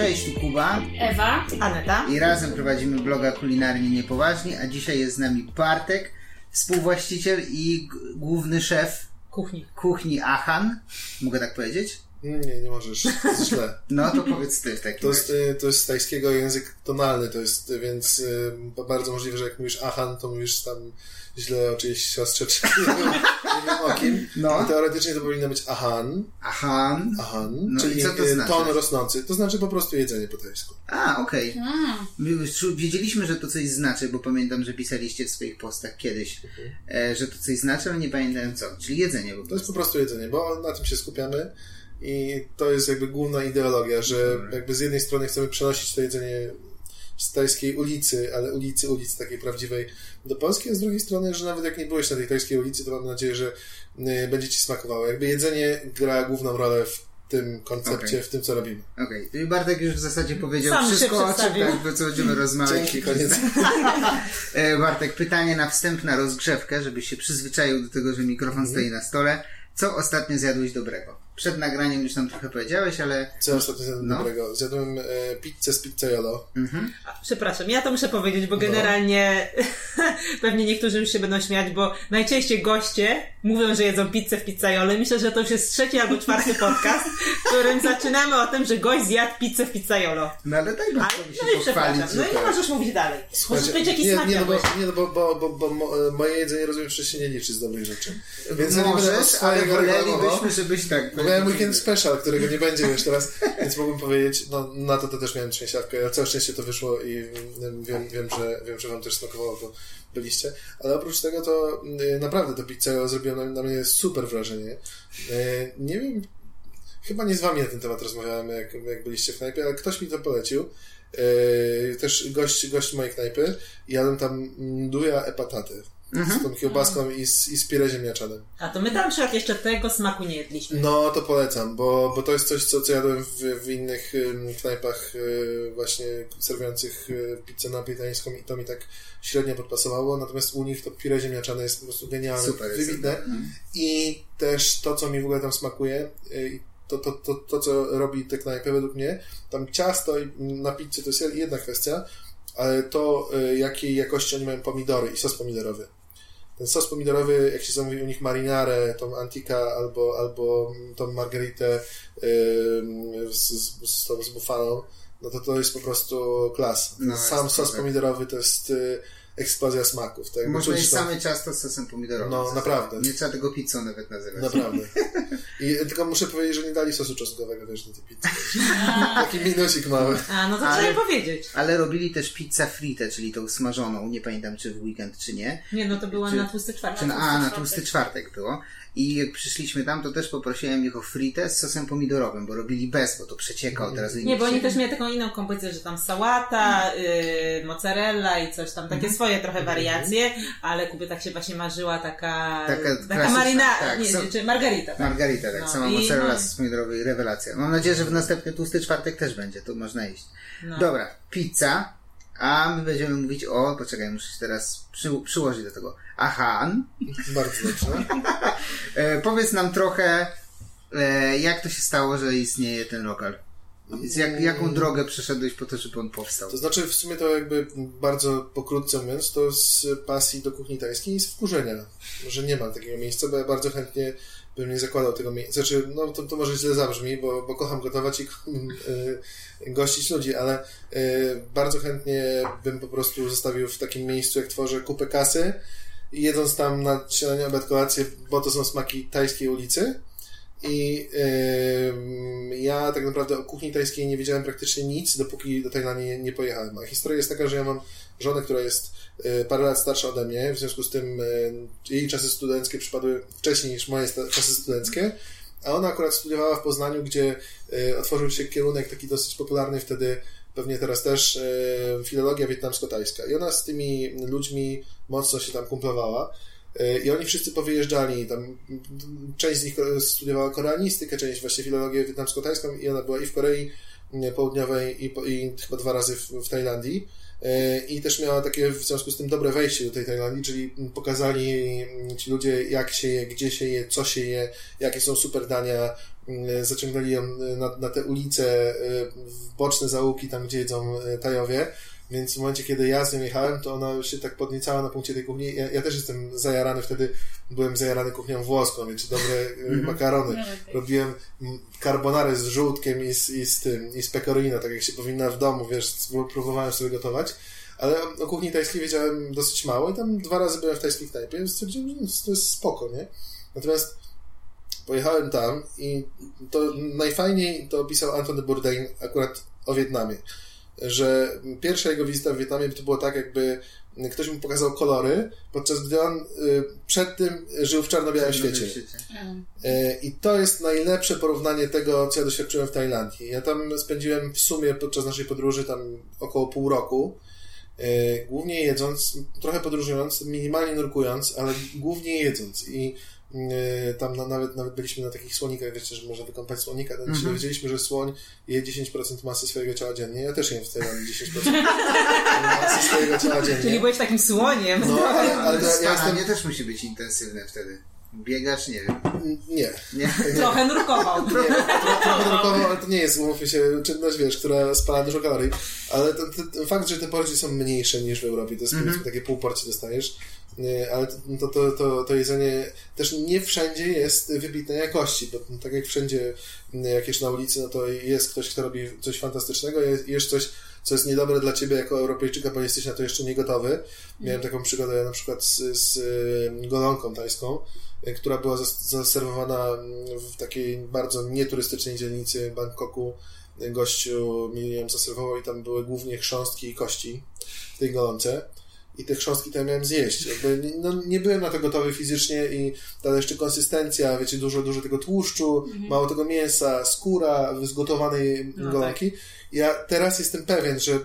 Cześć, tu Kuba Ewa, Aneta. i razem prowadzimy bloga Kulinarnie Niepoważni, a dzisiaj jest z nami Bartek, współwłaściciel i główny szef Kuchni. kuchni Achan. Mogę tak powiedzieć? Nie, nie możesz, to jest źle. No to powiedz ty w takim To jest, razie. y, to jest z tajskiego język tonalny, to jest, więc y, bardzo możliwe, że jak mówisz Ahan, to mówisz tam źle o czyjejś siostrze, czy nie wiem, nie wiem o kim. No. I teoretycznie to powinno być Ahan, Achan. Ahan, No czyli to y, znaczy? ton rosnący. To znaczy po prostu jedzenie po tajsku. A, okej. My już czu- Wiedzieliśmy, że to coś znaczy, bo pamiętam, że pisaliście w swoich postach kiedyś, e, że to coś znaczy, ale nie pamiętałem co. Czyli jedzenie po To jest po prostu jedzenie, bo na tym się skupiamy i to jest jakby główna ideologia, że jakby z jednej strony chcemy przenosić to jedzenie z tajskiej ulicy, ale ulicy, ulicy takiej prawdziwej do Polski, a z drugiej strony, że nawet jak nie byłeś na tej tajskiej ulicy, to mam nadzieję, że y, będzie Ci smakowało. Jakby jedzenie gra główną rolę w tym koncepcie, Okej. w tym, co robimy. Okej, okay. Bartek już w zasadzie powiedział Sam wszystko, o czym tak, co będziemy rozmawiać. Dzięki, koniec. E, Bartek, pytanie na wstęp, na rozgrzewkę, żebyś się przyzwyczaił do tego, że mikrofon Mhm. stoi na stole. Co ostatnio zjadłeś dobrego? Przed nagraniem już tam trochę powiedziałeś, ale... Co ostatnio zjadłem No. dobrego? Zjadłem e, pizzę z pizzaiolo. Mhm. A, Przepraszam, ja to muszę powiedzieć, bo No. generalnie pewnie niektórzy już się będą śmiać, bo najczęściej goście mówią, że jedzą pizzę w pizzajole. Myślę, że to już jest trzeci albo czwarty podcast, w którym zaczynamy o tym, że gość zjadł pizzę w pizzajolo. No ale daj Ale, Bartkowi się no i pochwalić. przepraszam, no i zupełnie. możesz mówić dalej. Możesz powiedzieć, jaki nie, smak nie, no bo, nie, no bo, bo, bo, bo mo, moje jedzenie, rozumiem, że się nie liczy z dobrych rzeczy. Więc ja nie Możesz, ale wolelibyśmy, żebyś tak... Bo miałem weekend special, którego nie będzie już teraz, więc mógłbym powiedzieć, no na to, to też miałem trzęsiawkę, ale całe szczęście to wyszło i mm, wiem, wiem, że, wiem, że wam też smakowało, bo byliście. Ale oprócz tego to y, naprawdę to pizza zrobiła na, na mnie super wrażenie. Y, Nie wiem, chyba nie z wami na ten temat rozmawiałem, jak, jak byliście w knajpie, ale ktoś mi to polecił. Y, Też gość, gość mojej knajpy. Jadłem tam mduja e pataty. Z tą kiełbaską i z, i z pire ziemniaczanym. A to my tam przykład jeszcze tego smaku nie jedliśmy. No, to polecam, bo, bo to jest coś, co, co jadłem w, w innych knajpach y, właśnie serwujących y, pizzę napolitańską i to mi tak średnio podpasowało, natomiast u nich to pire ziemniaczane jest po prostu genialne, Super jest. wybitne i też to, co mi w ogóle tam smakuje, y, to, to, to, to, co robi te knajpy według mnie, tam ciasto na pizzę to jest jedna kwestia, ale to, y, jakiej jakości oni mają pomidory i sos pomidorowy. Ten sos pomidorowy, jak się zamówi u nich marinarę, tą antika albo, albo tą margaritę ym, z, z, z, z bufalą, no to to jest po prostu klas. No, Sam sos super. pomidorowy to jest y, eksplozja smaków. Tak? Można czuć jeść to- same ciasto z sosem pomidorowym. No, naprawdę. Nie trzeba tego pizzą nawet nazywać. Naprawdę. I tylko muszę powiedzieć, że nie dali sosu czosnkowego też do tej pizzy. Taki minusik mały. A, no to Ale- trzeba powiedzieć. Ale robili też pizzę frite, czyli tą smażoną. Nie pamiętam, czy w weekend, czy nie. Nie, no to była Czy- na tłusty czwartek. Czy na, a, na tłusty czwartek było. I jak przyszliśmy tam, to też poprosiłem ich o fritę z sosem pomidorowym, bo robili bez, bo to przecieka od razu. i Nie, bo oni też mieli taką inną kompozycję, że tam sałata, y, mozzarella i coś tam, takie swoje trochę wariacje, ale Kubie tak się właśnie marzyła taka, Taka taka, marina, tak, nie, są- czy margarita. Tak. Margarita, tak, No sama mozzarella no. z pomidorowej, rewelacja. Mam nadzieję, że w następny tłusty czwartek też będzie, to można iść. No. Dobra, pizza, a my będziemy mówić o, poczekaj, muszę się teraz przy, przyłożyć do tego. Ahan, Bardzo dobrze. e, powiedz nam trochę, e, jak to się stało, że istnieje ten lokal? Z jak, jaką drogę przeszedłeś po to, żeby on powstał? To znaczy, w sumie to jakby bardzo pokrótce mówiąc, to z pasji do kuchni tajskiej i z wkurzenia, że nie ma takiego miejsca, bo ja bardzo chętnie bym nie zakładał tego miejsca. Znaczy, no to, to może źle zabrzmi, bo, bo kocham gotować i y, gościć ludzi, ale y, bardzo chętnie bym po prostu zostawił w takim miejscu, jak tworzę kupę kasy jedząc tam na śniadanie, obiad, kolację, bo to są smaki tajskiej ulicy. I ym, ja tak naprawdę o kuchni tajskiej nie wiedziałem praktycznie nic, dopóki do Tajlandii nie, nie pojechałem. A historia jest taka, że ja mam żonę, która jest y, parę lat starsza ode mnie, w związku z tym y, jej czasy studenckie przypadły wcześniej niż moje czasy studenckie, a ona akurat studiowała w Poznaniu, gdzie y, otworzył się kierunek taki dosyć popularny wtedy, pewnie teraz też, filologia wietnamsko-tajska. I ona z tymi ludźmi mocno się tam kumplowała. Y, I oni wszyscy powyjeżdżali, tam mm, część z nich studiowała koreanistykę, część właśnie filologię wietnamsko-tajską i ona była i w Korei mm, Południowej i, i chyba dwa razy w, w Tajlandii. Y, I też miała takie w związku z tym dobre wejście do tej Tajlandii, czyli pokazali mm, ci ludzie, jak się je, gdzie się je, co się je, jakie są super dania, zaciągnęli ją na, na te ulice, w boczne zaułki, tam gdzie jedzą Tajowie, więc w momencie, kiedy ja z nią jechałem, to ona się tak podniecała na punkcie tej kuchni. Ja, ja też jestem zajarany wtedy, byłem zajarany kuchnią włoską, więc dobre mm makarony. No, okay. Robiłem carbonary z żółtkiem i z, i z tym, i z pecorino, tak jak się powinna w domu, wiesz, próbowałem sobie gotować. Ale o kuchni tajskiej wiedziałem dosyć mało i tam dwa razy byłem w tajskiej knajpie, więc stwierdziłem, że to jest spoko, nie? Natomiast pojechałem tam i to najfajniej to opisał Anthony Bourdain akurat o Wietnamie że pierwsza jego wizyta w Wietnamie to było tak, jakby ktoś mu pokazał kolory, podczas gdy on y, przed tym żył w czarno-białym świecie. Y, I to jest najlepsze porównanie tego, co ja doświadczyłem w Tajlandii. Ja tam spędziłem w sumie podczas naszej podróży tam około pół roku. Y, głównie jedząc, trochę podróżując, minimalnie nurkując, ale głównie jedząc. I tam na, nawet, nawet byliśmy na takich słonikach, wiecie, że można wykąpać słonika. Tam mm -hmm. dowiedzieliśmy, że słoń je 10% masy swojego ciała dziennie. Ja też jem w tej 10% masy swojego ciała dziennie. Czyli byłeś takim słoniem. No, ale, ale ja, ja jestem... nie też musi być intensywne wtedy. Biegasz, nie wiem. Nie. nie. Trochę nurkował. Nie, trochę nurkował, ale to nie jest, umówmy się, czynność, wiesz, która spala dużo kalorii. Ale ten, ten fakt, że te porcje są mniejsze niż w Europie, to jest mm -hmm. takie pół porcji dostajesz, ale to, to, to, to jedzenie też nie wszędzie jest wybitnej jakości, bo tak jak wszędzie, jak jesz na ulicy, no to jest ktoś, kto robi coś fantastycznego, jesz coś, co jest niedobre dla ciebie jako Europejczyka, bo jesteś na to jeszcze nie gotowy. Miałem taką przygodę na przykład z, z golonką tajską, która była zaserwowana w takiej bardzo nieturystycznej dzielnicy Bangkoku. Gościu mi ją zaserwował i tam były głównie chrząstki i kości w tej golonce i te chrząstki tam miałem zjeść. Jakby, no, nie byłem na to gotowy fizycznie i ta jeszcze konsystencja, wiecie, dużo, dużo tego tłuszczu, mhm. mało tego mięsa, skóra z gotowanej no, golonki. Tak. Ja teraz jestem pewien, że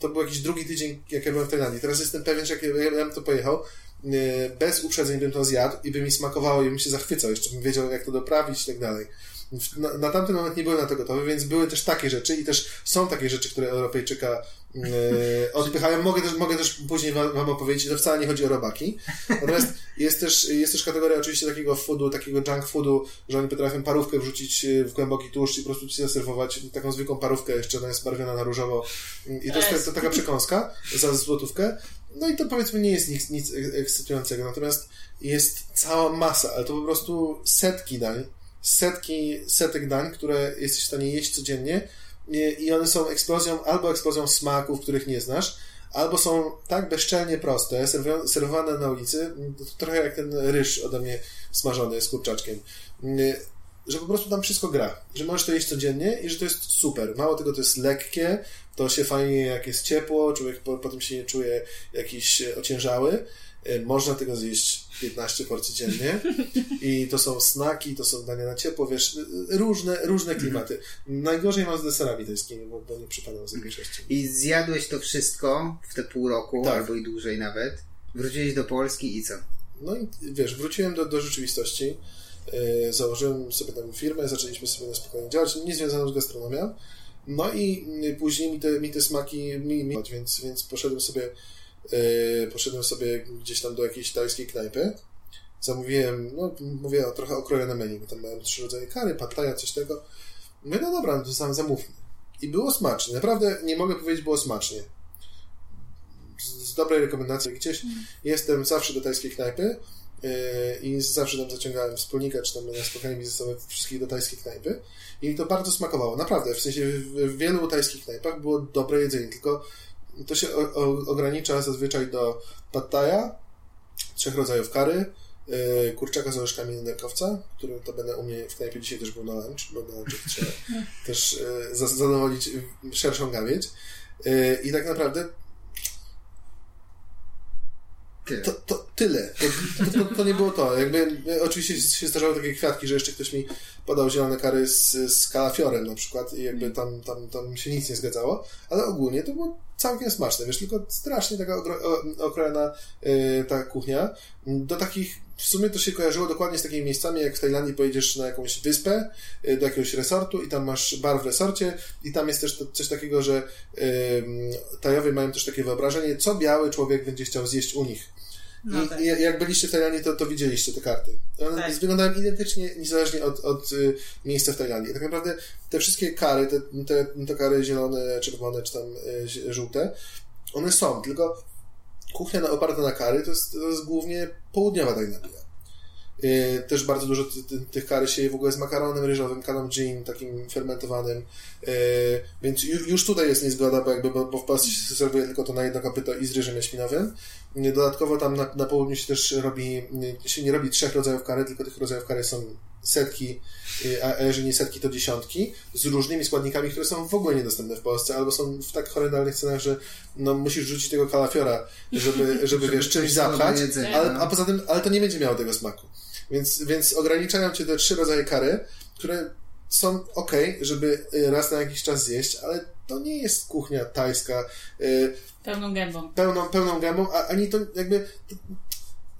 to był jakiś drugi tydzień, jak ja byłem w Tajlandii. Teraz jestem pewien, że jak ja, bym to pojechał, bez uprzedzeń bym to zjadł i by mi smakowało i bym się zachwycał, jeszcze bym wiedział, jak to doprawić i tak dalej. Na, na tamten moment nie byłem na to gotowy, więc były też takie rzeczy i też są takie rzeczy, które Europejczyka e, odpychają. Mogę też, mogę też później wam, wam opowiedzieć, to wcale nie chodzi o robaki. Natomiast jest też, jest też kategoria oczywiście takiego foodu, takiego junk foodu, że oni potrafią parówkę wrzucić w głęboki tłuszcz i po prostu ci zaserwować taką zwykłą parówkę, jeszcze ona jest barwiona na różowo. I to jest to, to taka przekąska za złotówkę. No i to powiedzmy nie jest nic, nic ekscytującego. Natomiast jest cała masa, ale to po prostu setki dań setki, setek dań, które jesteś w stanie jeść codziennie i one są eksplozją, albo eksplozją smaków, których nie znasz, albo są tak bezczelnie proste, serwowane na ulicy, trochę jak ten ryż ode mnie smażony z kurczaczkiem, że po prostu tam wszystko gra, że możesz to jeść codziennie i że to jest super. Mało tego, to jest lekkie, to się fajnie jak jest ciepło, człowiek potem się nie czuje jakiś ociężały, E, można tego zjeść 15 porcji dziennie i to są snaki, to są dania na ciepło, wiesz, różne, różne klimaty. Najgorzej mam z deserami tajskimi, bo, bo nie przypadam z większości. I zjadłeś to wszystko w te pół roku, tak. albo i dłużej nawet. Wróciłeś do Polski i co? No i wiesz, wróciłem do, do rzeczywistości. Yy, założyłem sobie tam firmę, zaczęliśmy sobie na spokojnie działać, nie związaną z gastronomią. No i później mi te, mi te smaki mi, mi więc, więc poszedłem sobie Yy, poszedłem sobie gdzieś tam do jakiejś tajskiej knajpy. Zamówiłem, no mówię, trochę okrojone menu, bo tam miałem trzy rodzaje kary, pataja, coś tego. Mówię, no dobra, no to sam zamówmy. I było smacznie. Naprawdę nie mogę powiedzieć, było smacznie. Z dobrej rekomendacji gdzieś mm. jestem zawsze do tajskiej knajpy i zawsze tam zaciągałem wspólnika, czy tam na spotkanie biznesowe wszystkich do tajskiej knajpy i mi to bardzo smakowało. Naprawdę, w sensie w wielu tajskich knajpach było dobre jedzenie, tylko to się o, o, ogranicza zazwyczaj do pattaja, trzech rodzajów kary, yy, kurczaka z orzeszkami nerkowca, który to będę u mnie w knajpie dzisiaj też był na lunch, bo na lunch trzeba też yy, zadowolić szerszą gawieć. Yy, I tak naprawdę. To, to tyle. To, to, to, nie było to. Jakby, oczywiście się zdarzały takie kwiatki, że jeszcze ktoś mi podał zielone kary z, z kalafiorem na przykład i jakby tam, tam, tam się nic nie zgadzało, ale ogólnie to było całkiem smaczne, wiesz, tylko strasznie taka okrojona yy, ta kuchnia. Do takich, w sumie to się kojarzyło dokładnie z takimi miejscami, jak w Tajlandii pojedziesz na jakąś wyspę, yy, do jakiegoś resortu i tam masz bar w resorcie i tam jest też to, coś takiego, że yy, Tajowie mają też takie wyobrażenie, co biały człowiek będzie chciał zjeść u nich. No I, tak. I, jak byliście w Tajlandii, to, to widzieliście te karty. One Tak. wyglądają identycznie, niezależnie od, od y, miejsca w Tajlandii. Tak naprawdę te wszystkie kary, te, te, te kary zielone, czerwone czy tam y, żółte, one są, tylko kuchnia oparta na kary to jest, to jest głównie południowa Tajlandia. Y, Też bardzo dużo ty, ty, tych kary się je w ogóle z makaronem ryżowym, kanom gin, takim fermentowanym. Y, Więc ju, już tutaj jest niezgoda, bo, jakby, bo, w Polsce się serwuje tylko to na jedno kopyto i z ryżem jaśminowym. Y, Dodatkowo tam na, na południu się też robi, się nie robi trzech rodzajów kary, tylko tych rodzajów kary są setki, a jeżeli nie setki, to dziesiątki, z różnymi składnikami, które są w ogóle niedostępne w Polsce, albo są w tak horrendalnych cenach, że no, musisz rzucić tego kalafiora, żeby, żeby, wiesz, czymś zapchać, jedzenia, ale, no. a poza tym, ale to nie będzie miało tego smaku. Więc, więc ograniczają cię te trzy rodzaje kary, które są ok, żeby y, raz na jakiś czas zjeść, ale to nie jest kuchnia tajska y, Pełną gębą. pełną, pełną gębą, a ani to jakby to,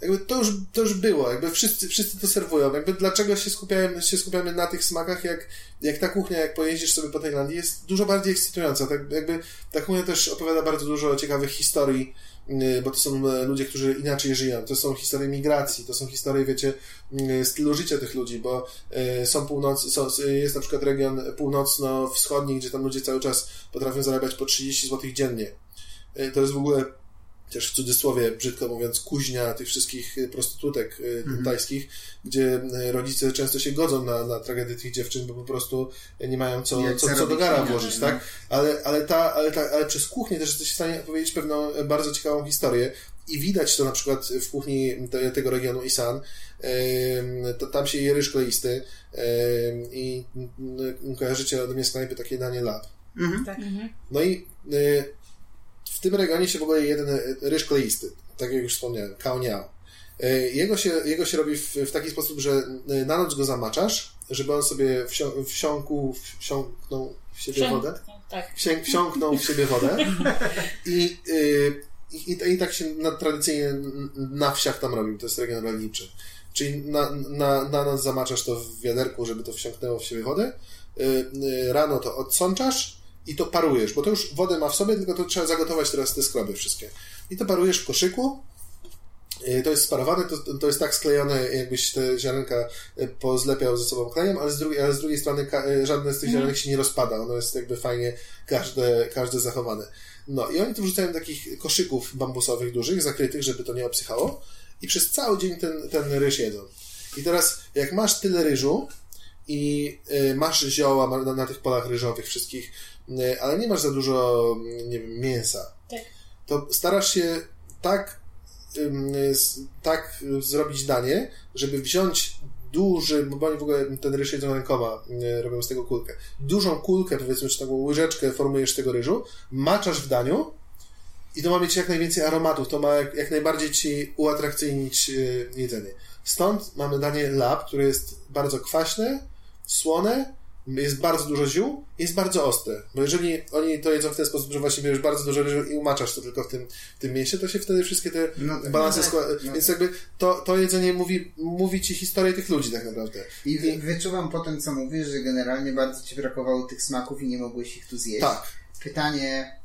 jakby to już, to już było, jakby wszyscy, wszyscy to serwują. Jakby dlaczego się skupiamy, się skupiamy na tych smakach, jak, jak ta kuchnia, jak pojeździsz sobie po Tajlandii, jest dużo bardziej ekscytująca. Tak, jakby ta kuchnia też opowiada bardzo dużo ciekawych historii, bo to są e, ludzie, którzy inaczej żyją. To są historie migracji, to są historie, wiecie, yy, stylu życia tych ludzi, bo yy, są północ, są, jest na przykład region północno-wschodni, gdzie tam ludzie cały czas potrafią zarabiać po 30 zł dziennie. To jest w ogóle też w cudzysłowie, brzydko mówiąc, kuźnia tych wszystkich y, prostytutek y, tajskich, gdzie y, rodzice często się godzą na, na tragedię tych dziewczyn, bo po prostu nie mają co, Nie, co, co do gara włożyć, tak? Ale, ale, ta, ale, ta, ale przez kuchnię też jesteś w stanie opowiedzieć pewną e, bardzo ciekawą historię i widać to na przykład w kuchni te, tego regionu Isan. To, tam się je ryż kleisty i kojarzycie ode mnie z knajpy takie danie lab. Mhm. Tak. No i w tym regionie się w ogóle je jeden y, ryż kleisty, tak jak już wspomniałem, kaoniao. Y, Jego się, jego się robi w, w taki sposób, że y, na noc go zamaczasz, żeby on sobie wsią, wsiąkł, wsiąknął w siebie Wszędzie- wodę. Tak. Wsię, wsiąknął w siebie wodę i, i, i, i tak się na, tradycyjnie na wsiach tam robił, to jest region rolniczy. Czyli na, na, na noc zamaczasz to w wiaderku, żeby to wsiąknęło w siebie wodę, rano to odsączasz i to parujesz, bo to już wodę ma w sobie, tylko to trzeba zagotować teraz te skroby wszystkie. I to parujesz w koszyku, Y, to jest sparowane, to, to jest tak sklejone, jakbyś te ziarenka y, pozlepiał ze sobą klejem, ale z drugiej, ale z drugiej strony y, żadne z tych ziarenek się nie rozpada. Ono jest jakby fajnie każde, każde zachowane. No i oni to wrzucają takich koszyków bambusowych dużych, zakrytych, żeby to nie obsychało i przez cały dzień ten, ten ryż jedzą. I teraz, jak masz tyle ryżu i masz zioła na, na tych polach ryżowych wszystkich, ale nie masz za dużo, mm, nie wiem, mięsa, Tak. to starasz się tak tak zrobić danie, żeby wziąć duży, bo oni w ogóle ten ryż jedzą rękoma, y, robią z tego kulkę. Dużą kulkę, powiedzmy, czy taką łyżeczkę formujesz tego ryżu, maczasz w daniu i to ma mieć jak najwięcej aromatów, to ma jak, jak najbardziej ci uatrakcyjnić y, jedzenie. Stąd mamy danie lab, które jest bardzo kwaśne, słone, jest bardzo dużo ziół i jest bardzo ostre. Bo jeżeli oni to jedzą w ten sposób, że właśnie bierzesz bardzo dużo ryżu i umaczasz to tylko w tym, w tym mięsie, to się wtedy wszystkie te No tak. balanse No tak. No Więc jakby to, to jedzenie mówi, mówi ci historię tych ludzi tak naprawdę. I wy- wyczuwam po tym, co mówisz, że generalnie bardzo ci brakowało tych smaków i nie mogłeś ich tu zjeść. Tak. Pytanie,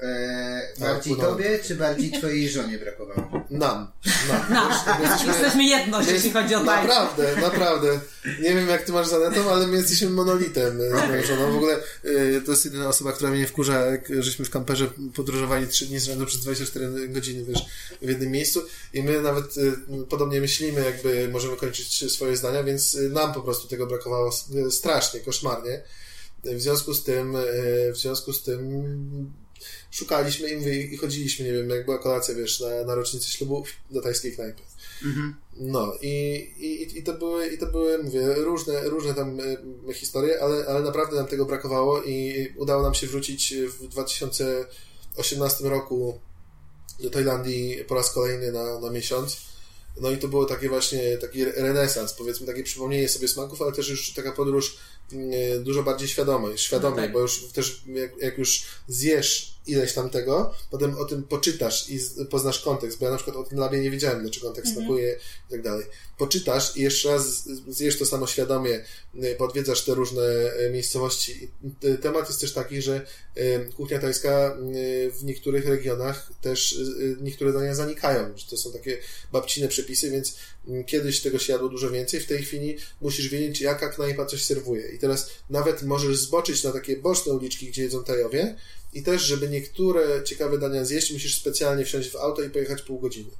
e, Tak, bardziej tobie, czy bardziej twojej żonie brakowało? Nam. Nam. No, Jesteśmy- jesteśmy jedność, jeśli chodzi o tańce. Naprawdę, naprawdę. Nie wiem, jak ty masz z Anetą, ale my jesteśmy monolitem e, z moją żoną. W ogóle e, to jest jedyna osoba, która mnie wkurza, jak żeśmy w kamperze podróżowali trzy dni z rzędu przez 24 godziny, wiesz, w jednym miejscu i my nawet e, podobnie myślimy, jakby możemy kończyć swoje zdania, więc nam po prostu tego brakowało strasznie, koszmarnie. W związku z tym, e, w związku z tym szukaliśmy i, mówię, i chodziliśmy, nie wiem, jak była kolacja, wiesz, na, na rocznicę ślubu do tajskiej knajpy. Mhm. No i, i, i, to były, i to były, mówię, różne, różne tam e, historie, ale, ale naprawdę nam tego brakowało i udało nam się wrócić w 2018 roku do Tajlandii po raz kolejny na, na miesiąc. No i to było takie właśnie taki renesans, powiedzmy, takie przypomnienie sobie smaków, ale też już taka podróż e, dużo bardziej świadomej, świadomej, No tak. bo już też jak, jak już zjesz ileś tam tego, potem o tym poczytasz i poznasz kontekst, bo ja na przykład o tym labie nie wiedziałem, dlaczego on tak Mhm. smakuje i tak dalej. Poczytasz i jeszcze raz zjesz to samo świadomie, y, podwiedzasz te różne y, miejscowości. Temat jest też taki, że kuchnia tajska y, w niektórych regionach też niektóre dania zanikają, że to są takie babcine przepisy, więc mm, kiedyś tego się jadło dużo więcej, w tej chwili musisz wiedzieć, jaka knajpa coś serwuje. I teraz nawet możesz zboczyć na takie boczne uliczki, gdzie jedzą Tajowie i też, żeby niektóre ciekawe dania zjeść, musisz specjalnie wsiąść w auto i pojechać pół godziny.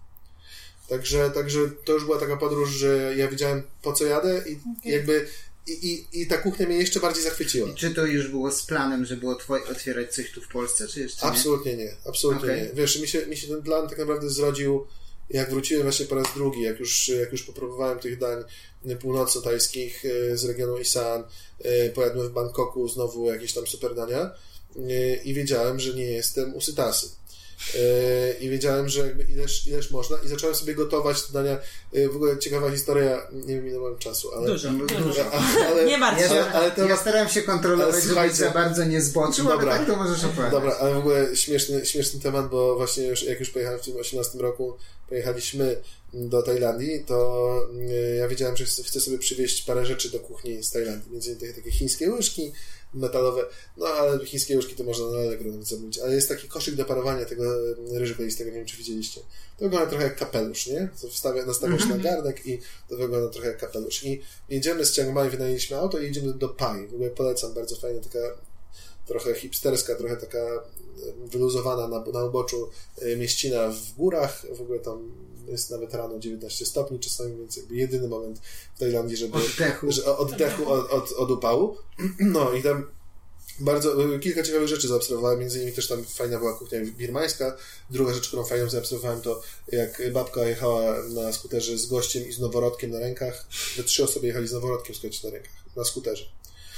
Także, także to już była taka podróż, że ja wiedziałem po co jadę i Okej. jakby i, i, i ta kuchnia mnie jeszcze bardziej zachwyciła. I czy to już było z planem, żeby otwo- otwierać coś tu w Polsce, czy jeszcze nie? Absolutnie nie, absolutnie Okej. nie. Wiesz, mi się, mi się ten plan tak naprawdę zrodził, jak wróciłem właśnie po raz drugi, jak już, jak już popróbowałem tych dań północno-tajskich e, z regionu Isan, e, pojadłem w Bangkoku znowu jakieś tam super dania i wiedziałem, że nie jestem usytasy. E, I wiedziałem, że jakby ileż, ileż można i zacząłem sobie gotować dania. E, W ogóle ciekawa historia, nie wiem ile mam czasu, ale... Dużo, dużo. dużo. ale Nie martw się. ale, ale Ja staram się kontrolować, słuchajcie. za bardzo nie zboczył, Dobra. ale tak to możesz opowiadać. Dobra, ale w ogóle śmieszny, śmieszny temat, bo właśnie już, jak już pojechałem w tym 18 roku, pojechaliśmy do Tajlandii, to mm, ja wiedziałem, że chcę chcę sobie przywieźć parę rzeczy do kuchni z Tajlandii, między innymi takie, takie chińskie łyżki metalowe, no ale chińskie łyżki to można na Allegro nawet zamówić, ale jest taki koszyk do parowania tego ryżu kolistego, nie wiem czy widzieliście. To wygląda trochę jak kapelusz, nie? To wstawia, nastawiasz na garnek i to wygląda trochę jak kapelusz. I jedziemy z Chiang Mai, wynajęliśmy auto i jedziemy do Pai. W ogóle polecam, bardzo fajna taka trochę hipsterska, trochę taka e, wyluzowana na, na uboczu e, mieścina w górach. W ogóle tam jest nawet rano 19 stopni czasami, więc jakby jedyny moment w Tajlandii, żeby Oddechu. że oddechu od, od, od upału. No i tam bardzo, e, kilka ciekawych rzeczy zaobserwowałem, między innymi też tam fajna była kuchnia birmańska. Druga rzecz, którą fajną zaobserwowałem, to jak babka jechała na skuterze z gościem i z noworodkiem na rękach. We trzy osoby jechali z noworodkiem, słuchajcie, na rękach, na skuterze.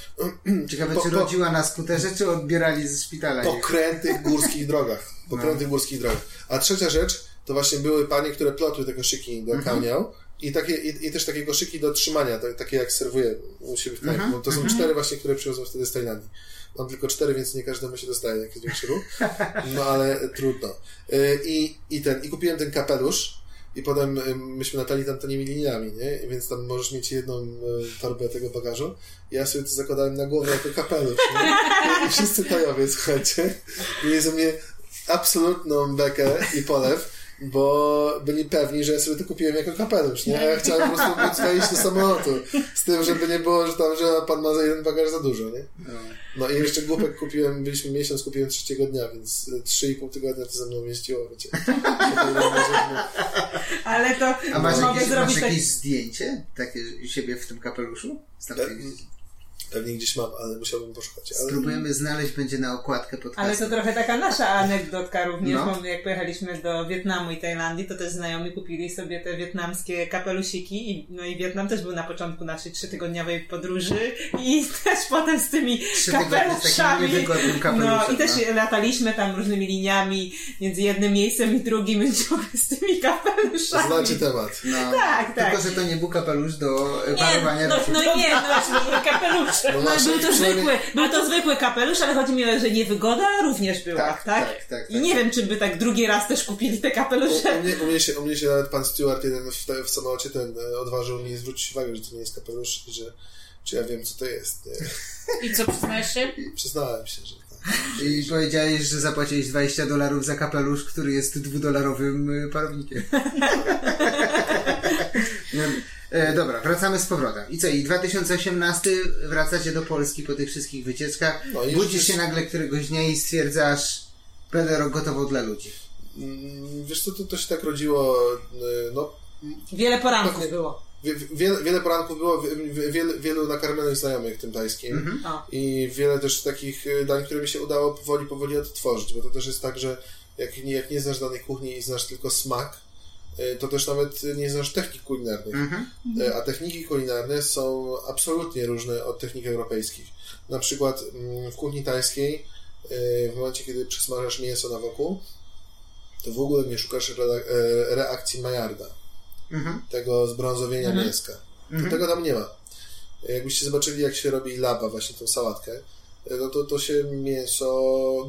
Ciekawe, Po- czy po- rodziła na skuterze, czy odbierali ze szpitala? po krętych górskich drogach. Po No. krętych górskich drogach. A trzecia rzecz, to właśnie były panie, które plotły te koszyki do kamiał i, takie, i, i też takie koszyki do trzymania, to, takie jak serwuję u siebie w knajpie. bo To są cztery właśnie, które przywiozłem wtedy z Tajlandii. Mam tylko cztery, więc nie każdemu się dostaje, jak jest większy ruch. No ale trudno. Y, I, i, ten, I kupiłem ten kapelusz i potem y, myśmy latali tam tanimi liniami, nie? Więc tam możesz mieć jedną y, torbę tego bagażu. Ja sobie to zakładałem na głowę jako kapelusz, nie? I wszyscy tajowie, słuchajcie, mieli ze mnie absolutną bekę i polew, bo byli pewni, że ja sobie to kupiłem jako kapelusz, nie? A ja chciałem po prostu móc wejść do samolotu z tym, żeby nie było, że tam, że pan ma za jeden bagaż za dużo, nie? No. No i jeszcze głupek kupiłem, byliśmy miesiąc, kupiłem trzeciego dnia, więc trzy i pół tygodnia to ze mną mieściło, wiecie. Ale to A masz mogę jakieś, zrobić masz tak... jakieś zdjęcie takie siebie w tym kapeluszu? Znam Tak. Pewnie gdzieś mam, ale musiałbym poszukać. Ale... Spróbujemy znaleźć, będzie na okładkę podcastu. Ale to trochę taka nasza anegdotka również, No. bo jak pojechaliśmy do Wietnamu i Tajlandii, to też znajomi kupili sobie te wietnamskie kapelusiki i, no i Wietnam też był na początku naszej trzytygodniowej podróży i też potem z tymi Trzy tygodnie z takim kapeluszami. No i też no. lataliśmy tam różnymi liniami między jednym miejscem i drugim ciągle z tymi kapeluszami. Znacie temat. No, Tak, tak. Tylko, że to nie był kapelusz do Nie, parowania no, no nie, no nie kapelusze. No No, był to zwykły, był to zwykły kapelusz, ale chodzi mi o, że niewygoda również była, Tak, tak? tak, tak, I tak. nie wiem, czy by tak drugi raz też kupili te U, kapelusze. u, mnie, u, mnie się, u mnie się nawet pan Stewart jeden w, w samolocie ten e, odważył mi zwrócić uwagę, że to nie jest kapelusz i że czy ja wiem, co to jest. Nie? I co, przyznajesz się? I przyznałem się, że tak. I powiedziałeś, że zapłaciłeś 20 dolarów za kapelusz, który jest dwudolarowym y, parownikiem. E, dobra, wracamy z powrotem. I co, i 2018 wracacie do Polski po tych wszystkich wycieczkach. No i Budzisz się nagle któregoś dnia i stwierdzasz, będę rok gotowo dla ludzi. Mm, Wiesz co, to, to się tak rodziło, e, no Wiele poranków było. Wie- Wiele, wiele poranków było, wiele, wielu nakarmionych znajomych tym tajskim O. i wiele też takich y, dań, które mi się udało powoli, powoli odtworzyć, bo to też jest tak, że jak nie, jak nie znasz danej kuchni i znasz tylko smak, y, to też nawet nie znasz technik kulinarnych. Mhm. Y, A techniki kulinarne są absolutnie różne od technik europejskich. Na przykład mm, w kuchni tajskiej, y, w momencie, kiedy przesmażasz mięso na wokół, to w ogóle nie szukasz e, reakcji Maillarda Mhm. tego zbrązowienia Mhm. mięska. Mhm. Tego tam nie ma. Jakbyście zobaczyli, jak się robi laba, właśnie tą sałatkę, no to, to się mięso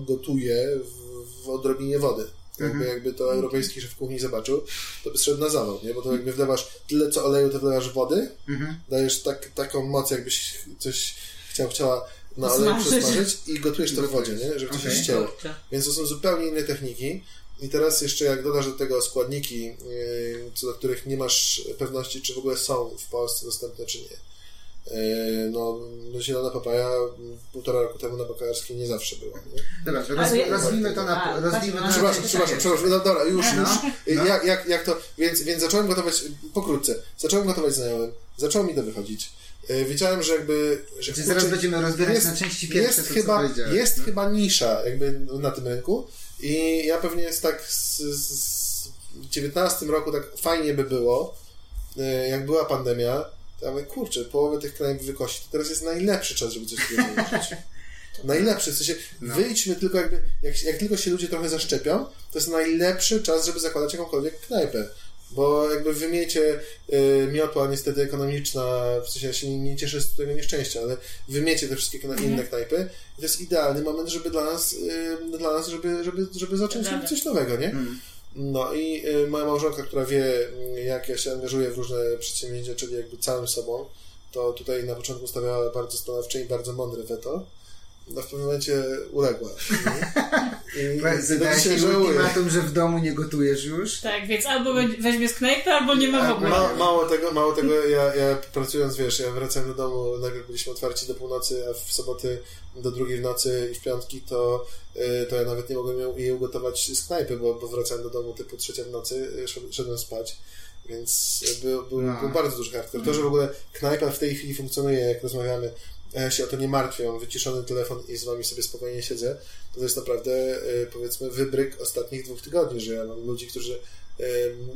gotuje w, w odrobinie wody. Jakby, Mhm. jakby to europejski szef kuchni zobaczył, to by szedł na zawał, nie? Bo to jakby wlewasz tyle co oleju, to wlewasz wody, Mhm. dajesz tak, taką moc, jakbyś coś chciał, chciała na oleju Smażyć. przesmażyć i gotujesz to w wodzie, nie? Żeby to się ścięło. Więc to są zupełnie inne techniki. I teraz jeszcze jak dodasz do tego składniki, yy, co do których nie masz pewności, czy w ogóle są w Polsce dostępne, czy nie. Yy, No, no zielona papaja mm, półtora roku temu na bakarskim nie zawsze była. Nie? Dobra, roz, rozwijmy to na... Rozwijmy to na Przepraszam, przepraszam, przepraszam. No dobra, już, No, już. no. Jak, jak, jak to, więc, więc zacząłem gotować pokrótce. Zacząłem gotować znajomym. Zaczęło mi to wychodzić. Yy, Wiedziałem, że jakby... Że, Czyli zaraz będziemy rozbierać na części pierwsze jest to, chyba. Jest no. chyba nisza jakby na tym rynku i ja pewnie jest tak z, z, w 19 roku tak fajnie by było, jak była pandemia, ja mówię, kurczę, połowę tych knajp wykości, to teraz jest najlepszy czas, żeby coś takiego wymyślić. Najlepszy, w sensie No. wyjdźmy tylko jakby, jak, jak tylko się ludzie trochę zaszczepią, to jest najlepszy czas, żeby zakładać jakąkolwiek knajpę. Bo jakby wymiecie y, miotła niestety ekonomiczna, w sensie ja się nie, nie cieszę z tego nieszczęścia, ale wymiecie te wszystkie kna- inne knajpy i to jest idealny moment, żeby dla nas, y, dla nas żeby, żeby, żeby zacząć robić coś nowego, nie? Mm. No i y, moja małżonka, która wie, jak ja się angażuję w różne przedsięwzięcia, czyli jakby całym sobą, to tutaj na początku stawiała bardzo stanowcze i bardzo mądre weto. No w pewnym momencie uległa. I, dzisiaj żałuję. ultimatum, że w domu nie gotujesz już. Tak, więc albo weź- weźmie z knajpy, albo nie ma w ogóle. Ma, mało tego, mało tego ja, ja pracując, wiesz, ja wracałem do domu, najpierw byliśmy otwarci do północy, a w soboty do drugiej w nocy i w piątki, to, y, to ja nawet nie mogłem jej- ugotować z knajpy, bo, bo wracałem do domu typu trzecia w nocy, y, szed- szedłem spać. Więc był, był, No. był bardzo duży hardcore. To, że w ogóle knajpa w tej chwili funkcjonuje, jak rozmawiamy, się o to nie martwię, mam wyciszony telefon i z wami sobie spokojnie siedzę, to jest naprawdę, y, powiedzmy, wybryk ostatnich dwóch tygodni, że ja mam ludzi, którzy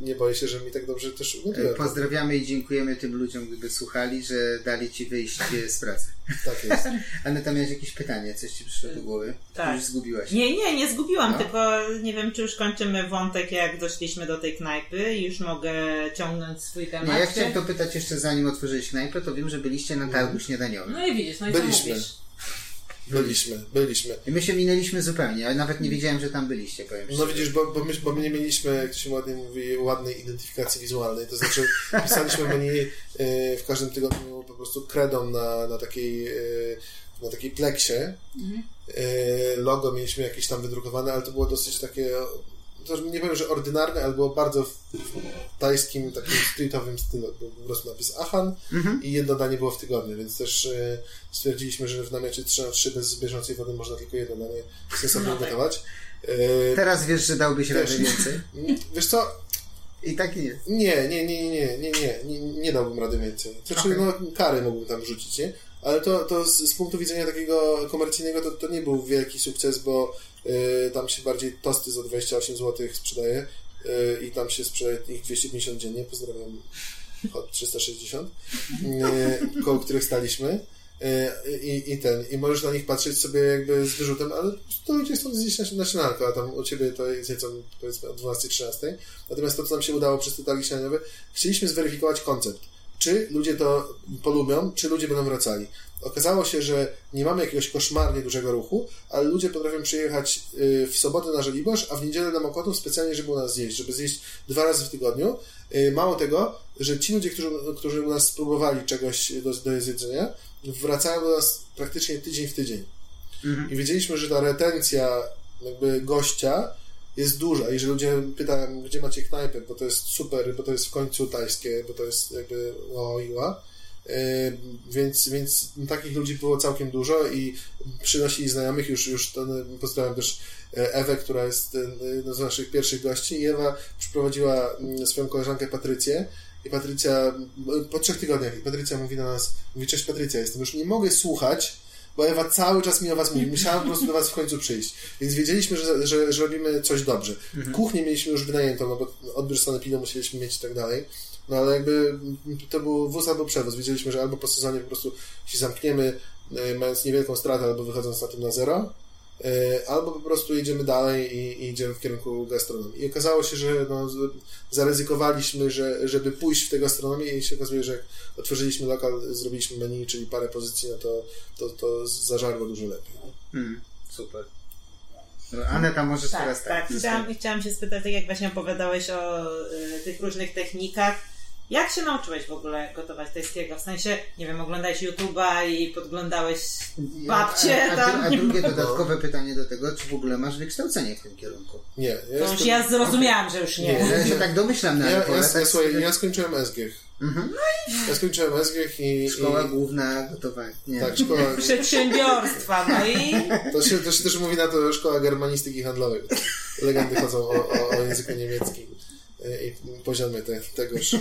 nie boję się, że mi tak dobrze też ugotują. Pozdrawiamy i dziękujemy tym ludziom, gdyby słuchali, że dali ci wyjść e, z pracy. Tak jest. Aneta, miałeś jakieś pytanie? Coś ci przyszło do głowy? Tak. Już zgubiłaś. Nie, nie, nie zgubiłam, No. tylko nie wiem, czy już kończymy wątek, jak doszliśmy do tej knajpy i już mogę ciągnąć swój temat. Nie, ja chciałem to pytać jeszcze zanim otworzyłeś knajpę, to wiem, że byliście na targu śniadaniowym. No i widzisz, no i co Byliśmy. mówisz? Byliśmy, byliśmy. I my się minęliśmy zupełnie, ale nawet nie wiedziałem, że tam byliście, powiem No szczerze. widzisz, bo, bo, my, bo my nie mieliśmy, jak to się ładnie mówi, ładnej identyfikacji wizualnej. To znaczy, pisaliśmy menu y, w każdym tygodniu po prostu kredą na, na takiej y, na takiej pleksie. Y, Logo mieliśmy jakieś tam wydrukowane, ale to było dosyć takie, to nie powiem, że ordynarne, ale było bardzo w, w tajskim, takim streetowym stylu. Był po prostu napis Achan i jedno danie było w tygodniu, więc też y, stwierdziliśmy, że w namiocie 3 na 3 bez bieżącej wody można tylko jedno danie sensownie No tak. gotować. Y, Teraz wiesz, że dałbyś radę Wiesz. więcej. Wiesz co, I tak nie. nie, nie, nie, nie, nie, nie, nie, nie dałbym rady więcej. Znaczy, Okej. no, kary mógłbym tam rzucić, nie? Ale to, to z, z punktu widzenia takiego komercyjnego to, to nie był wielki sukces, bo tam się bardziej tosty za 28 zł sprzedaje y, i tam się sprzedaje ich 250 dziennie. Pozdrawiam Hot 360, y, koło których staliśmy. Y, I, I ten, i możesz na nich patrzeć sobie jakby z wyrzutem, ale to ludzie chcą zjeść na, śniadanko, a tam u ciebie to jest jedzą powiedzmy o 12-13. Natomiast to, co nam się udało przez te targi śniadaniowe, chcieliśmy zweryfikować koncept. Czy ludzie to polubią, czy ludzie będą wracali. Okazało się, że nie mamy jakiegoś koszmarnie dużego ruchu, ale ludzie potrafią przyjechać y, w sobotę na Żoliborz, a w niedzielę na Mokotów specjalnie, żeby u nas zjeść, żeby zjeść dwa razy w tygodniu. Y, Mało tego, że ci ludzie, którzy, którzy u nas spróbowali czegoś do, do zjedzenia, wracają do nas praktycznie tydzień w tydzień. I wiedzieliśmy, że ta retencja jakby gościa jest duża i że ludzie pytają, gdzie macie knajpę, bo to jest super, bo to jest w końcu tajskie, bo to jest jakby łoiła. Więc, więc takich ludzi było całkiem dużo i przynosili znajomych, już, już ten, pozdrawiam też e, Ewę, która jest jedną z naszych pierwszych gości i Ewa przyprowadziła mm, swoją koleżankę Patrycję i Patrycja, po trzech tygodniach, i Patrycja mówi do nas, mówi, cześć Patrycja, jestem, już nie mogę słuchać, bo Ewa cały czas mi o was mówi. Musiałam po prostu do was w końcu przyjść. Więc wiedzieliśmy, że, że, że robimy coś dobrze. Kuchnię mieliśmy już wynajętą, no bo odbiór sanepidu musieliśmy mieć i tak dalej. No ale jakby to był wóz albo przewóz. Wiedzieliśmy, że albo po sezonie po prostu się zamkniemy, e, mając niewielką stratę, albo wychodząc na tym na zero. e, albo po prostu jedziemy dalej i, i idziemy w kierunku gastronomii. I okazało się, że no, zaryzykowaliśmy, że, żeby pójść w tę gastronomię i się okazuje, że jak otworzyliśmy lokal, zrobiliśmy menu, czyli parę pozycji, no to, to, to zażarło dużo lepiej. Hmm, super. Aneta, możesz Tak, teraz tak. tak. Chciałam, chciałam się spytać, tak jak właśnie opowiadałeś o y, tych różnych technikach, jak się nauczyłeś w ogóle gotować tajskiego? W sensie, nie wiem, oglądałeś YouTube'a i podglądałeś babcie a, a, tam. a, a drugie dodatkowe pytanie do tego, czy w ogóle masz wykształcenie w tym kierunku? Nie, ja, To już jestem- ja zrozumiałam, że już nie. Nie, ja się tak domyślam na ja, ja, tak ja, słuchaj, ja skończyłem SGH. Mhm. Ja skończyłem SGH i... Szkoła i główna gotowania. Tak, szkoła... Przedsiębiorstwa, no i To się, to się też mówi na to Szkoła Germanistyki Handlowej. Legendy chodzą o, o, o języku niemieckim i poziomie te, tegoż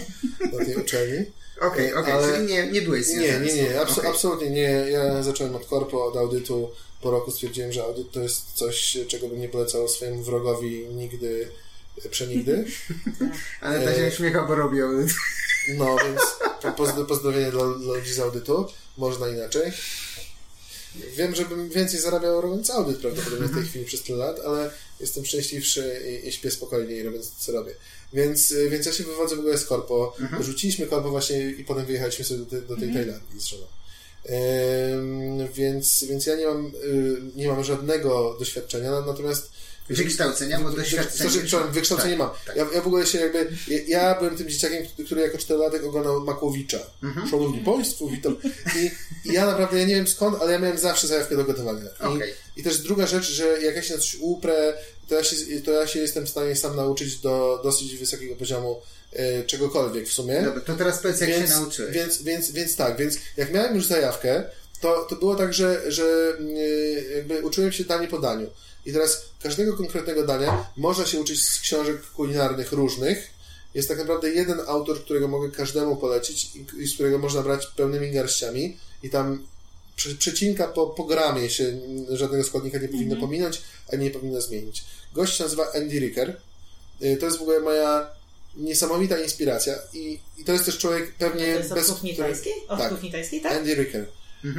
na tej uczelni. Okej, okej, Ale- czyli nie, nie byłeś Nie, związany nie, nie, tym. abso- Okej. absolutnie nie. Ja zacząłem od korpo, od audytu. Po roku stwierdziłem, że audyt to jest coś, czego bym nie polecał swojemu wrogowi nigdy, e, przenigdy. Ale to się e, uśmiecha, bo robią. No, więc po- pozdro- pozdrowienie dla, dla ludzi z audytu. Można inaczej. Wiem, że bym więcej zarabiał robiąc audyt prawdopodobnie w tej chwili przez tyle lat, ale jestem szczęśliwszy i, i śpię spokojniej robiąc to, co robię. Więc, y, więc ja się wywodzę w ogóle z korpo. Rzuciliśmy korpo właśnie i potem wyjechaliśmy sobie do, tej- do tej Tajlandii z żoną. Więc, więc ja nie mam, y, nie mam żadnego doświadczenia, natomiast Wykształcenia, bo przepraszam, wykształcenia Tak, mam. tak. Ja, ja w ogóle się jakby. Ja, ja byłem tym dzieciakiem, który jako czterolatek oglądał Makłowicza. Mhm. Szanowni Państwo, witam. I, I ja naprawdę, ja nie wiem skąd, ale ja miałem zawsze zajawkę do gotowania. I, Okej. I też druga rzecz, że jak ja się na coś uprę, to ja się, to ja się jestem w stanie sam nauczyć do dosyć wysokiego poziomu e, czegokolwiek w sumie. Dobra, to teraz powiedz, jak więc, się nauczyłeś. Więc, więc, więc tak, więc jak miałem już zajawkę, to, to było tak, że, że yy, jakby uczyłem się danie po daniu. I teraz każdego konkretnego dania można się uczyć z książek kulinarnych różnych. Jest tak naprawdę jeden autor, którego mogę każdemu polecić i, z którego można brać pełnymi garściami i tam prze- przecinka po, po gramie się mm, żadnego składnika nie powinno pominąć, a nie powinno zmienić. Gość się nazywa Andy Ricker. Y, To jest w ogóle moja niesamowita inspiracja i, i to jest też człowiek pewnie to jest od bez kuchni tajskiej? Od tak. kuchni tajskiej, tak? Andy Ricker.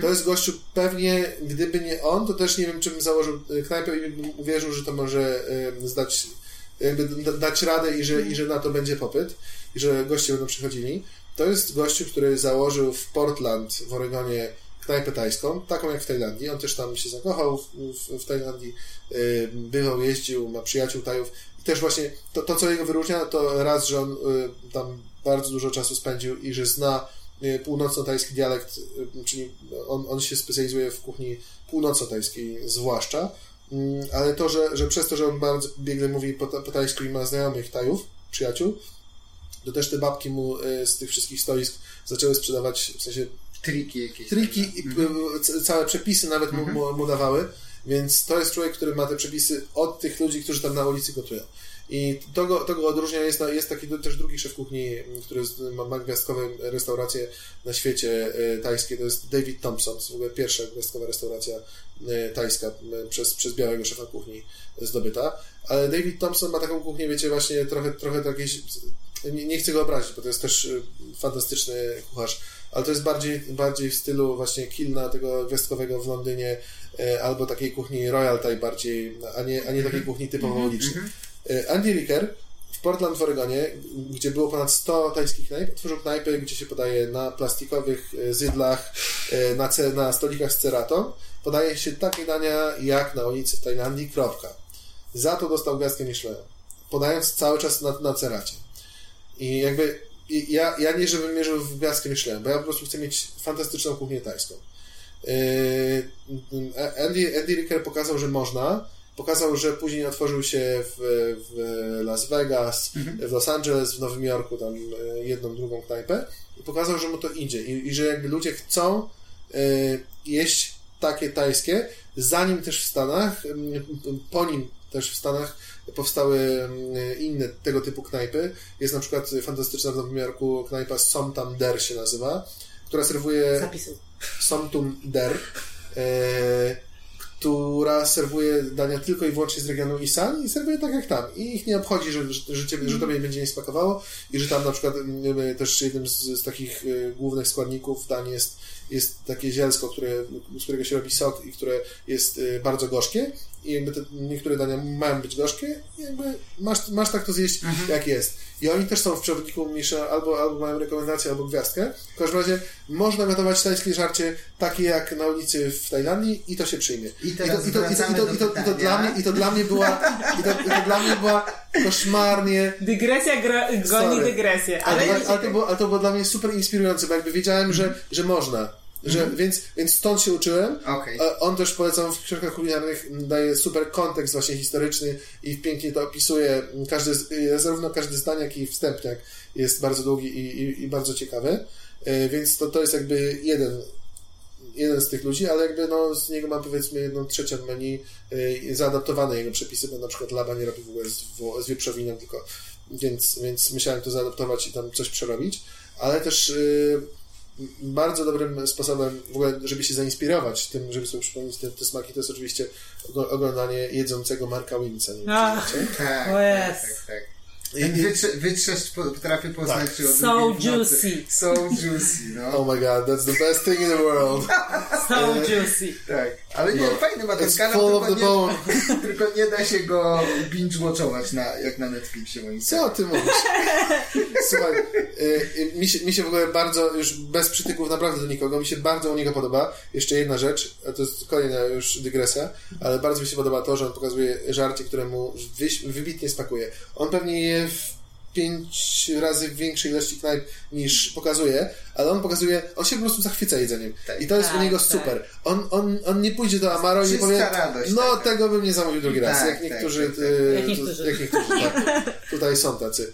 To jest gościu, pewnie gdyby nie on, to też nie wiem, czym założył y, knajpę i uwierzył, że to może zdać, jakby dać radę i że, i że na to będzie popyt i że goście będą przychodzili. To jest gościu, który założył w Portland w Oregonie knajpę tajską, taką jak w Tajlandii. On też tam się zakochał w, w, w Tajlandii, bywał, jeździł, ma przyjaciół Tajów. I też właśnie to, to, co jego wyróżnia, to raz, że on y, tam bardzo dużo czasu spędził i że zna północno-tajski dialekt, y, czyli on, on się specjalizuje w kuchni północno-tajskiej zwłaszcza, Mm, ale to, że, że przez to, że on bardzo biegle mówi po, po tajsku i ma znajomych Tajów, przyjaciół, to też te babki mu y, z tych wszystkich stoisk zaczęły sprzedawać, w sensie Triki jakieś. triki i y, c- całe przepisy nawet mu, mu, mu dawały, więc to jest człowiek, który ma te przepisy od tych ludzi, którzy tam na ulicy gotują. I to go, to go odróżnia. Jest, jest taki też drugi szef kuchni, który ma, gwiazdkowe restauracje na świecie e, tajskie. To jest David Thompson. To jest w ogóle pierwsza gwiazdkowa restauracja e, tajska przez, przez białego szefa kuchni zdobyta. Ale David Thompson ma taką kuchnię, wiecie, właśnie trochę, trochę takiej... Nie, nie chcę go obrazić, bo to jest też e, fantastyczny kucharz, ale to jest bardziej, bardziej w stylu właśnie Kilna, tego gwiazdkowego w Londynie, albo takiej kuchni Royal Thai bardziej, a nie, a nie takiej kuchni typowo ulicznej. E, Andy Ricker w Portland w Oregonie, gdzie było ponad 100 tajskich knajp, otworzył knajpy, gdzie się podaje na plastikowych e, zydlach, e, na, ce, na stolikach z ceratą. Podaje się takie dania jak na ulicy w Tajlandii, kropka. Za to dostał gwiazdkę Michelin, podając cały czas na, na ceracie. I jakby i ja, ja nie, żebym mierzył w gwiazdkę Michelin, bo ja po prostu chcę mieć fantastyczną kuchnię tajską. Andy, Andy Ricker pokazał, że można. Pokazał, że później otworzył się w, w Las Vegas, w Los Angeles, w Nowym Jorku, tam e, jedną, drugą knajpę i pokazał, że mu to idzie i, i że jakby ludzie chcą e, jeść takie tajskie, zanim też w Stanach, po nim też w Stanach powstały inne tego typu knajpy. Jest na przykład fantastyczna w Nowym Jorku knajpa Somtam Der się nazywa, która serwuje Zapisu. Somtum Der, e, która serwuje dania tylko i wyłącznie z regionu Isan i serwuje tak jak tam. I ich nie obchodzi, że, że, ciebie, że tobie będzie nie smakowało i że tam na przykład mm, też jednym z, z takich y, głównych składników dań jest, jest takie zielsko, które, z którego się robi sok i które jest y, bardzo gorzkie i jakby te, niektóre dania mają być gorzkie i jakby masz, masz tak to zjeść jak jest. I oni też są w przewodniku Michelin, albo, albo mają rekomendację, albo gwiazdkę. W każdym razie można gotować tajskie żarcie takie jak na ulicy w Tajlandii i to się przyjmie. I to, dla mnie, I to dla mnie była i to, i to dla mnie była koszmarnie Dygresja gra, goni Sorry. dygresję. ale, Ale, ale, ale, to było, ale to było dla mnie super inspirujące, bo jakby wiedziałem, że, że można. Że, więc, więc stąd się uczyłem. Okej. A On też polecam w książkach kulinarnych daje super kontekst właśnie historyczny i pięknie to opisuje. Każdy, y, zarówno każdy zdań, jak i wstępniak jest bardzo długi i, i, i bardzo ciekawy. Y, Więc to, to jest jakby jeden, jeden z tych ludzi, ale jakby no, z niego mam powiedzmy jedną trzecią menu zaadaptowane jego przepisy, bo na przykład Laba nie robi w ogóle z, z wieprzowinem, tylko więc, więc musiałem to zaadaptować i tam coś przerobić, ale też y, bardzo dobrym sposobem w ogóle, żeby się zainspirować tym, żeby sobie przypomnieć te, te smaki, to jest oczywiście oglądanie jedzącego Marka Winca. Nie wiem, Ach. Tak, tak, jest. tak, tak. I- Ten wytrze- Wytrzeszcz po- potrafię poznać, Tak. So juicy. So juicy, no. Oh my god, that's the best thing in the world. So juicy. Tak, ale nie, No. fajny ma ten It's kanał, tylko nie, tylko nie da się go binge-watchować na, jak na Netflixie moim Co ty mówisz? Słuchaj, y, y, mi się, mi się w ogóle bardzo, już bez przytyków naprawdę do nikogo, mi się bardzo u niego podoba. Jeszcze jedna rzecz, a to jest kolejna już dygresja, ale bardzo mi się podoba to, że on pokazuje żarcie, które mu wyś- wybitnie smakuje. On pewnie je w pięć razy większej ilości knajp niż pokazuje, ale on pokazuje, on się po prostu zachwyca jedzeniem. Tak. I to jest Tak, u niego tak. super. On, on, on nie pójdzie do Amaro i nie powie, radość no taka. tego bym nie zamówił drugi raz, Tak, jak tak, niektórzy, tak, tak. Jak niektórzy. jak niektórzy tak. Tutaj są tacy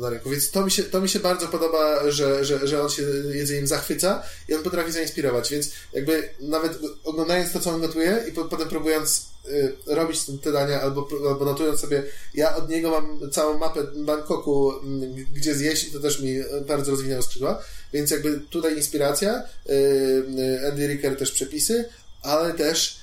na rynku. Więc to mi się, to mi się bardzo podoba, że, że, że on się jedzeniem zachwyca i on potrafi zainspirować. Więc jakby nawet oglądając to, co on gotuje i po, potem próbując y, robić te dania albo, albo notując sobie, ja od niego mam całą mapę Bangkoku, gdzie zjeść i to też mi bardzo rozwinęło skrzydła. Więc jakby tutaj inspiracja, y, Andy Ricker też przepisy, ale też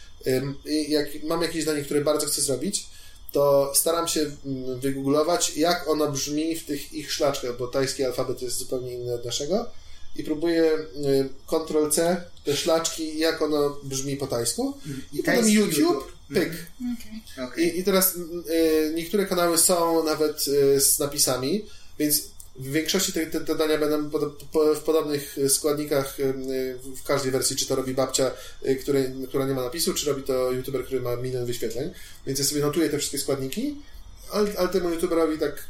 jak mam jakieś danie, które bardzo chcę zrobić, to staram się mm, wygooglować, jak ono brzmi w tych ich szlaczkach, bo tajski alfabet jest zupełnie inny od naszego i próbuję y, Ctrl-C, te szlaczki, jak ono brzmi po tajsku i, potem tajski YouTube, YouTube. pyk. Okej. I, I teraz y, niektóre kanały są nawet y, z napisami, więc w większości te, te, te dania będą pod, po, w podobnych składnikach w każdej wersji, czy to robi babcia, y, który, która nie ma napisu, czy robi to youtuber, który ma milion wyświetleń. Więc ja sobie notuję te wszystkie składniki, ale, ale temu youtuberowi tak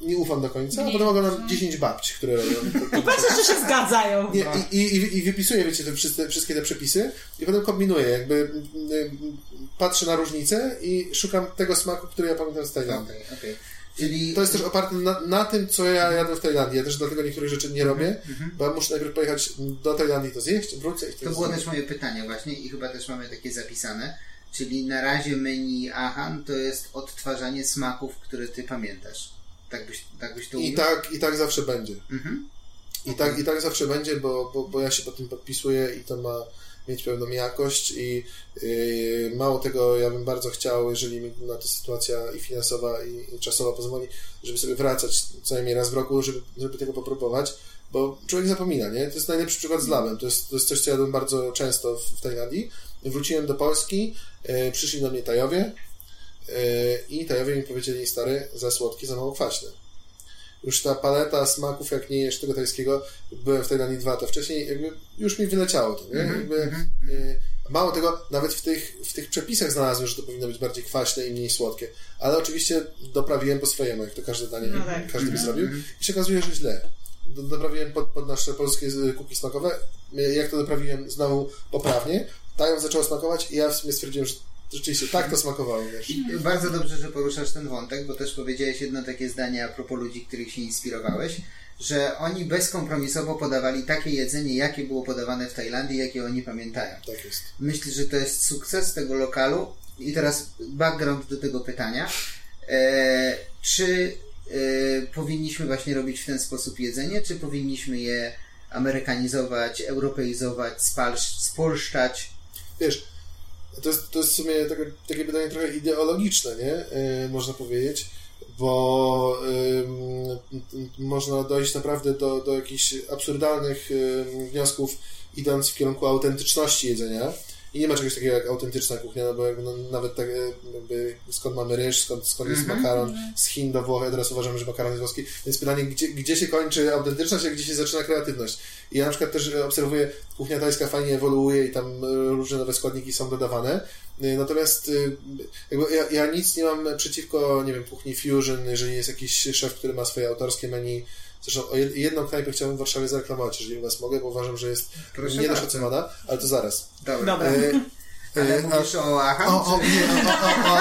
nie ufam do końca, a potem oglądam 10 babci, które robią. to- to- Patrzę, że się zgadzają. nie, i, i, I wypisuję, wiecie, te wszystkie, wszystkie te przepisy i potem kombinuję, jakby patrzę na różnice i szukam tego smaku, który ja pamiętam z Tajlandii. Okej, okej. Czyli To jest też oparte na, na tym, co ja jadłem w Tajlandii. Ja też dlatego niektórych rzeczy nie robię, Mhm, bo ja muszę najpierw pojechać do Tajlandii, to zjeść, wrócę i to wtedy było zjem. też moje pytanie właśnie i chyba też mamy takie zapisane. Czyli na razie menu Ahan to jest odtwarzanie smaków, które ty pamiętasz. Tak byś, tak byś to I tak, I tak zawsze będzie. Mhm. I tak, I tak zawsze będzie, bo, bo, bo ja się pod tym podpisuję i to ma mieć pewną jakość i yy, mało tego, ja bym bardzo chciał, jeżeli mi na to sytuacja i finansowa i, czasowa pozwoli, żeby sobie wracać co najmniej raz w roku, żeby, żeby tego popróbować, bo człowiek zapomina, nie? To jest najlepszy przykład z labem. To jest, to jest coś, co jadłem bardzo często w, w Tajlandii. Wróciłem do Polski, yy, przyszli do mnie Tajowie yy, i Tajowie mi powiedzieli, stary, za słodkie, za mało kwaśne już ta paleta smaków, jak nie jesz tego tajskiego, byłem w Tajlandii dwa, to wcześniej jakby już mi wyleciało to, nie? Mhm, Jakby, y, mało tego, nawet w tych, w tych przepisach znalazłem, że to powinno być bardziej kwaśne i mniej słodkie, ale oczywiście doprawiłem po swojemu, jak to każde danie, No tak. każdy by zrobił i się okazuje, że źle. Do- Doprawiłem pod, pod nasze polskie kuki smakowe, y, jak to doprawiłem znowu poprawnie, tają zaczęło smakować i ja w sumie stwierdziłem, że rzeczywiście tak to smakowało, wiesz. Bardzo dobrze, że poruszasz ten wątek, bo też powiedziałeś jedno takie zdanie a propos ludzi, których się inspirowałeś, że oni bezkompromisowo podawali takie jedzenie, jakie było podawane w Tajlandii, jakie oni pamiętają. Tak jest. Myślę, że to jest sukces tego lokalu. I teraz background do tego pytania. E, czy e, powinniśmy właśnie robić w ten sposób jedzenie, czy powinniśmy je amerykanizować, europeizować, spalsz, spolszczać? wiesz, to jest, to jest w sumie takie, takie pytanie trochę ideologiczne, nie? Yy, można powiedzieć, bo można dojść naprawdę do, do jakichś absurdalnych wniosków, idąc w kierunku autentyczności jedzenia. I nie ma czegoś takiego jak autentyczna kuchnia, no bo jakby, no, nawet tak jakby skąd mamy ryż, skąd, skąd jest Mhm. makaron, z Chin do Włoch, teraz uważam, że makaron jest włoski, więc pytanie, gdzie, gdzie się kończy autentyczność, a gdzie się zaczyna kreatywność. I ja na przykład też obserwuję, kuchnia tajska fajnie ewoluuje i tam y, różne nowe składniki są dodawane, natomiast jakby ja, ja nic nie mam przeciwko, nie wiem, kuchni fusion, jeżeli jest jakiś szef, który ma swoje autorskie menu, Zresztą jedną knajpę chciałbym w Warszawie zareklamować, jeżeli u Was mogę, bo uważam, że jest Proszę niedoszacowana, ale to zaraz. Dobra. Dobra. E, Ale mówisz o o, o, nie, o, o, o,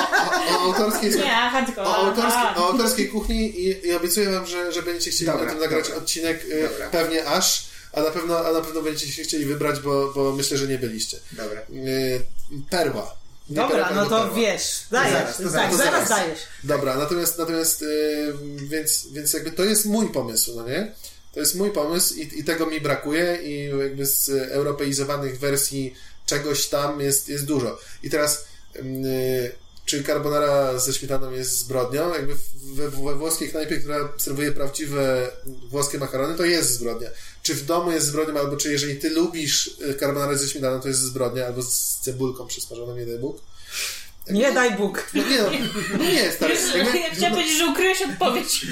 o, o autorskiej Nie, tylko. o autorskiej, o autorskiej kuchni i, i obiecuję wam, że, że będziecie chcieli Dobra, na tym nagrać dobra. odcinek e, Dobra. pewnie aż, a na pewno, a na pewno będziecie się chcieli wybrać, bo, bo myślę, że nie byliście. Dobra. E, Perła. Dobra, no to wiesz, dajesz, zaraz, to tak, zaraz, to zaraz zaraz. dajesz. Dobra, natomiast, natomiast yy, więc, więc jakby to jest mój pomysł, no nie? To jest mój pomysł i, i tego mi brakuje i jakby z europeizowanych wersji czegoś tam jest, jest dużo. I teraz yy, czy carbonara ze śmietaną jest zbrodnią? Jakby we, we włoskiej knajpie, która serwuje prawdziwe włoskie makarony, to jest zbrodnia. Czy w domu jest zbrodnią, albo czy jeżeli ty lubisz y, carbonarę ze śmietaną, to jest zbrodnia, albo z cebulką przysmażoną, nie daj Bóg. Nie daj Bóg. No nie, no, no nie, stary. jakby- Ja chciałam powiedzieć, że ukryłeś odpowiedź.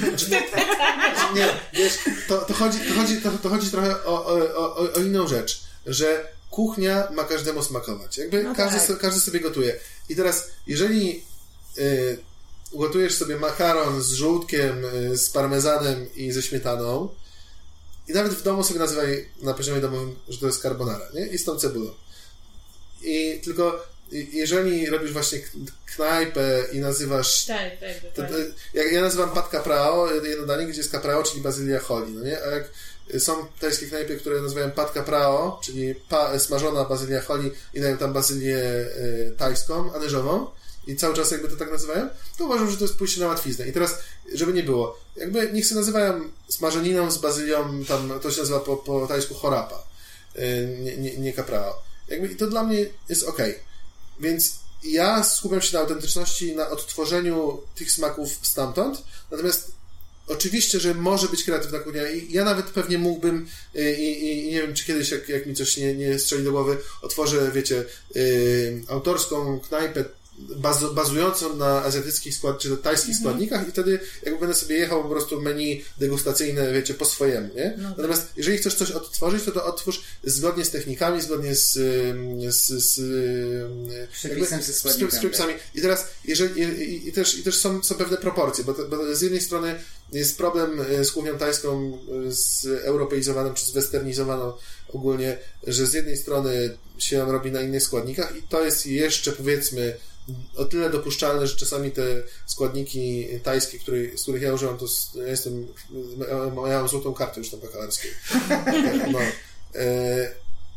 Nie, wiesz, to, to, chodzi, to, chodzi, to, to chodzi trochę o, o, o, o inną rzecz, że kuchnia ma każdemu smakować. Jakby No każdy, tak. so, każdy sobie gotuje. I teraz, jeżeli y, gotujesz sobie makaron z żółtkiem, y, z parmezanem i ze śmietaną, i nawet w domu sobie nazywaj na poziomie domowym, że to jest carbonara, nie? I z tą cebulą. I tylko jeżeli robisz właśnie knajpę i nazywasz Tak, tak, to, tak. to, jak ja nazywam pat caprao, jedno danie, gdzie jest caprao, czyli bazylia holi, no nie? A jak są tajskie knajpy, które nazywają pat caprao, czyli pa, smażona bazylia holi i dają tam bazylię y, tajską, anyżową i cały czas jakby to tak nazywają, to uważam, że to jest pójście na łatwiznę. I teraz, żeby nie było, jakby niech się nazywają smażeniną z bazylią, tam to się nazywa po, po tajsku chorapa, y, nie, nie, nie caprao. Jakby, I to dla mnie jest okej. Więc ja skupiam się na autentyczności, na odtworzeniu tych smaków stamtąd, natomiast oczywiście, że może być kreatywna kuchnia ja nawet pewnie mógłbym y, i, i nie wiem, czy kiedyś, jak, jak mi coś nie, nie strzeli do głowy, otworzę, wiecie, y, autorską knajpę bazu, bazującą na azjatyckich skład, czy tajskich składnikach i wtedy jakby będę sobie jechał po prostu menu degustacyjne, wiecie, po swojemu, nie? Natomiast jeżeli chcesz coś odtworzyć, to to odtwórz zgodnie z technikami, zgodnie z, z, z, Przepisem jakby z, z przepisami. I teraz, jeżeli, i, i, też, i też są, są pewne proporcje, bo, to, bo z jednej strony jest problem y, z kuchnią tajską, y, z europeizowaną, czy zwesternizowaną ogólnie, że z jednej strony się ją robi na innych składnikach i to jest jeszcze, powiedzmy, o tyle dopuszczalne, że czasami te składniki tajskie, które, z których ja używam, to ja jestem, ja złotą kartę już tam bakalarskiej. No. E,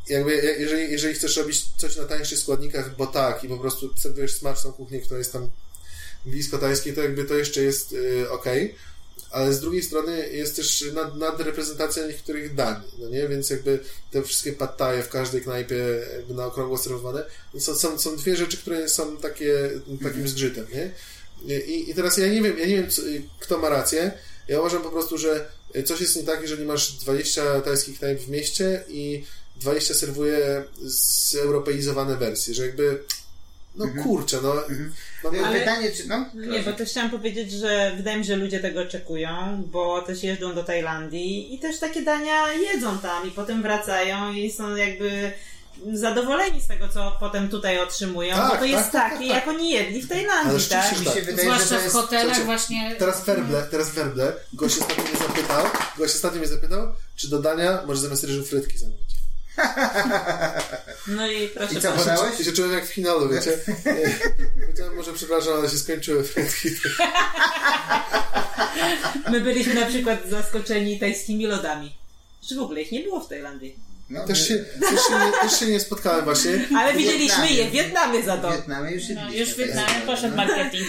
jakby, je- jeżeli, jeżeli chcesz robić coś na tańszych składnikach, bo tak, i po prostu serwujesz smaczną kuchnię, która jest tam blisko tajskiej, to jakby to jeszcze jest y, ok. Ale z drugiej strony jest też nad, nadreprezentacja niektórych dań, no nie? Więc jakby te wszystkie pattaje w każdej knajpie jakby na okrągło serwowane, są, są, są dwie rzeczy, które są takie, takim zgrzytem, nie? I, I teraz ja nie wiem, ja nie wiem, kto ma rację. Ja uważam po prostu, że coś jest nie tak, jeżeli masz 20 tajskich knajp w mieście i 20 serwuje zeuropeizowane wersje, że jakby no kurczę, no, no, no Ale- Pytanie, czy no? Nie, bo też chciałam powiedzieć, że wydaje mi się, że ludzie tego oczekują, bo też jeżdżą do Tajlandii i też takie dania jedzą tam i potem wracają i są jakby zadowoleni z tego, co potem tutaj otrzymują, Tak, bo to jest tak, tak, takie, tak. jak oni jedli w Tajlandii, tak? Mi się tak. wydaje, że Zwłaszcza to w jest... hotelach słuchajcie, właśnie. Teraz werble, teraz werble. Gość ostatnio mnie zapytał, gość ostatnio mnie zapytał, czy do dania może zamiast ryżu frytki zamówić. No i proszę I co, bardzo. podałeś? I się czułem jak w finalu, wiecie. Powiedziałem, może przepraszam, ale się skończyły frytki. My byliśmy na przykład zaskoczeni tajskimi lodami. Czy w ogóle ich nie było w Tajlandii. No, Też się, też się, nie, też się nie spotkałem właśnie. Ale W widzieliśmy je w Wietnamie za W to. Wietnamie już No, jedliśmy. już w Wietnamie poszedł marketing.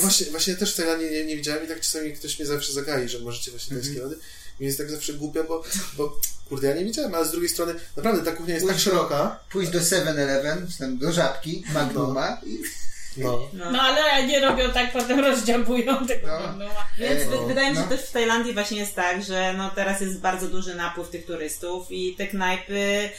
Właśnie, właśnie też w Tajlandii nie, nie widziałem i tak czasami ktoś mnie zawsze zagaje, że możecie właśnie tajskie lody. Mi jest tak zawsze głupio, bo, bo kurde, ja nie widziałem, ale z drugiej strony naprawdę ta kuchnia jest tak Pójdź do- szeroka. Pójść do 7-Eleven, czy tam do Żabki, Magnuma i No. No ale nie robią tak, potem rozdziabują tego No. Magnuma. Więc E, wy- wydaje mi się, no. że też w Tajlandii właśnie jest tak, że no teraz jest bardzo duży napływ tych turystów i te knajpy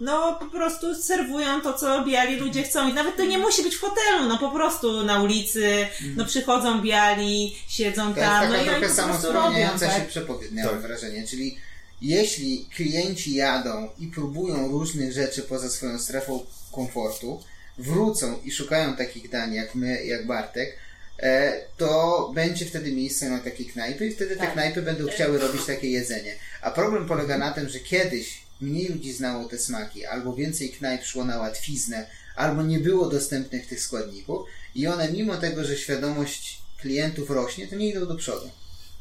no po prostu serwują to, co biali ludzie chcą. I nawet to nie musi być w hotelu, no po prostu na ulicy, no przychodzą biali, siedzą To jest tam, no taka i oni trochę po prostu robią, się tak? przepowiedź, miałem Tak. wrażenie. Czyli jeśli klienci jadą i próbują różnych rzeczy poza swoją strefą komfortu, wrócą i szukają takich dań jak my, jak Bartek, e, to będzie wtedy miejsce na takie knajpy i wtedy te Tak. knajpy będą chciały robić takie jedzenie. A problem polega na tym, że kiedyś mniej ludzi znało te smaki, albo więcej knajp szło na łatwiznę, albo nie było dostępnych tych składników i one mimo tego, że świadomość klientów rośnie, to nie idą do przodu.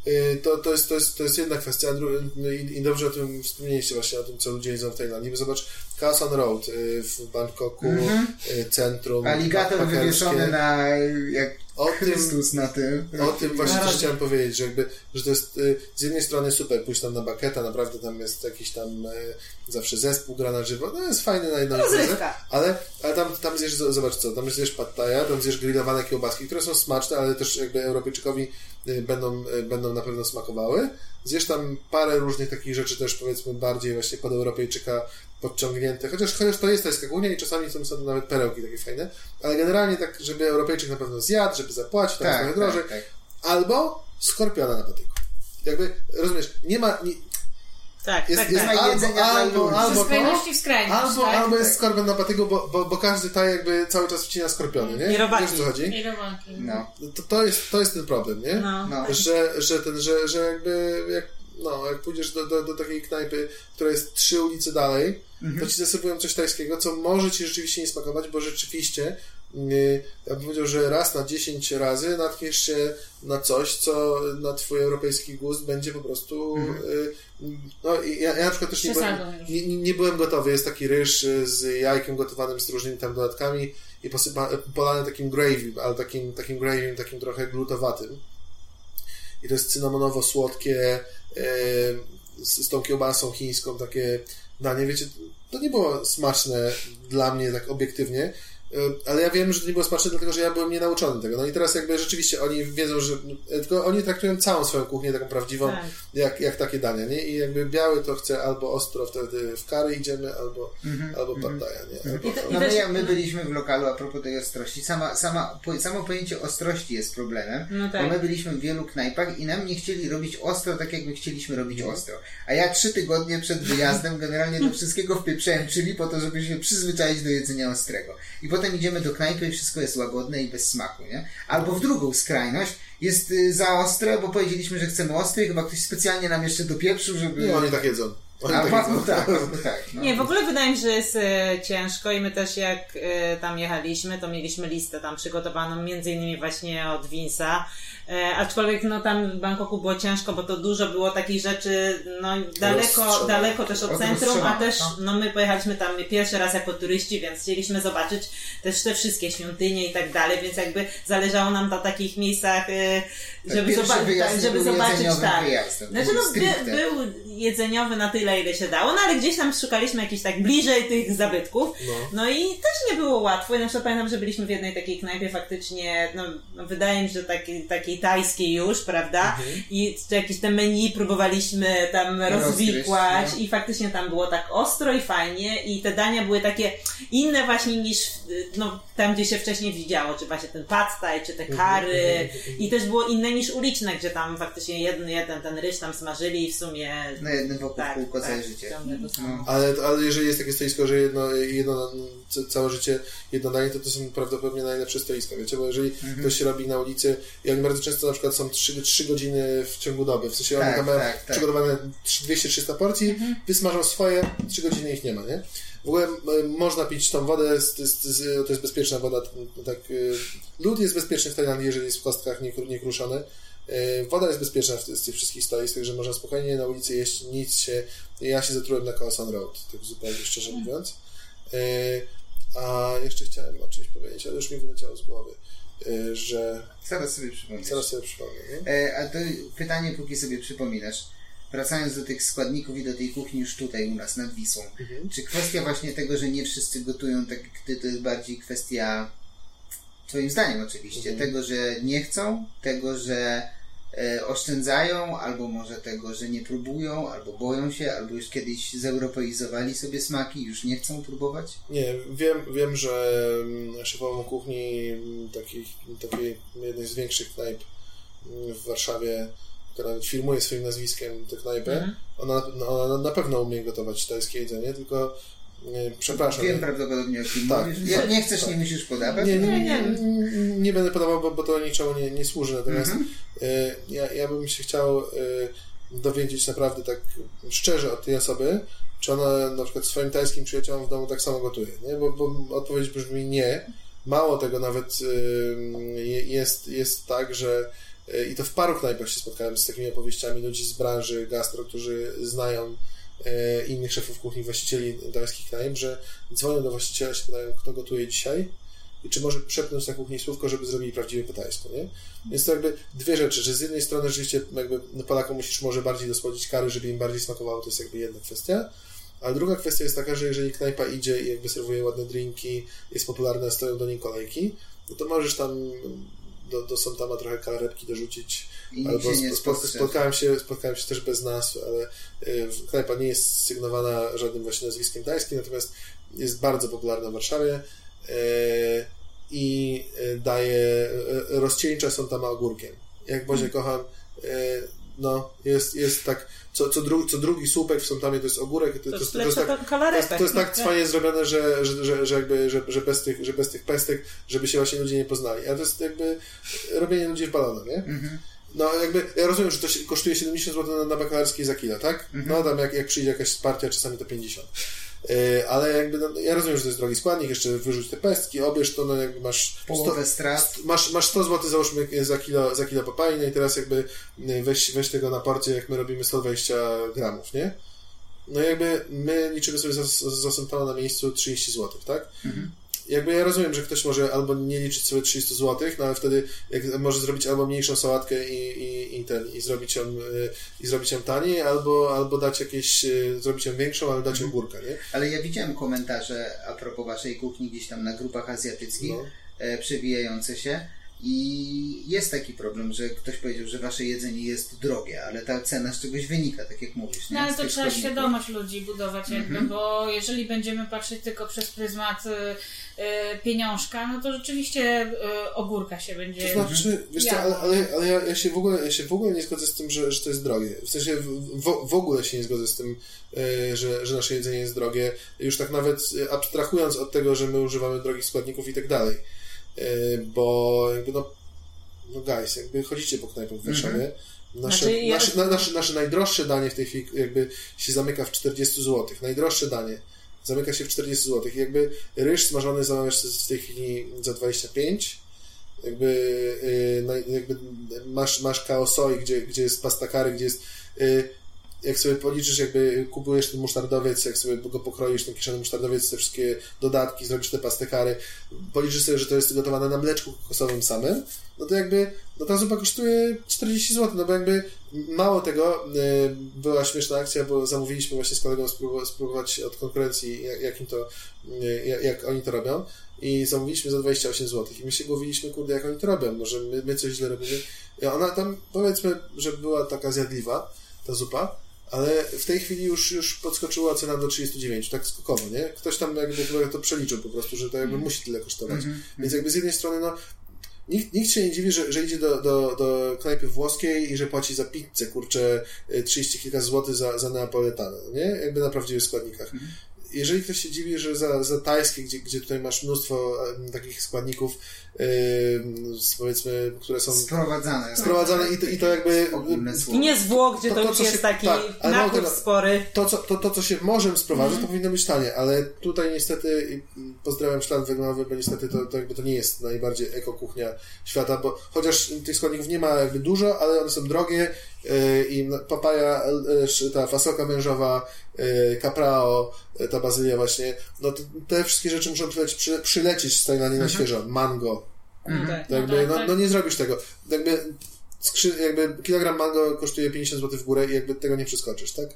Y, To, to, jest, to, jest, to jest jedna kwestia, no i, i dobrze o tym wspomnieliście właśnie, o tym, co ludzie jedzą w Tajlandii, bo zobacz, Khaosan Road y, w Bangkoku, Mhm. y, centrum Aligator wywieszony na jak O tym, Chrystus na tym. o tym właśnie też chciałem powiedzieć, że jakby, że to jest y, z jednej strony super, pójść tam na baketa, naprawdę tam jest jakiś tam y, zawsze zespół gra na żywo, no jest fajny na jedną Rozrywka. ale, ale tam, tam zjesz, zobacz co, tam zjesz pad thai'a, tam zjesz grillowane kiełbaski, które są smaczne, ale też jakby Europejczykowi y, będą, y, będą na pewno smakowały. Zjesz tam parę różnych takich rzeczy też powiedzmy bardziej właśnie pod Europejczyka podciągnięte, chociaż, chociaż to jest ta skakunia i czasami są, są nawet perełki takie fajne, ale generalnie tak, żeby Europejczyk na pewno zjadł, żeby zapłacić, tam jest Tak, trochę drożej, tak, tak. albo skorpiona na patyku. Jakby, rozumiesz, nie ma, nie, Tak, jest, tak, jest tak. albo, albo, albo to, skrajności w skrajność, albo, tak? albo jest skorpion na patyku, bo, bo, bo każdy taj jakby cały czas wcina skorpiony, nie? I robaki. Wiesz co chodzi? I romanki. No, To, to, jest, to jest ten problem, nie? No. no. Że, że ten, że, że jakby jak, no, jak pójdziesz do, do, do takiej knajpy, która jest trzy ulice dalej, to ci zaserwują coś tajskiego, co może ci rzeczywiście nie smakować, bo rzeczywiście yy, ja bym powiedział, że raz na 10 razy natkniesz się na coś, co na twój europejski gust będzie po prostu yy, no i ja, ja na przykład też nie byłem, nie, nie, byłem gotowy. Jest taki ryż y, z jajkiem gotowanym z różnymi tam dodatkami i posypa, polany takim gravy, ale takim, takim gravy, takim trochę glutowatym. I to jest cynamonowo-słodkie e, z, z tą kiełbasą chińską, takie danie, wiecie, to nie było smaczne dla mnie tak obiektywnie, ale ja wiem, że to nie było smaczne, dlatego że ja byłem nienauczony tego. No i teraz jakby rzeczywiście oni wiedzą, że e, tylko oni traktują całą swoją kuchnię taką prawdziwą, Tak. jak, jak takie dania, nie? I jakby biały to chce albo ostro wtedy w kary idziemy, albo, albo pad thai'a, nie? Albo, I to- No my, my byliśmy w lokalu a propos tej ostrości. Sama, sama, po, samo pojęcie ostrości jest problemem, No tak. bo my byliśmy w wielu knajpach i nam nie chcieli robić ostro tak, jak my chcieliśmy robić ostro. A ja trzy tygodnie przed wyjazdem generalnie do wszystkiego wpieprzałem czyli po to, żeby się przyzwyczaić do jedzenia ostrego. I potem idziemy do knajpy i wszystko jest łagodne i bez smaku, nie? Albo w drugą skrajność jest y, za ostre, bo powiedzieliśmy, że chcemy ostre i chyba ktoś specjalnie nam jeszcze dopieprzył, żeby... nie, oni tak jedzą. Oni A, tak jedzą. tak, tak. No. Nie, w ogóle wydaje mi się, że jest e, ciężko i my też jak e, tam jechaliśmy, to mieliśmy listę tam przygotowaną między innymi właśnie od Vince'a. E, aczkolwiek no tam w Bangkoku było ciężko, bo to dużo było takich rzeczy no daleko, daleko też od centrum, a też no. no my pojechaliśmy tam pierwszy raz jako turyści, więc chcieliśmy zobaczyć też te wszystkie świątynie i tak dalej, więc jakby zależało nam na takich miejscach, e, żeby, wyjazd tak, żeby zobaczyć tak. wyjazdem, Znaczy no, by, był jedzeniowy na tyle, ile się dało, no ale gdzieś tam szukaliśmy jakichś tak bliżej tych zabytków. No. No i też nie było łatwo. I na przykład pamiętam, że byliśmy w jednej takiej knajpie faktycznie, no, no wydaje mi się, że takiej, takiej tajskiej już, prawda? Mhm. I jakieś te menu próbowaliśmy tam rozwikłać Rozgryźć, no. i faktycznie tam było tak ostro i fajnie i te dania były takie inne właśnie niż no, tam, gdzie się wcześniej widziało, czy właśnie ten pad thai, czy te Mhm, kary i też było inne niż uliczne, gdzie tam faktycznie jeden, jeden ten ryż tam smażyli i w sumie Na jednym wokół tak, kółko całe tak, życie. No. Ale, ale jeżeli jest takie stoisko, że jedno, jedno całe życie jedno danie, to to są prawdopodobnie najlepsze stoiska, wiecie, bo jeżeli Mhm. ktoś się robi na ulicy oni bardzo często na przykład są 3, 3 godziny w ciągu doby, w sensie oni Tak, tam mają tak, tak. przygotowane 200-300 porcji, Mhm. wysmażą swoje, 3 godziny ich nie ma, nie? W ogóle można pić tą wodę, z, z, z, to jest bezpieczna woda, tak, y, lód jest bezpieczny w Tajlandii, jeżeli jest w kostkach nie, nie kruszony. Y, Woda jest bezpieczna w, z tych wszystkich stoisk, także można spokojnie na ulicy jeść, nic się... Ja się zatrułem na Kaosan Road, tak zupełnie szczerze mówiąc. Y, A jeszcze chciałem o czymś powiedzieć, ale już mi wyleciało z głowy. Y, że Zaraz sobie przypomnę. zaraz sobie przypomnę. E, a to pytanie, póki sobie przypominasz. Wracając do tych składników i do tej kuchni już tutaj u nas nad Wisłą. Mhm. Czy kwestia właśnie tego, że nie wszyscy gotują tak jak ty, to jest bardziej kwestia, twoim zdaniem oczywiście, Mhm. tego, że nie chcą, tego, że e, oszczędzają, albo może tego, że nie próbują, albo boją się, albo już kiedyś zeuropeizowali sobie smaki, już nie chcą próbować? Nie, wiem, wiem że mm, szefową kuchni mm, takich, takiej jednej z większych knajp mm, w Warszawie, która nawet firmuje swoim nazwiskiem tę knajpę, Mhm. ona, no, ona na pewno umie gotować tajskie jedzenie, tylko przepraszam. Wiem nie- prawdopodobnie o kim Tak, mówisz. Jak tak, nie chcesz, tak. nie musisz podawać. Nie, nie, Nie, nie, nie. nie, nie będę podawał, bo, bo to niczemu nie, nie służy. Natomiast Mhm. e, ja, ja bym się chciał e, dowiedzieć naprawdę tak szczerze od tej osoby, czy ona na przykład swoim tajskim przyjaciołom w domu tak samo gotuje. Nie? Bo, bo odpowiedź brzmi nie. Mało tego, nawet e, jest, jest tak, że e, i to w paru knajpach się spotkałem z takimi opowieściami ludzi z branży gastro, którzy znają e, innych szefów kuchni, właścicieli tajskich knajp, że dzwonią do właściciela, się pytają, kto gotuje dzisiaj i czy może przepnąć na kuchni słówko, żeby zrobili prawdziwie po tajsku, nie? Więc to jakby dwie rzeczy, że z jednej strony rzeczywiście jakby Polakom musisz może bardziej dosłodzić kary, żeby im bardziej smakowało, to jest jakby jedna kwestia, a druga kwestia jest taka, że jeżeli knajpa idzie i jakby serwuje ładne drinki, jest popularna, stoją do niej kolejki, no to możesz tam do, do Sontama trochę kalarepki dorzucić, I Albo się spo- spostrzeże. spotkałem, się, spotkałem się też bez nazw, ale y, knajpa nie jest sygnowana żadnym właśnie nazwiskiem tajskim, natomiast jest bardzo popularna w Warszawie y, i y, daje y, rozcieńcza są tam ogórkiem. Jak Bozie Hmm. kocham, y, no jest, jest tak, co, co, dru, co drugi słupek w Sontamie to jest ogórek, to, to, To jest- to jest tak, to jest, tak cwanie zrobione, że, że, że, że, jakby, że, że, bez tych, że bez tych pestek, żeby się właśnie ludzie nie poznali. A to jest jakby robienie ludzi w balona, nie? Mhm. No jakby, ja rozumiem, że to kosztuje 70 zł na, na bakalarskiej za kilo, tak? No tam jak, jak przyjdzie jakaś partia, czasami to 50. Yy, ale jakby, no, ja rozumiem, że to jest drogi składnik, jeszcze wyrzuć te pestki, obierz to, no jakby masz 100, Połowę strat. masz, masz 100 zł załóżmy za kilo, za kilo papaji, no i teraz jakby yy, weź, weź tego na porcję, jak my robimy 120 gramów, nie? No jakby my liczymy sobie za, za Santana na miejscu 30 zł, tak? Jakby ja rozumiem, że ktoś może albo nie liczyć sobie 300 zł, no ale wtedy jak może zrobić albo mniejszą sałatkę i, i, i, ten, i, zrobić ją, i zrobić ją taniej, albo, albo dać jakieś, y, zrobić ją większą, ale dać ogórka, nie? Ale ja widziałem komentarze a propos waszej kuchni gdzieś tam na grupach azjatyckich No. e, przewijające się i jest taki problem, że ktoś powiedział, że wasze jedzenie jest drogie, ale ta cena z czegoś wynika, tak jak mówisz. Nie? No ale to trzeba składników. świadomość ludzi budować jakby, Mhm. bo jeżeli będziemy patrzeć tylko przez pryzmat y, y, pieniążka, no to rzeczywiście y, ogórka się będzie... To znaczy, wiesz co, ale, ale, ale ja, ja, się w ogóle, ja się w ogóle nie zgodzę z tym, że, że to jest drogie. W sensie w, w, ogóle się nie zgodzę z tym, e, że, że nasze jedzenie jest drogie. Już tak nawet e, abstrahując od tego, że my używamy drogich składników i tak dalej. E, Bo jakby no, no guys, jakby chodzicie po knajpach w Warszawie, Nasze, Znaczy, ja- nasze, na, nasze, nasze najdroższe danie w tej chwili jakby się zamyka w 40 zł. Najdroższe danie zamyka się w 40 zł. I jakby ryż smażony zamawiasz w tej chwili za 25. Jakby, yy, jakby masz, masz kaosoi, gdzie, gdzie jest pasta curry, gdzie jest yy, jak sobie policzysz, jakby kupujesz ten musztardowiec, jak sobie go pokroisz, ten kiszony musztardowiec, te wszystkie dodatki, zrobisz te pastę curry, policzysz sobie, że to jest gotowane na mleczku kokosowym samym, no to jakby, no ta zupa kosztuje 40 zł, no bo jakby mało tego, y, była śmieszna akcja, bo zamówiliśmy właśnie z kolegą spróbować od konkurencji, jak, jakim to, y, jak, oni to robią i zamówiliśmy za 28 zł i my się głowiliśmy, kurde, jak oni to robią, może my, my coś źle robimy. I ona tam, powiedzmy, że była taka zjadliwa, ta zupa, ale w tej chwili już, już podskoczyła cena do 39, tak skokowo, nie? Ktoś tam jakby chyba to przeliczył po prostu, że to jakby musi tyle kosztować. Więc jakby z jednej strony, no, nikt, nikt się nie dziwi, że, że idzie do, do, do knajpy włoskiej i że płaci za pizzę, kurczę, y, 30 kilka złotych za, za neapoletanę, nie? Jakby na prawdziwych składnikach. Jeżeli ktoś się dziwi, że za, za tajskie, gdzie, gdzie tutaj masz mnóstwo takich składników, powiedzmy, które są Sprowadzane. sprowadzane i to, i to jakby Ogólne słowo. I nie z Włoch, gdzie To- to, to, już się- jest taki tak, napływ spory. to, co, to, to, co się morzem sprowadza, to powinno być tanie, ale tutaj niestety mm, pozdrawiam ślad węglowy, bo niestety to, to, jakby to nie jest najbardziej eko-kuchnia świata, bo chociaż tych składników nie ma jakby dużo, ale one są drogie yy, i no, papaja, yy, ta fasolka mężowa, caprao, yy, ta bazylia właśnie, no to te wszystkie rzeczy muszą przylecieć, przy, przylecieć z Tajlandii na świeżo. Mango, No tak. To jakby, tak, no, tak. no nie zrobisz tego. Jakby, skrzy, jakby kilogram mango kosztuje 50 zł w górę i jakby tego nie przeskoczysz, tak?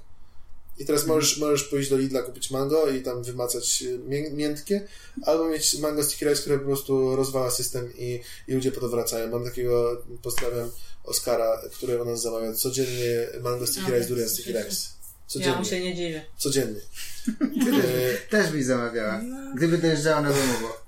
I teraz możesz, możesz pójść do Lidla, kupić mango i tam wymacać y, mię, miętkie, albo mieć mango sticky rice, które po prostu rozwala system i, i ludzie po to wracają. Mam takiego, pozdrawiam Oskara, który u nas zamawia codziennie mango sticky rice, durian sticky słyszę. Rice. Ja mu się Codziennie. nie dziwię. Codziennie. E, Też mi zamawiała. Gdyby dojeżdżała na domowo.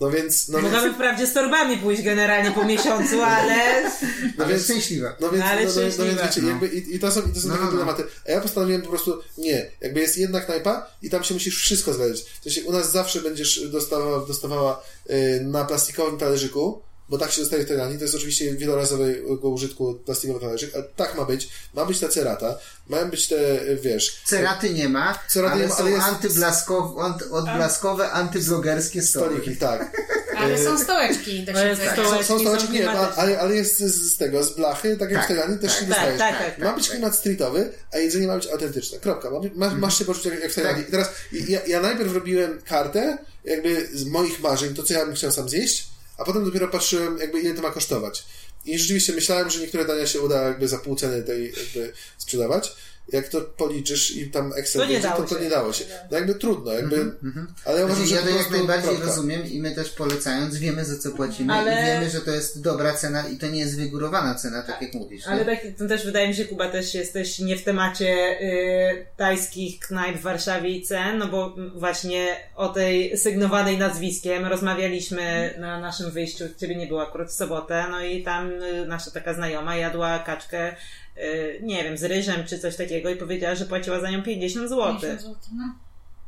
No więc, no więc, wprawdzie z torbami pójść generalnie po miesiącu, ale... no więc szczęśliwa. No więc, Ale no, no, no, więc wiecie, No. jakby i, i to są, i to są No, takie no, no. dylematy. A ja postanowiłem po prostu, nie, jakby jest jedna knajpa i tam się musisz wszystko zlecieć. W sensie u nas zawsze będziesz dostawała, dostawała y, na plastikowym talerzyku, bo tak się dostaje w Tajlandii, to jest oczywiście wielorazowego użytku plastikowy talerzyk, ale tak ma być. Ma być ta cerata, mają być te, y, wiesz, Ceraty nie ma, Ceraty ale nie ma, są ale jest- antyblaskowe, ant, odblaskowe, antyblogerskie stoliki. stoliki, tak. Ale są stołeczki do Ale Są, Stołeczki są są stołeczki, nie, ma, ale, ale jest z, z tego, z blachy, tak jak Tak, w Tajlandii, też tak, się tak, dostajesz. tak, tak. Ma być klimat streetowy, a jedzenie ma być autentyczne. Kropka. Ma, ma, masz się poczuć jak, jak w Tajlandii. I teraz ja, ja najpierw robiłem kartę jakby z moich marzeń, to co ja bym chciał sam zjeść, a potem dopiero patrzyłem jakby ile to ma kosztować. I rzeczywiście myślałem, że niektóre dania się uda jakby za pół ceny tej jakby sprzedawać. Jak to policzysz i tam Excel To nie będzie, dało to, to nie dało się. No jakby trudno, jakby, ale ja uważam, Znaczy, że ja to jak najbardziej kropka. rozumiem i my też polecając, wiemy za co płacimy Ale- i wiemy, że to jest dobra cena i to nie jest wygórowana cena, tak jak mówisz. Ale tak, to też wydaje mi się, Kuba, też jesteś nie w temacie y, tajskich knajp w Warszawie i cen, no bo mm, właśnie o tej sygnowanej nazwiskiem rozmawialiśmy na naszym wyjściu, ciebie nie było akurat w sobotę, no i tam y, nasza taka znajoma jadła kaczkę, nie wiem, z ryżem czy coś takiego i powiedziała, że płaciła za nią 50 zł. 50 zł, no.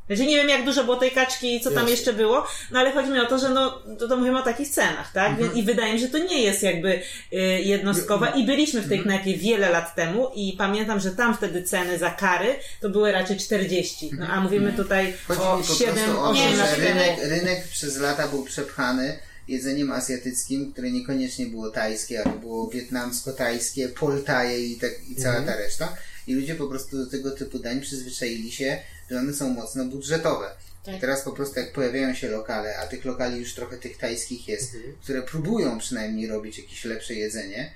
Znaczy nie wiem jak dużo było tej kaczki i co tam jeszcze było, no ale chodzi mi o to, że no, to, to mówimy o takich cenach, tak? Mhm. I wydaje mi się, że to nie jest jakby y, jednostkowe i byliśmy w tej Mhm. knajpie wiele lat temu i pamiętam, że tam wtedy ceny za kary to były raczej 40, no a mówimy tutaj Mhm. Chodzi o mi po 7, prostu o 8 to, lat rynek przez lata był przepchany jedzeniem azjatyckim, które niekoniecznie było tajskie, ale było wietnamsko-tajskie, poltaje i, tak, i cała ta reszta. I ludzie po prostu do tego typu dań przyzwyczaili się, że one są mocno budżetowe. Tak. I teraz po prostu jak pojawiają się lokale, a tych lokali już trochę tych tajskich jest, które próbują przynajmniej robić jakieś lepsze jedzenie,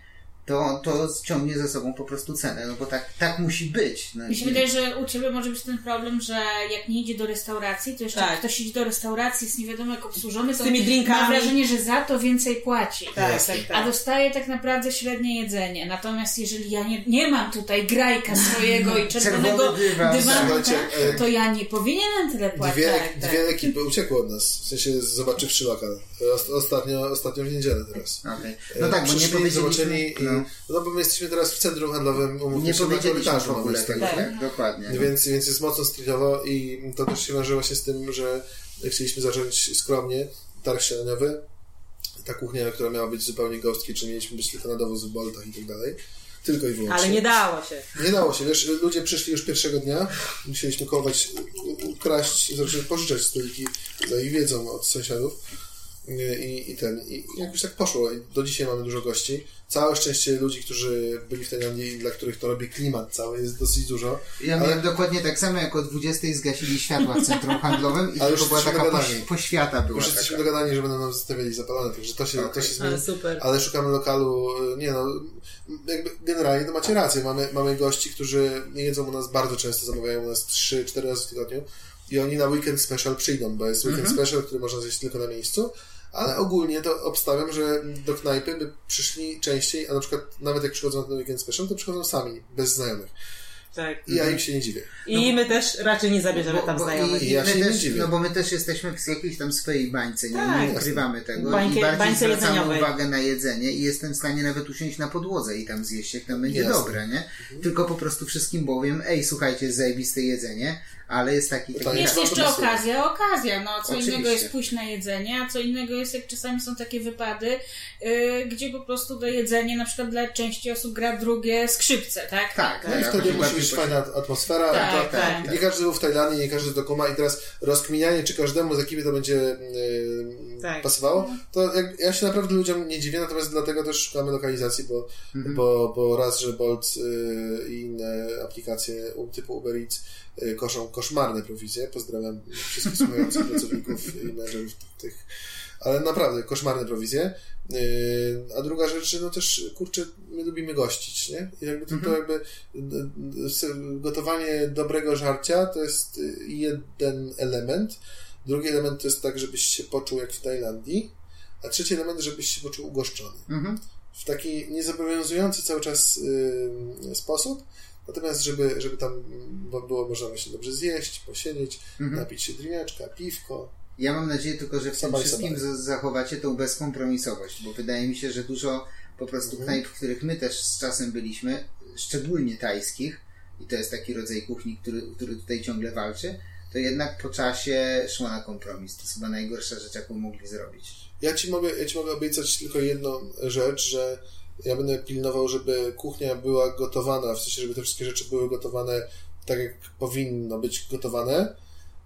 to to ciągnie za sobą po prostu cenę, no bo tak, tak musi być. No, Mi się wydaje, że u Ciebie może być ten problem, że jak nie idzie do restauracji, to jeszcze Tak. ktoś idzie do restauracji, jest nie wiadomo jak obsłużony, to tymi drinkami. ma wrażenie, że za to więcej płaci. Tak, tak, A tak. dostaje tak naprawdę średnie jedzenie. Natomiast jeżeli ja nie, nie mam tutaj grajka swojego i czerwonego dywanu, tak, e, to ja nie powinienem tyle płacić. Dwie, tak, tak. dwie ekipy uciekły od nas, w sensie zobaczywszy lokal. Ost- Ostatnio, ostatnio w niedzielę teraz. Okej. No tak, bo nie zobaczyli powiedzieliśmy... i, No. No bo my jesteśmy teraz w centrum handlowym, umówmy Nie się, na korytarzu w ogóle tego. Tak. tak, dokładnie. Więc, więc jest mocno streetowo i to też się wiąże właśnie z tym, że chcieliśmy zacząć skromnie, targ śniadaniowy, ta kuchnia, która miała być zupełnie ghostki, czy mieliśmy być tylko na dowóz w Boltach i tak dalej. Tylko i wyłącznie. Ale nie dało się. Nie dało się, wiesz, ludzie przyszli już pierwszego dnia, musieliśmy kołować, ukraść, znaczy pożyczać stoliki za ich wiedzą od sąsiadów i, i ten, i jakoś tak poszło. I do dzisiaj mamy dużo gości. Całe szczęście ludzi, którzy byli w Tajlandii i dla których to robi klimat cały, jest dosyć dużo. Ja miałem dokładnie tak samo, jak o 20 zgasili światła w centrum handlowym i Ale tylko była taka poś, poświata była Już jesteśmy taka. dogadani, że będą nam zostawiali zapalane, także to się, to Okej. się zmieni. Ale super. Ale szukamy lokalu, nie no, jakby generalnie to macie rację, mamy, mamy gości, którzy nie jedzą u nas bardzo często, zamawiają u nas 3-4 razy w tygodniu i oni na weekend special przyjdą, bo jest weekend special, który można zjeść tylko na miejscu, ale ogólnie to obstawiam, że do knajpy by przyszli częściej, a na przykład nawet jak przychodzą na ten weekend special, to przychodzą sami, bez znajomych. Tak. I ja im się nie dziwię. I my też raczej nie zabierzemy tam znajomych. i, Ja my się nie też, dziwię. no bo my też jesteśmy w jakiejś tam swojej bańce, nie, Tak. nie ukrywamy tego Bańkie- i bardziej bańce zwracamy jedzeniowej. uwagę na jedzenie i jestem w stanie nawet usiąść na podłodze i tam zjeść, jak tam będzie Jasne. dobre, nie? Tylko po prostu wszystkim powiem, ej, słuchajcie, zajebiste jedzenie, ale jest taki... Tak. taki Jest jeszcze okazja, okazja. No, co Oczywiście. innego jest pójść na jedzenie, a co innego jest, jak czasami są takie wypady, yy, gdzie po prostu to jedzenie, na przykład dla części osób gra drugie skrzypce, tak? Tak, No i ja wtedy musi być fajna atmosfera. Tak, to, tak, Nie każdy był w Tajlandii, nie każdy to kuma i teraz rozkminianie, czy każdemu z ekipy to będzie yy, Tak. pasowało, to jak, ja się naprawdę ludziom nie dziwię, natomiast dlatego też szukamy lokalizacji, bo, bo, bo raz, że Bolt yy, i inne aplikacje typu Uber Eats koszą koszmarne prowizje. Pozdrawiam wszystkich słuchających pracowników i menedżerów tych ale naprawdę koszmarne prowizje. Yy, A druga rzecz, no też, kurczę, my lubimy gościć, nie? I jakby to, to jakby y, y, gotowanie dobrego żarcia to jest y, jeden element. Drugi element to jest tak, żebyś się poczuł jak w Tajlandii. A trzeci element, żebyś się poczuł ugoszczony. Mhm. W taki niezobowiązujący cały czas y, sposób. Natomiast, żeby, żeby tam było można właśnie dobrze zjeść, posiedzieć, Mhm. napić się drineczka, piwko. Ja mam nadzieję tylko, że w tym wszystkim z- zachowacie tą bezkompromisowość, bo wydaje mi się, że dużo po prostu Mhm. knajp, w których my też z czasem byliśmy, szczególnie tajskich, i to jest taki rodzaj kuchni, który, który tutaj ciągle walczy, to jednak po czasie szło na kompromis. To jest chyba najgorsza rzecz, jaką mogli zrobić. Ja ci mogę, ja ci mogę obiecać tylko jedną rzecz, że ja będę pilnował, żeby kuchnia była gotowana, w sensie, żeby te wszystkie rzeczy były gotowane tak, jak powinno być gotowane.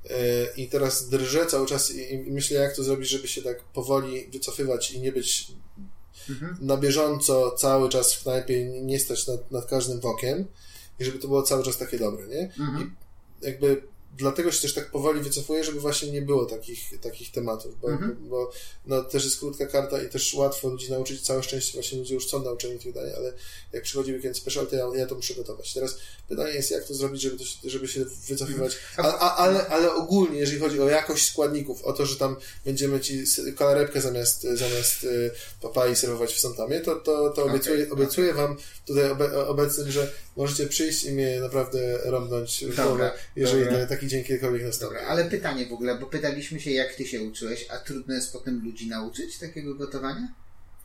Yy, I teraz drżę cały czas i, i myślę, jak to zrobić, żeby się tak powoli wycofywać i nie być Mhm. na bieżąco cały czas w knajpie, nie stać nad, nad każdym wokiem i żeby to było cały czas takie dobre, nie? Mhm. jakby dlatego się też tak powoli wycofuję, żeby właśnie nie było takich, takich tematów, bo, Mhm. bo no, też jest krótka karta i też łatwo ludzi nauczyć, całe szczęście właśnie ludzie już są nauczeni tych dań, ale jak przychodzi weekend special, to ja, ja to muszę gotować. Teraz pytanie jest, jak to zrobić, żeby, to, się- żeby się wycofywać, a, a, ale, ale ogólnie, jeżeli chodzi o jakość składników, o to, że tam będziemy ci kalarepkę zamiast, zamiast y, papai serwować w Santamie, to, to, to Okej, obiecuję, obiecuję wam tutaj obe, obecnym, że możecie przyjść i mnie naprawdę rąbnąć w głowę, jeżeli dobra. Ta- taki dzień kiedykolwiek nastąpi. Dobra, ale pytanie w ogóle, bo pytaliśmy się, jak ty się uczyłeś, a trudno jest potem ludzi nauczyć takiego gotowania?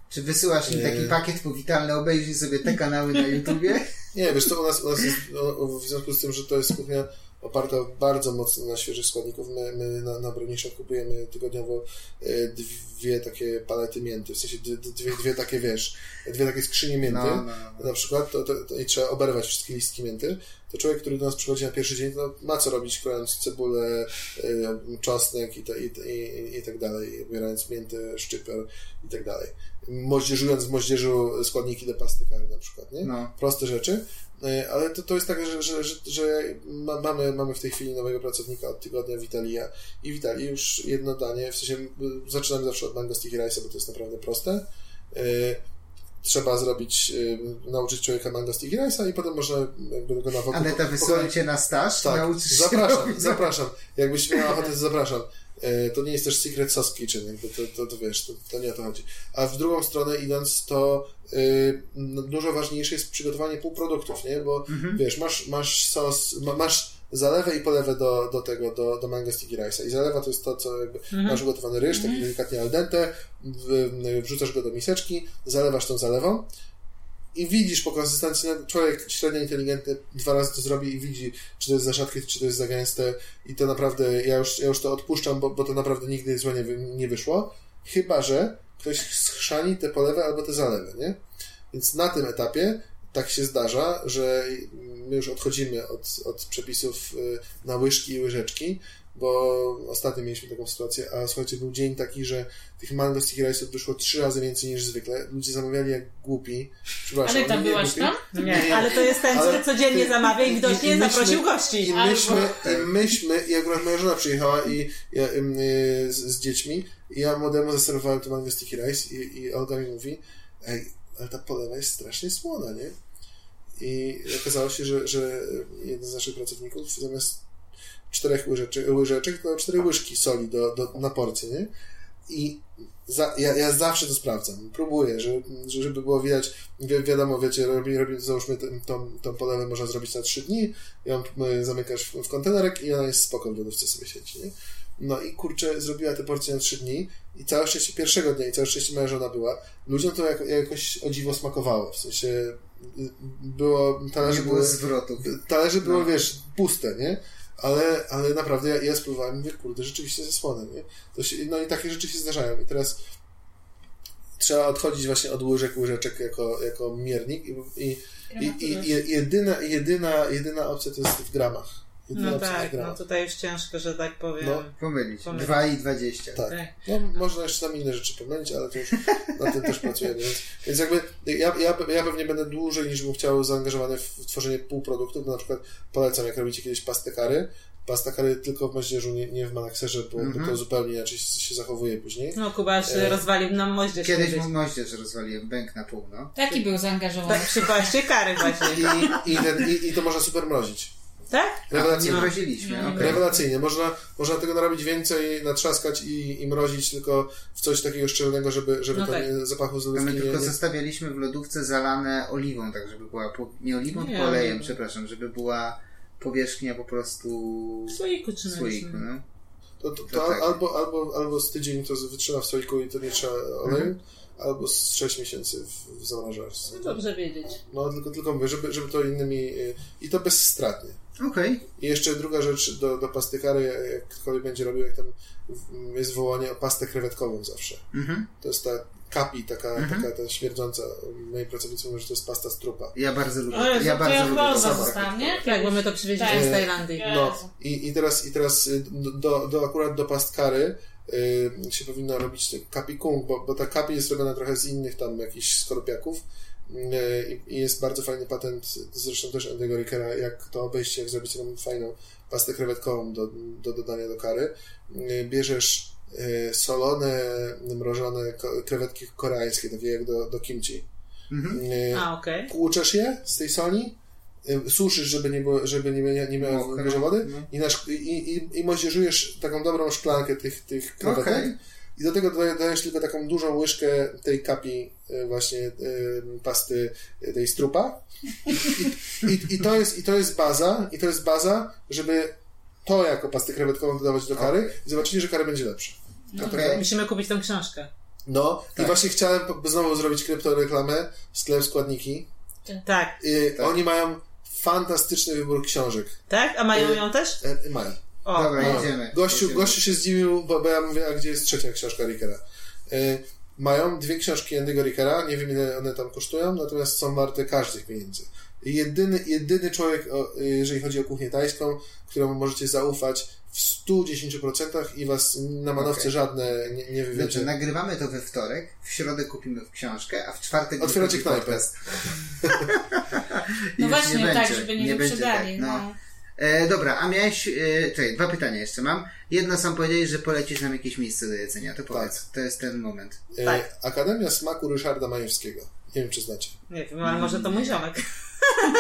Czy wysyłasz im taki pakiet powitalny, obejrzyj sobie te kanały na YouTubie? Nie, wiesz co, u nas, u nas jest, o, w związku z tym, że to jest kuchnia oparta bardzo mocno na świeżych składników, my, my na, na Brownisza kupujemy tygodniowo e, dwie takie palety mięty, w sensie dwie, dwie, takie, wiesz, dwie takie skrzynie mięty, No, no, no. na przykład, to, to, to, i trzeba oberwać wszystkie listki mięty, to człowiek, który do nas przychodzi na pierwszy dzień, no, ma co robić, krojąc cebulę, y, czosnek i, i, i, i tak dalej, obierając miętę, szczyper i tak dalej. Moździerzując w moździerzu składniki do pasty curry na przykład, nie? No. Proste rzeczy, ale to, to jest tak, że, że, że, że ma, mamy, mamy w tej chwili nowego pracownika od tygodnia, Witalia i Witali już jedno danie, w sensie y, zaczynamy zawsze od mango sticky rice'a, bo to jest naprawdę proste. Y, Trzeba zrobić, nauczyć człowieka mango sticky rice'a i potem można jakby go na wokół Aneta, wysyłam cię na staż, tak, zapraszam, zapraszam. Jakbyś miał ochotę, to zapraszam. E, To nie jest też Secret Sauce Kitchen, jakby to, to, to wiesz, to, to nie o to chodzi. A w drugą stronę idąc, to y, no, dużo ważniejsze jest przygotowanie półproduktów, nie? Bo wiesz, masz, masz sos, ma, masz zalewę i polewę do, do tego, do, do mango sticky rice'a. I zalewa to jest to, co jakby masz ugotowany ryż, taki delikatnie al dente, w, wrzucasz go do miseczki, zalewasz tą zalewą i widzisz po konsystencji, no, człowiek średnio inteligentny dwa razy to zrobi i widzi, czy to jest za rzadkie, czy to jest za gęste. I to naprawdę, ja już, ja już to odpuszczam, bo, bo to naprawdę nigdy złe nie, nie wyszło, chyba, że ktoś schrzani te polewy albo te zalewy, nie? Więc na tym etapie tak się zdarza, że my już odchodzimy od, od przepisów y, na łyżki i łyżeczki, bo ostatnio mieliśmy taką sytuację, a słuchajcie, był dzień taki, że tych mango sticky rice'ów wyszło trzy razy więcej niż zwykle. Ludzie zamawiali jak głupi. Przepraszam, Ale tam nie byłaś głupi. tam? Nie, ale to jest ten, który codziennie ty- zamawia i widocznie i myśmy- zaprosił gości. I Albo- myśmy, i myśmy, i akurat moja żona przyjechała i ja, ym, y, z, z dziećmi i ja młodemu zaserwowałem to mango sticky rice i, i Olga mi mówi, ej, ale ta polewa jest strasznie słona, nie? I okazało się, że, że jeden z naszych pracowników zamiast czterech łyżeczek, łyżeczek to cztery łyżki soli do, do, na porcję, nie? I za, ja, ja zawsze to sprawdzam, próbuję, że, że- żeby było widać, wi wiadomo, wiecie, robi, robi, załóżmy tą, tą polewę można zrobić na trzy dni, ją zamykasz w, w kontenerek i ona jest spoko w lodówce sobie siedzi, nie? No i kurczę, zrobiła te porcje na trzy dni i całe szczęście pierwszego dnia i całe szczęście moja żona była. Ludziom to jako, jakoś o dziwo smakowało, w sensie y, było, talerze były, zwrotów. talerze było, No. wiesz, puste, nie? Ale, ale naprawdę ja, ja spróbowałem i mówię, kurde, rzeczywiście zasłonę, nie? To się, no i takie rzeczy się zdarzają. I teraz trzeba odchodzić właśnie od łyżek, łyżeczek jako, jako miernik i, i, i, i jedyna, jedyna, jedyna opcja to jest w gramach. No tak, no tutaj już ciężko, że tak powiem. No. Pomylić. Pomylić. 2 i 20. Tak. Tak. No, można jeszcze tam inne rzeczy pomylić, ale to już na tym też pracujemy. Więc, więc jakby ja, ja, ja pewnie będę dłużej niż bym chciał zaangażowany w tworzenie półproduktów. Na przykład polecam, jak robicie kiedyś pastę kary, pasta kary tylko w moździerzu, nie, nie w malakserze, bo, Mhm. bo to zupełnie inaczej się się zachowuje później. No, Kuba już E, rozwalił nam moździerz. Kiedyś kiedyś. mu moździerz rozwaliłem, bęk na pół, no. Taki był zaangażowany. Tak, przy paście kary właśnie. I, i, ten, i, I to można super mrozić. Tak? Rewelacyjnie. mroziliśmy, No. okej. Rewelacyjnie. Można, można tego narobić więcej, natrzaskać i, i mrozić tylko w coś takiego szczelnego, żeby, żeby No to tak. nie, zapachu z A my tylko nie... zostawialiśmy w lodówce zalane oliwą, tak żeby była, po, nie oliwą, Nie, tylko olejem, nie. przepraszam, żeby była powierzchnia po prostu W słoiku trzymaliśmy. słoiku, no. To, to, to, To tak. albo, albo, albo z tydzień to wytrzyma w słoiku i to nie trzeba oleju, albo z 6 miesięcy w, w zamrażarce. No dobrze wiedzieć. No tylko, tylko mówię, żeby, żeby to innymi... y, I to bezstratnie. Okej. I jeszcze druga rzecz do, do pasty kary, jak ktokolwiek będzie robił, jak tam jest wołanie o pastę krewetkową zawsze. Mhm. To jest ta kapi, taka, Mhm. taka ta śmierdząca. Moi pracownicy mówią, że to jest pasta z trupa. Ja bardzo lubię. Jezu, ja to bardzo ja lubię to zostałam, nie? Tak, bo my to przywieźliśmy Tak. z Tajlandii. No Jezu. i, i teraz, i teraz y, do, do akurat do past kary y, się powinno robić te kapi kung, bo, bo ta kapi jest robiona trochę z innych tam jakichś skorupiaków y, i jest bardzo fajny patent, zresztą też Andy'ego Rickera, jak to obejście, jak zrobić taką fajną pastę krewetkową do, do dodania do kary. Y, Bierzesz y, solone, mrożone krewetki koreańskie, takie jak do, do kimchi. Mhm. A, okej. Tłuczesz je z tej soli, suszysz, żeby nie, było, żeby nie, nie, nie miało dużo wody no. i, na, szk- i, i, i moździerzujesz taką dobrą szklankę tych, tych krewetek Okej. I do tego dodaje- dajesz tylko taką dużą łyżkę tej kapi y, właśnie y, pasty y, tej strupa I, i, i, to jest, i to jest baza i to jest baza, żeby to jako pastę krewetkową dodawać do kary i zobaczyli, że kara będzie lepsza. Okej. Musimy kupić tą książkę. No Tak. i właśnie chciałem znowu zrobić kryptoreklamę, sklep składniki. Tak. Y, Tak. Oni mają fantastyczny wybór książek. Tak? A mają ją też? E, mają. O, Dobra, o. jedziemy. Gościu, jedziemy. gościu się zdziwił, bo, bo ja mówię, a gdzie jest trzecia książka Rickera? E, mają dwie książki Andy'ego Rickera, nie wiem ile one tam kosztują, natomiast są warte każdych pieniędzy. Jedyny, jedyny człowiek, o, jeżeli chodzi o kuchnię tajską, któremu możecie zaufać w 110% i was na manowce Okej. żadne nie, nie wywiecie. nagrywamy to we wtorek, w środę kupimy w książkę, a w czwartek Otwieracie knajpę. No właśnie, nie tak, żeby nie, będzie wyprzedali. tak, no. E, dobra, a miałeś, e, czekaj, dwa pytania jeszcze mam. Jedno sam powiedziałeś, że polecisz nam jakieś miejsce do jedzenia, to powiedz, to jest ten moment. E, Tak. Akademia Smaku Ryszarda Majewskiego. Nie wiem, czy znacie. Nie wiem, ale może to mój ziomek.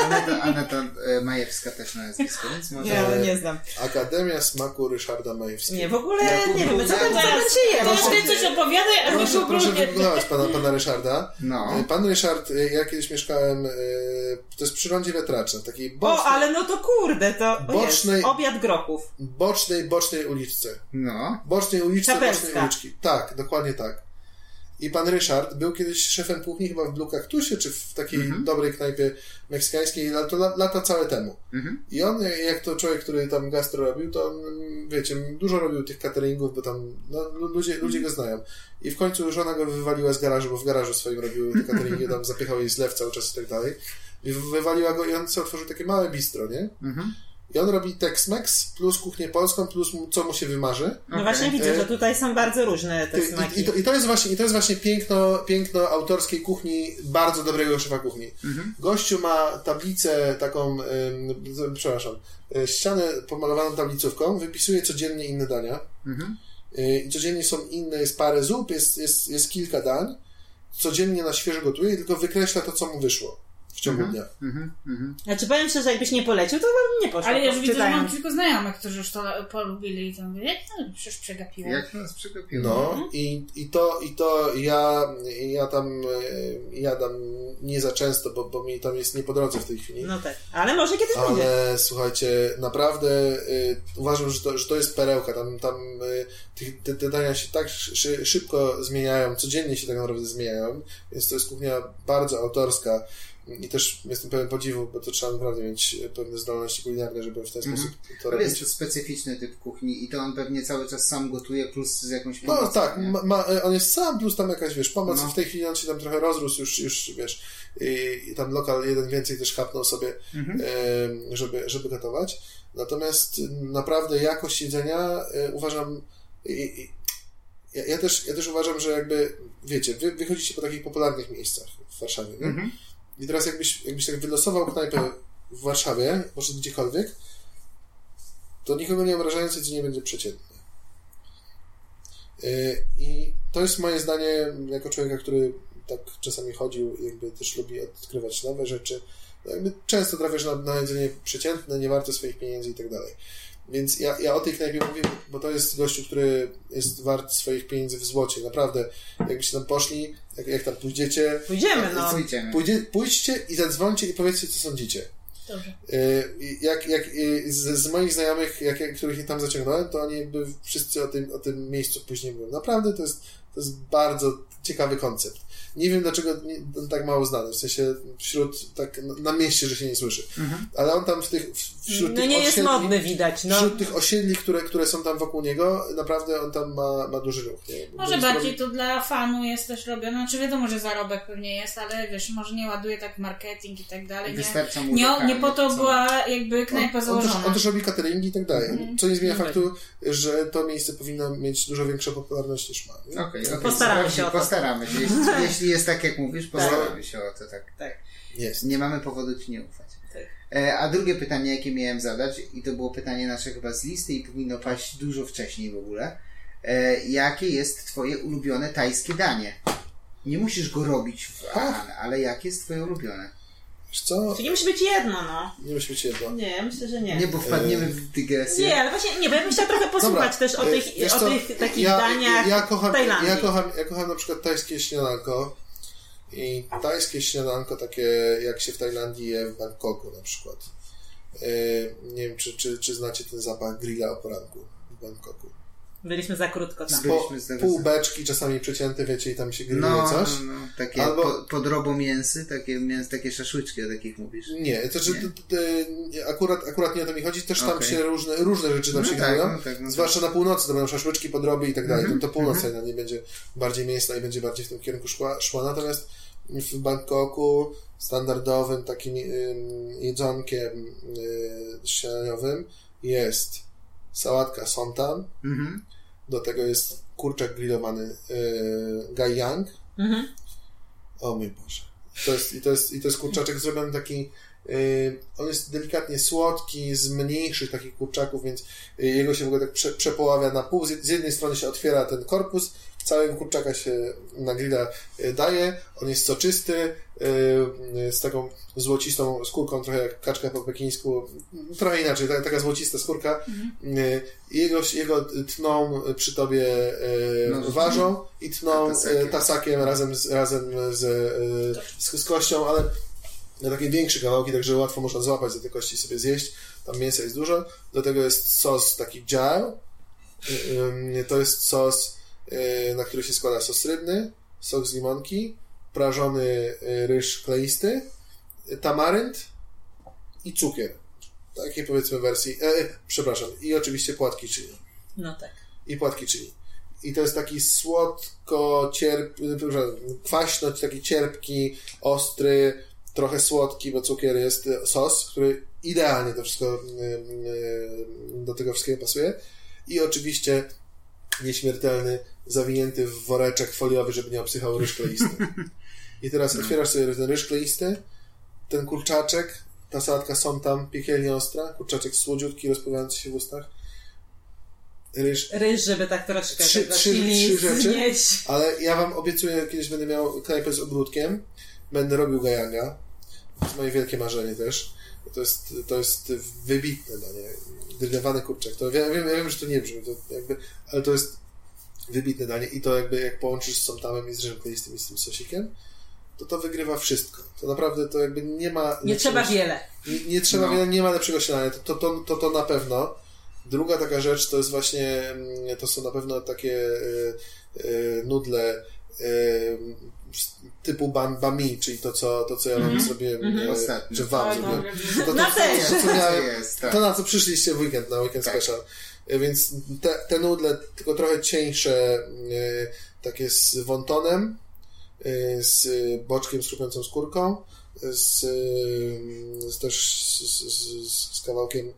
Aneta, Aneta e, Majewska też na nazwisko, więc może... Nie, no nie znam. Akademia Smaku Ryszarda Majewskiego. Nie, w ogóle Ja nie wiem, co tam, się je. teraz Może- ty coś opowiadaj, a my Proszę, proszę próbujemy. wygooglować pana, pana Ryszarda. No. E, Pan Ryszard, e, ja kiedyś mieszkałem, to jest przy rondzie wiatracznej, takiej O, bocznej, ale no to kurde, to o Bocznej- jest, obiad grochów. bocznej, bocznej uliczce. No. Bocznej uliczce, Czapelska. bocznej uliczki. Tak, dokładnie tak. I pan Ryszard był kiedyś szefem kuchni chyba w Blue Cactusie, czy w takiej dobrej knajpie meksykańskiej, ale to la- lata całe temu. Mhm. I on, jak to człowiek, który tam gastro robił, to on, wiecie, dużo robił tych cateringów, bo tam no, lu- ludzie, ludzie go znają. I w końcu żona go wywaliła z garażu, bo w garażu swoim robił te cateringi, tam zapychał jej zlew cały czas i tak dalej. I wywaliła go i on sobie otworzył takie małe bistro, nie? Mhm. I on robi Tex-Mex plus kuchnię polską, plus co mu się wymarzy. No Okej. właśnie widzę, E, że tutaj są bardzo różne te I, smaki. i, to, I to jest właśnie, i to jest właśnie piękno, piękno autorskiej kuchni, bardzo dobrego szefa kuchni. Mhm. Gościu ma tablicę taką, ym, przepraszam, y, ścianę pomalowaną tablicówką, wypisuje codziennie inne dania. Mhm. Y, I codziennie są inne, jest parę zup, jest, jest, jest kilka dań. Codziennie na świeżo gotuje i tylko wykreśla to, co mu wyszło w ciągu dnia. Mhm. Mhm. Znaczy powiem szczerze, jakbyś nie polecił, to bym nie poszła. Ale ja już widzę, że mam kilku znajomych, którzy już to polubili i to mówię, no przecież przegapiłem. Jak nas przegapiło. No i, i to, i to ja, ja tam e, jadam nie za często, bo, bo mi tam jest nie po drodze w tej chwili. No tak, ale może kiedyś będzie. Ale słuchajcie, naprawdę y, uważam, że to, że to jest perełka. Tam, tam y, tych- te, te dania się tak szy, szybko zmieniają, codziennie się tak naprawdę zmieniają, więc to jest kuchnia bardzo autorska i też jestem pełen podziwu, bo to trzeba naprawdę mieć pewne zdolności kulinarne, żeby w ten Mhm. sposób to Ale jest robić. to specyficzny typ kuchni i to on pewnie cały czas sam gotuje plus z jakąś No pomocą. tak, nie? ma, ma, on jest sam, plus tam jakaś, wiesz, pomoc. No. W tej chwili on się tam trochę rozrósł, już, już wiesz, i, i tam lokal jeden więcej też kapnął sobie, Mhm. e, żeby, żeby gotować. Natomiast naprawdę jakość jedzenia e, uważam. I, i, ja, ja, też, ja też uważam, że jakby, wiecie, wy wychodzicie po takich popularnych miejscach w Warszawie, nie? Mhm. I teraz jakbyś, jakbyś tak wylosował knajpę w Warszawie, może gdziekolwiek, to nikogo nie obrażając jedzenie będzie przeciętne. Y, I to jest moje zdanie jako człowieka, który tak czasami chodził, jakby też lubi odkrywać nowe rzeczy. No często trafiasz na, na jedzenie przeciętne, nie warte swoich pieniędzy i tak dalej. Więc ja, ja o tej knajpie mówię, bo to jest gościu, który jest wart swoich pieniędzy w złocie. Naprawdę, jakbyście tam poszli, jak, jak tam pójdziecie, Pójdziemy, no. Pójdziemy. pójdzie, pójdźcie i zadzwońcie i powiedzcie, co sądzicie. Dobrze. Y, Jak, jak y, z, z moich znajomych, jak, jak, których tam zaciągnąłem, to oni jakby wszyscy o tym, o tym miejscu później mówią. Naprawdę to jest, to jest bardzo ciekawy koncept. Nie wiem, dlaczego nie, on tak mało znany, w sensie wśród, tak na mieście, że się nie słyszy. Ale on tam w tych, w- wśród No tych nie jest osiedli, modny widać, no. wśród tych osiedli, które, które są tam wokół niego, naprawdę on tam ma, ma duży ruch. Nie? Może bardziej robi- to dla fanu jest też robione. Znaczy wiadomo, że zarobek pewnie jest, ale wiesz, może nie ładuje tak marketing i tak dalej. Nie, nie, nie po to co? była jakby knajpa on, on, założona. też, on też robi cateringi i tak dalej. Co nie zmienia Mhm. faktu, że to miejsce powinno mieć dużo większą popularność niż ma. Okej, okej, Postaramy sprawdzi- się o to. Postaramy się. Jeśli, jeśli jest tak, jak mówisz, postaramy się o to, tak. Tak. Jest. Nie mamy powodu ci nie ufać. Tak. E, A drugie pytanie, jakie miałem zadać, i to było pytanie nasze chyba z listy i powinno paść dużo wcześniej w ogóle. E, Jakie jest twoje ulubione tajskie danie? Nie musisz go robić w Ahan, ale jakie jest twoje ulubione? Wiesz co? Czyli musi być jedno, no. Nie musi być jedno. Nie, myślę, że nie. Nie, bo wpadniemy w dygresję. Nie, ale właśnie, nie, bo ja bym chciała trochę posłuchać też o e, tych, o co, tych takich ja, daniach ja kocham, w Tajlandii. ja, kocham, ja kocham na przykład tajskie śniadanko i tajskie śniadanko takie jak się w Tajlandii je w Bangkoku na przykład. E, nie wiem, czy, czy, czy znacie ten zapach grilla o poranku w Bangkoku. Byliśmy za krótko tam. Byliśmy z tego pół beczki, czasami przecięte, wiecie, i tam się grilluje No, coś. no, no, takie Albo- po, podrobo mięsy, takie, mięs, takie szaszłyczki, o takich mówisz. Nie, to, że, Nie. to, to, e, akurat, akurat nie o to mi chodzi, też tam Okej. się różne, różne rzeczy tam No się tak, grillują. no tak, no Zwłaszcza na północy, to będą szaszłyczki, podroby i tak dalej. Mhm, To, to północ Tajlandii będzie bardziej mięsna i będzie bardziej w tym kierunku szła. szła. Natomiast w Bangkoku standardowym takim ym, jedzonkiem y, śniadaniowym jest sałatka somtam, Mhm. Do tego jest kurczak grillowany y, gajang. Mhm. O mój Boże. To jest, i, to jest, I to jest kurczaczek zrobiony taki. Yy, on jest delikatnie słodki, z mniejszych takich kurczaków, więc yy, jego się w ogóle tak prze, przepoławia na pół. Z jednej strony się otwiera ten korpus, całego kurczaka się na grilla yy, daje. On jest soczysty, yy, z taką złocistą skórką, trochę jak kaczka po pekińsku. Trochę inaczej, ta, taka złocista skórka. Yy, jego, jego tną przy tobie No, ważą i tną tasakiem. yy, tasakiem razem z, razem z, z, z kością, ale na takie większe kawałki, także łatwo można złapać za te kości i sobie zjeść. Tam mięsa jest dużo. Do tego jest sos taki. Yy, To jest sos, na który się składa sos rybny, sok z limonki, prażony yy, ryż kleisty, yy, tamarynd i cukier. Takiej powiedzmy wersji. E, e, przepraszam. I oczywiście płatki chili. No tak. I płatki chili. I to jest taki słodko, cierp, kwaśno, taki cierpki, ostry, trochę słodki, bo cukier jest e, sos, który idealnie to wszystko do tego wszystkiego pasuje. I oczywiście nieśmiertelny, zawinięty w woreczek foliowy, żeby nie obsychał ryż kleisty. I teraz otwierasz sobie ten ryż kleisty, ten kurczaczek, ta sałatka są tam piekielnie ostra, kurczaczek słodziutki, rozpływający się w ustach, ryż Ryż, żeby tak troszkę Trzy- tego trzy- trzy rzeczy. znieść. Ale ja wam obiecuję, kiedyś będę miał knajpę z ogródkiem, będę robił gajanga. To jest moje wielkie marzenie też. To jest, to jest wybitne danie. Grillowany kurczak. To ja wiem, ja wiem, że to nie brzmi, to jakby, ale to jest wybitne danie i to jakby jak połączysz z somtamem i z kleistym i z tym sosikiem, to to wygrywa wszystko. To naprawdę to jakby nie ma... Nie trzeba wiele. nie, nie trzeba No. wiele, nie ma lepszego śniadania. To, to, to, to, to na pewno. Druga taka rzecz to jest właśnie, mm, to są na pewno takie y, y, nudle y, typu bam, bami, czyli to, co, to, co ja wam zrobiłem, y, Ostatnio. czy wam Oj, zrobiłem. dobre. To, to, Na to, co miałem, jest, tak. to na co przyszliście w weekend, na weekend Tak. special. Y, Więc te, te nudle, tylko trochę cieńsze, y, takie z wontonem, y, z boczkiem z skórką, z, z też z, z, z, kawałkiem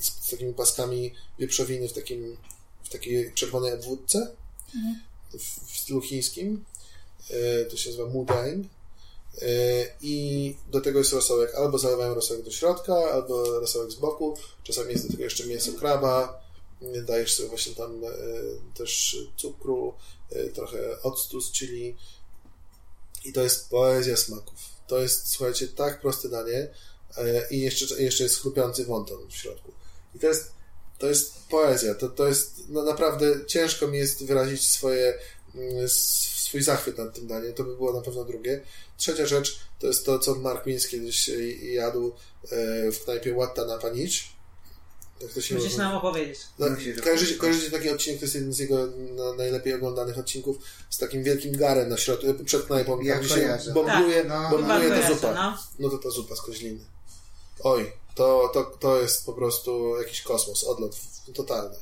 z, takimi paskami wieprzowiny w takim w takiej czerwonej obwódce w, w stylu chińskim. To się nazywa mudang. Yy, I do tego jest rosołek. Albo zalewają rosołek do środka, albo rosołek z boku. Czasami jest do tego jeszcze mięso kraba. Dajesz sobie właśnie tam yy, też cukru, yy, trochę octu z chili. I to jest poezja smaków. To jest, słuchajcie, tak proste danie i jeszcze, jeszcze jest chrupiący wonton w środku. I to jest, to jest poezja. To, to jest, no naprawdę ciężko mi jest wyrazić swoje, mm, swój zachwyt nad tym daniem. To by było na pewno drugie. Trzecia rzecz to jest to, co Mark Miన్స్ kiedyś e, jadł e, w knajpie Watta na Panicz. Jak to się Musisz nam opowiedzieć. No, kojarzycie, kojarzycie taki odcinek, to jest jeden z jego no, najlepiej oglądanych odcinków, z takim wielkim garem na środku, przed knajpą, Ja tam gdzie kojarzę. się bombluje, Tak, no, bombluje Chyba ta kojarzę, zupa. no. No to ta zupa z koźliny. Oj, to, to, to jest po prostu jakiś kosmos, odlot totalny.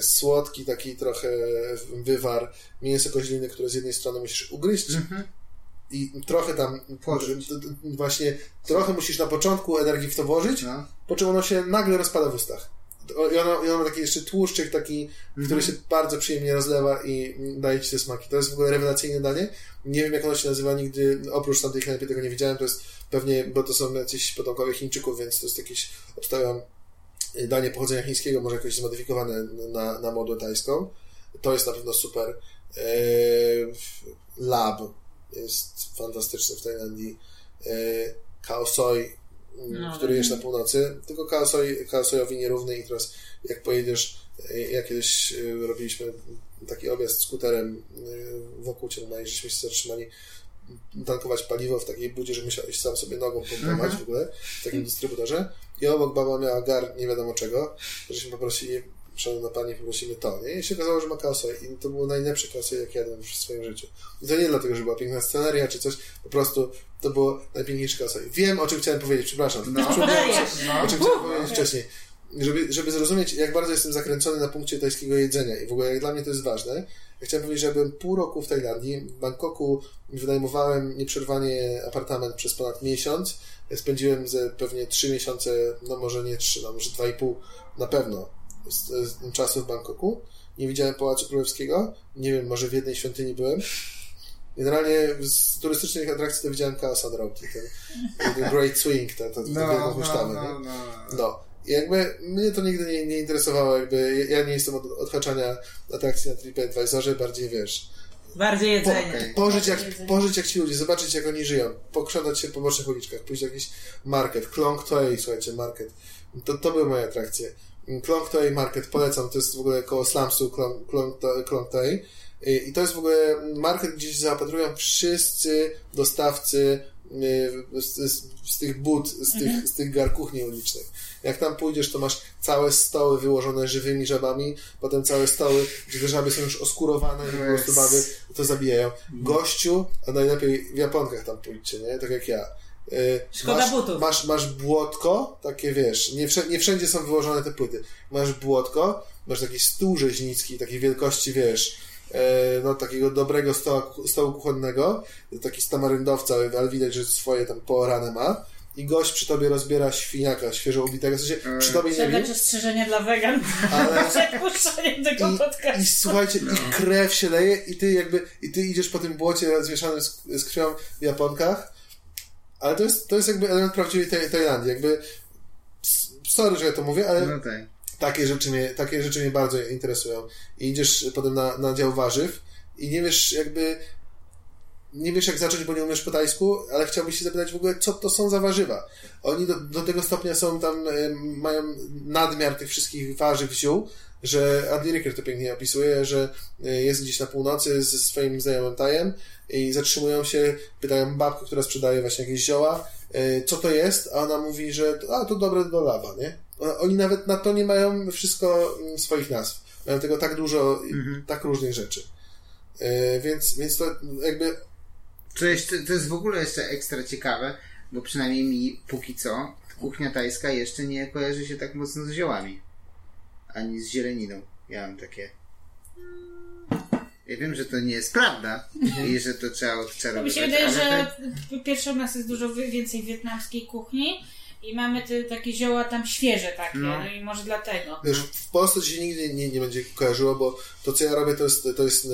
Słodki taki trochę wywar, mięso koźliny, które z jednej strony musisz ugryźć Mhm. i trochę tam d- właśnie trochę musisz na początku energii w to włożyć, No. po czym ono się nagle rozpada w ustach. I ono, i ono ma taki jeszcze tłuszczyk taki, który się bardzo przyjemnie rozlewa i daje ci te smaki. To jest w ogóle rewelacyjne danie. Nie wiem jak ono się nazywa nigdy, oprócz tamtej knajpy tego nie widziałem, to jest pewnie, bo to są jacyś potomkowie Chińczyków, więc to jest jakieś, obstawiam, danie pochodzenia chińskiego, może jakoś zmodyfikowane na, na modę tajską. To jest na pewno super. Eee, lab jest fantastyczny w Tajlandii. Eee, Khao Soi, No, który jest na północy, tylko Khao Soi, Khao Soiowi nierówny i teraz jak pojedziesz, e, ja kiedyś e, robiliśmy taki objazd skuterem e, wokół Chiang Mai, żeśmy się zatrzymali tankować paliwo w takiej budzie, że musiałeś sam sobie nogą pompować w ogóle w takim dystrybutorze i obok baba miała gar nie wiadomo czego, żeśmy poprosili szanowna pani, poprosimy to, nie? I się okazało, że ma kaosę i to było najlepsze kaosę, jak jadłem w swoim życiu. I to nie dlatego, że była piękna sceneria czy coś, po prostu to było najpiękniejsze kaosę. Wiem, o czym chciałem powiedzieć, przepraszam. No. No. o czym chciałem powiedzieć wcześniej. Żeby, żeby zrozumieć, jak bardzo jestem zakręcony na punkcie tajskiego jedzenia i w ogóle jak dla mnie to jest ważne, ja chciałem powiedzieć, że byłem pół roku w Tajlandii. W Bangkoku wynajmowałem nieprzerwanie apartament przez ponad miesiąc. Spędziłem ze pewnie trzy miesiące, no może nie trzy, no może dwa i pół na pewno z, z czasu w Bangkoku. Nie widziałem Pałacu Królewskiego. Nie wiem, może w jednej świątyni byłem. Generalnie z turystycznych atrakcji to widziałem Chaos on Road, ten, ten Great Swing, to, to, No, wielką no, huśtawę. no, nie? no. No. I jakby mnie to nigdy nie, nie interesowało, jakby ja nie jestem od odhaczania atrakcji na TripAdvisorze, bardziej wiesz, Bardziej po, jedzenie. pożyć, jak, Jedzenie. pożyć jak ci ludzie, zobaczyć jak oni żyją, pokrzątać się po bocznych uliczkach, pójść do jakiś market, Klong Toei, słuchajcie, market. To, to były moje atrakcje. Klong Toei Market polecam, to jest w ogóle koło slumsu Klong, Klong, To- Klong Toei. I to jest w ogóle market, gdzie się zaopatrują wszyscy dostawcy y, z, z, z tych bud, z tych, z tych gar kuchni ulicznych. Jak tam pójdziesz, to masz całe stoły wyłożone żywymi żabami, potem całe stoły, gdzie te żaby są już oskurowane i po prostu baby to zabijają. Gościu, a najlepiej w Japonkach tam pójdźcie, nie? Tak jak ja. Y, Szkoda masz, butów. Masz, masz błotko, takie wiesz, nie, wszędzie, nie wszędzie są wyłożone te płyty. Masz błotko, masz taki stół rzeźnicki, takiej wielkości, wiesz, e, no takiego dobrego stoła, stołu kuchennego, taki z tamaryndowca, ale widać, że swoje tam poorane ma. I gość przy tobie rozbiera świniaka świeżo ubitego, w sensie przy tobie nie dać ostrzeżenie dla wegan? Ale przed puszczeniem tego i, podcastu. I słuchajcie, i krew się leje i ty jakby, i ty idziesz po tym błocie zmieszanym z, z krwią w Japonkach, ale to jest, to jest jakby element prawdziwej Taj- Tajlandii, jakby sorry, że ja to mówię, ale No tak. takie rzeczy mnie, takie rzeczy mnie bardzo interesują. I idziesz potem na, na dział warzyw i nie wiesz jakby nie wiesz jak zacząć, bo nie umiesz po tajsku, ale chciałbyś się zapytać w ogóle, co to są za warzywa. Oni do, do tego stopnia są tam, e, mają nadmiar tych wszystkich warzyw, ziół, że Andy Ricker to pięknie opisuje, że e, jest gdzieś na północy ze swoim znajomym tajem i zatrzymują się, pytają babkę, która sprzedaje właśnie jakieś zioła, e, co to jest, a ona mówi, że a, to dobre do lawa, nie? Oni nawet na to nie mają wszystko mm, swoich nazw. Mają tego tak dużo, i tak różnych rzeczy. E, Więc, więc to jakby To, jeszcze, to jest w ogóle jeszcze ekstra ciekawe, bo przynajmniej mi póki co kuchnia tajska jeszcze nie kojarzy się tak mocno z ziołami. Ani z zieleniną. Ja mam takie. Ja wiem, że to nie jest prawda i że to trzeba To mi odczarować. się wydaje, że tak- pierwsze u nas jest dużo więcej wietnamskiej kuchni i mamy te takie zioła tam świeże takie No. no. i może dlatego. Wiesz, w Polsce ci się nigdy nie, nie będzie kojarzyło, bo to, co ja robię, to jest, to jest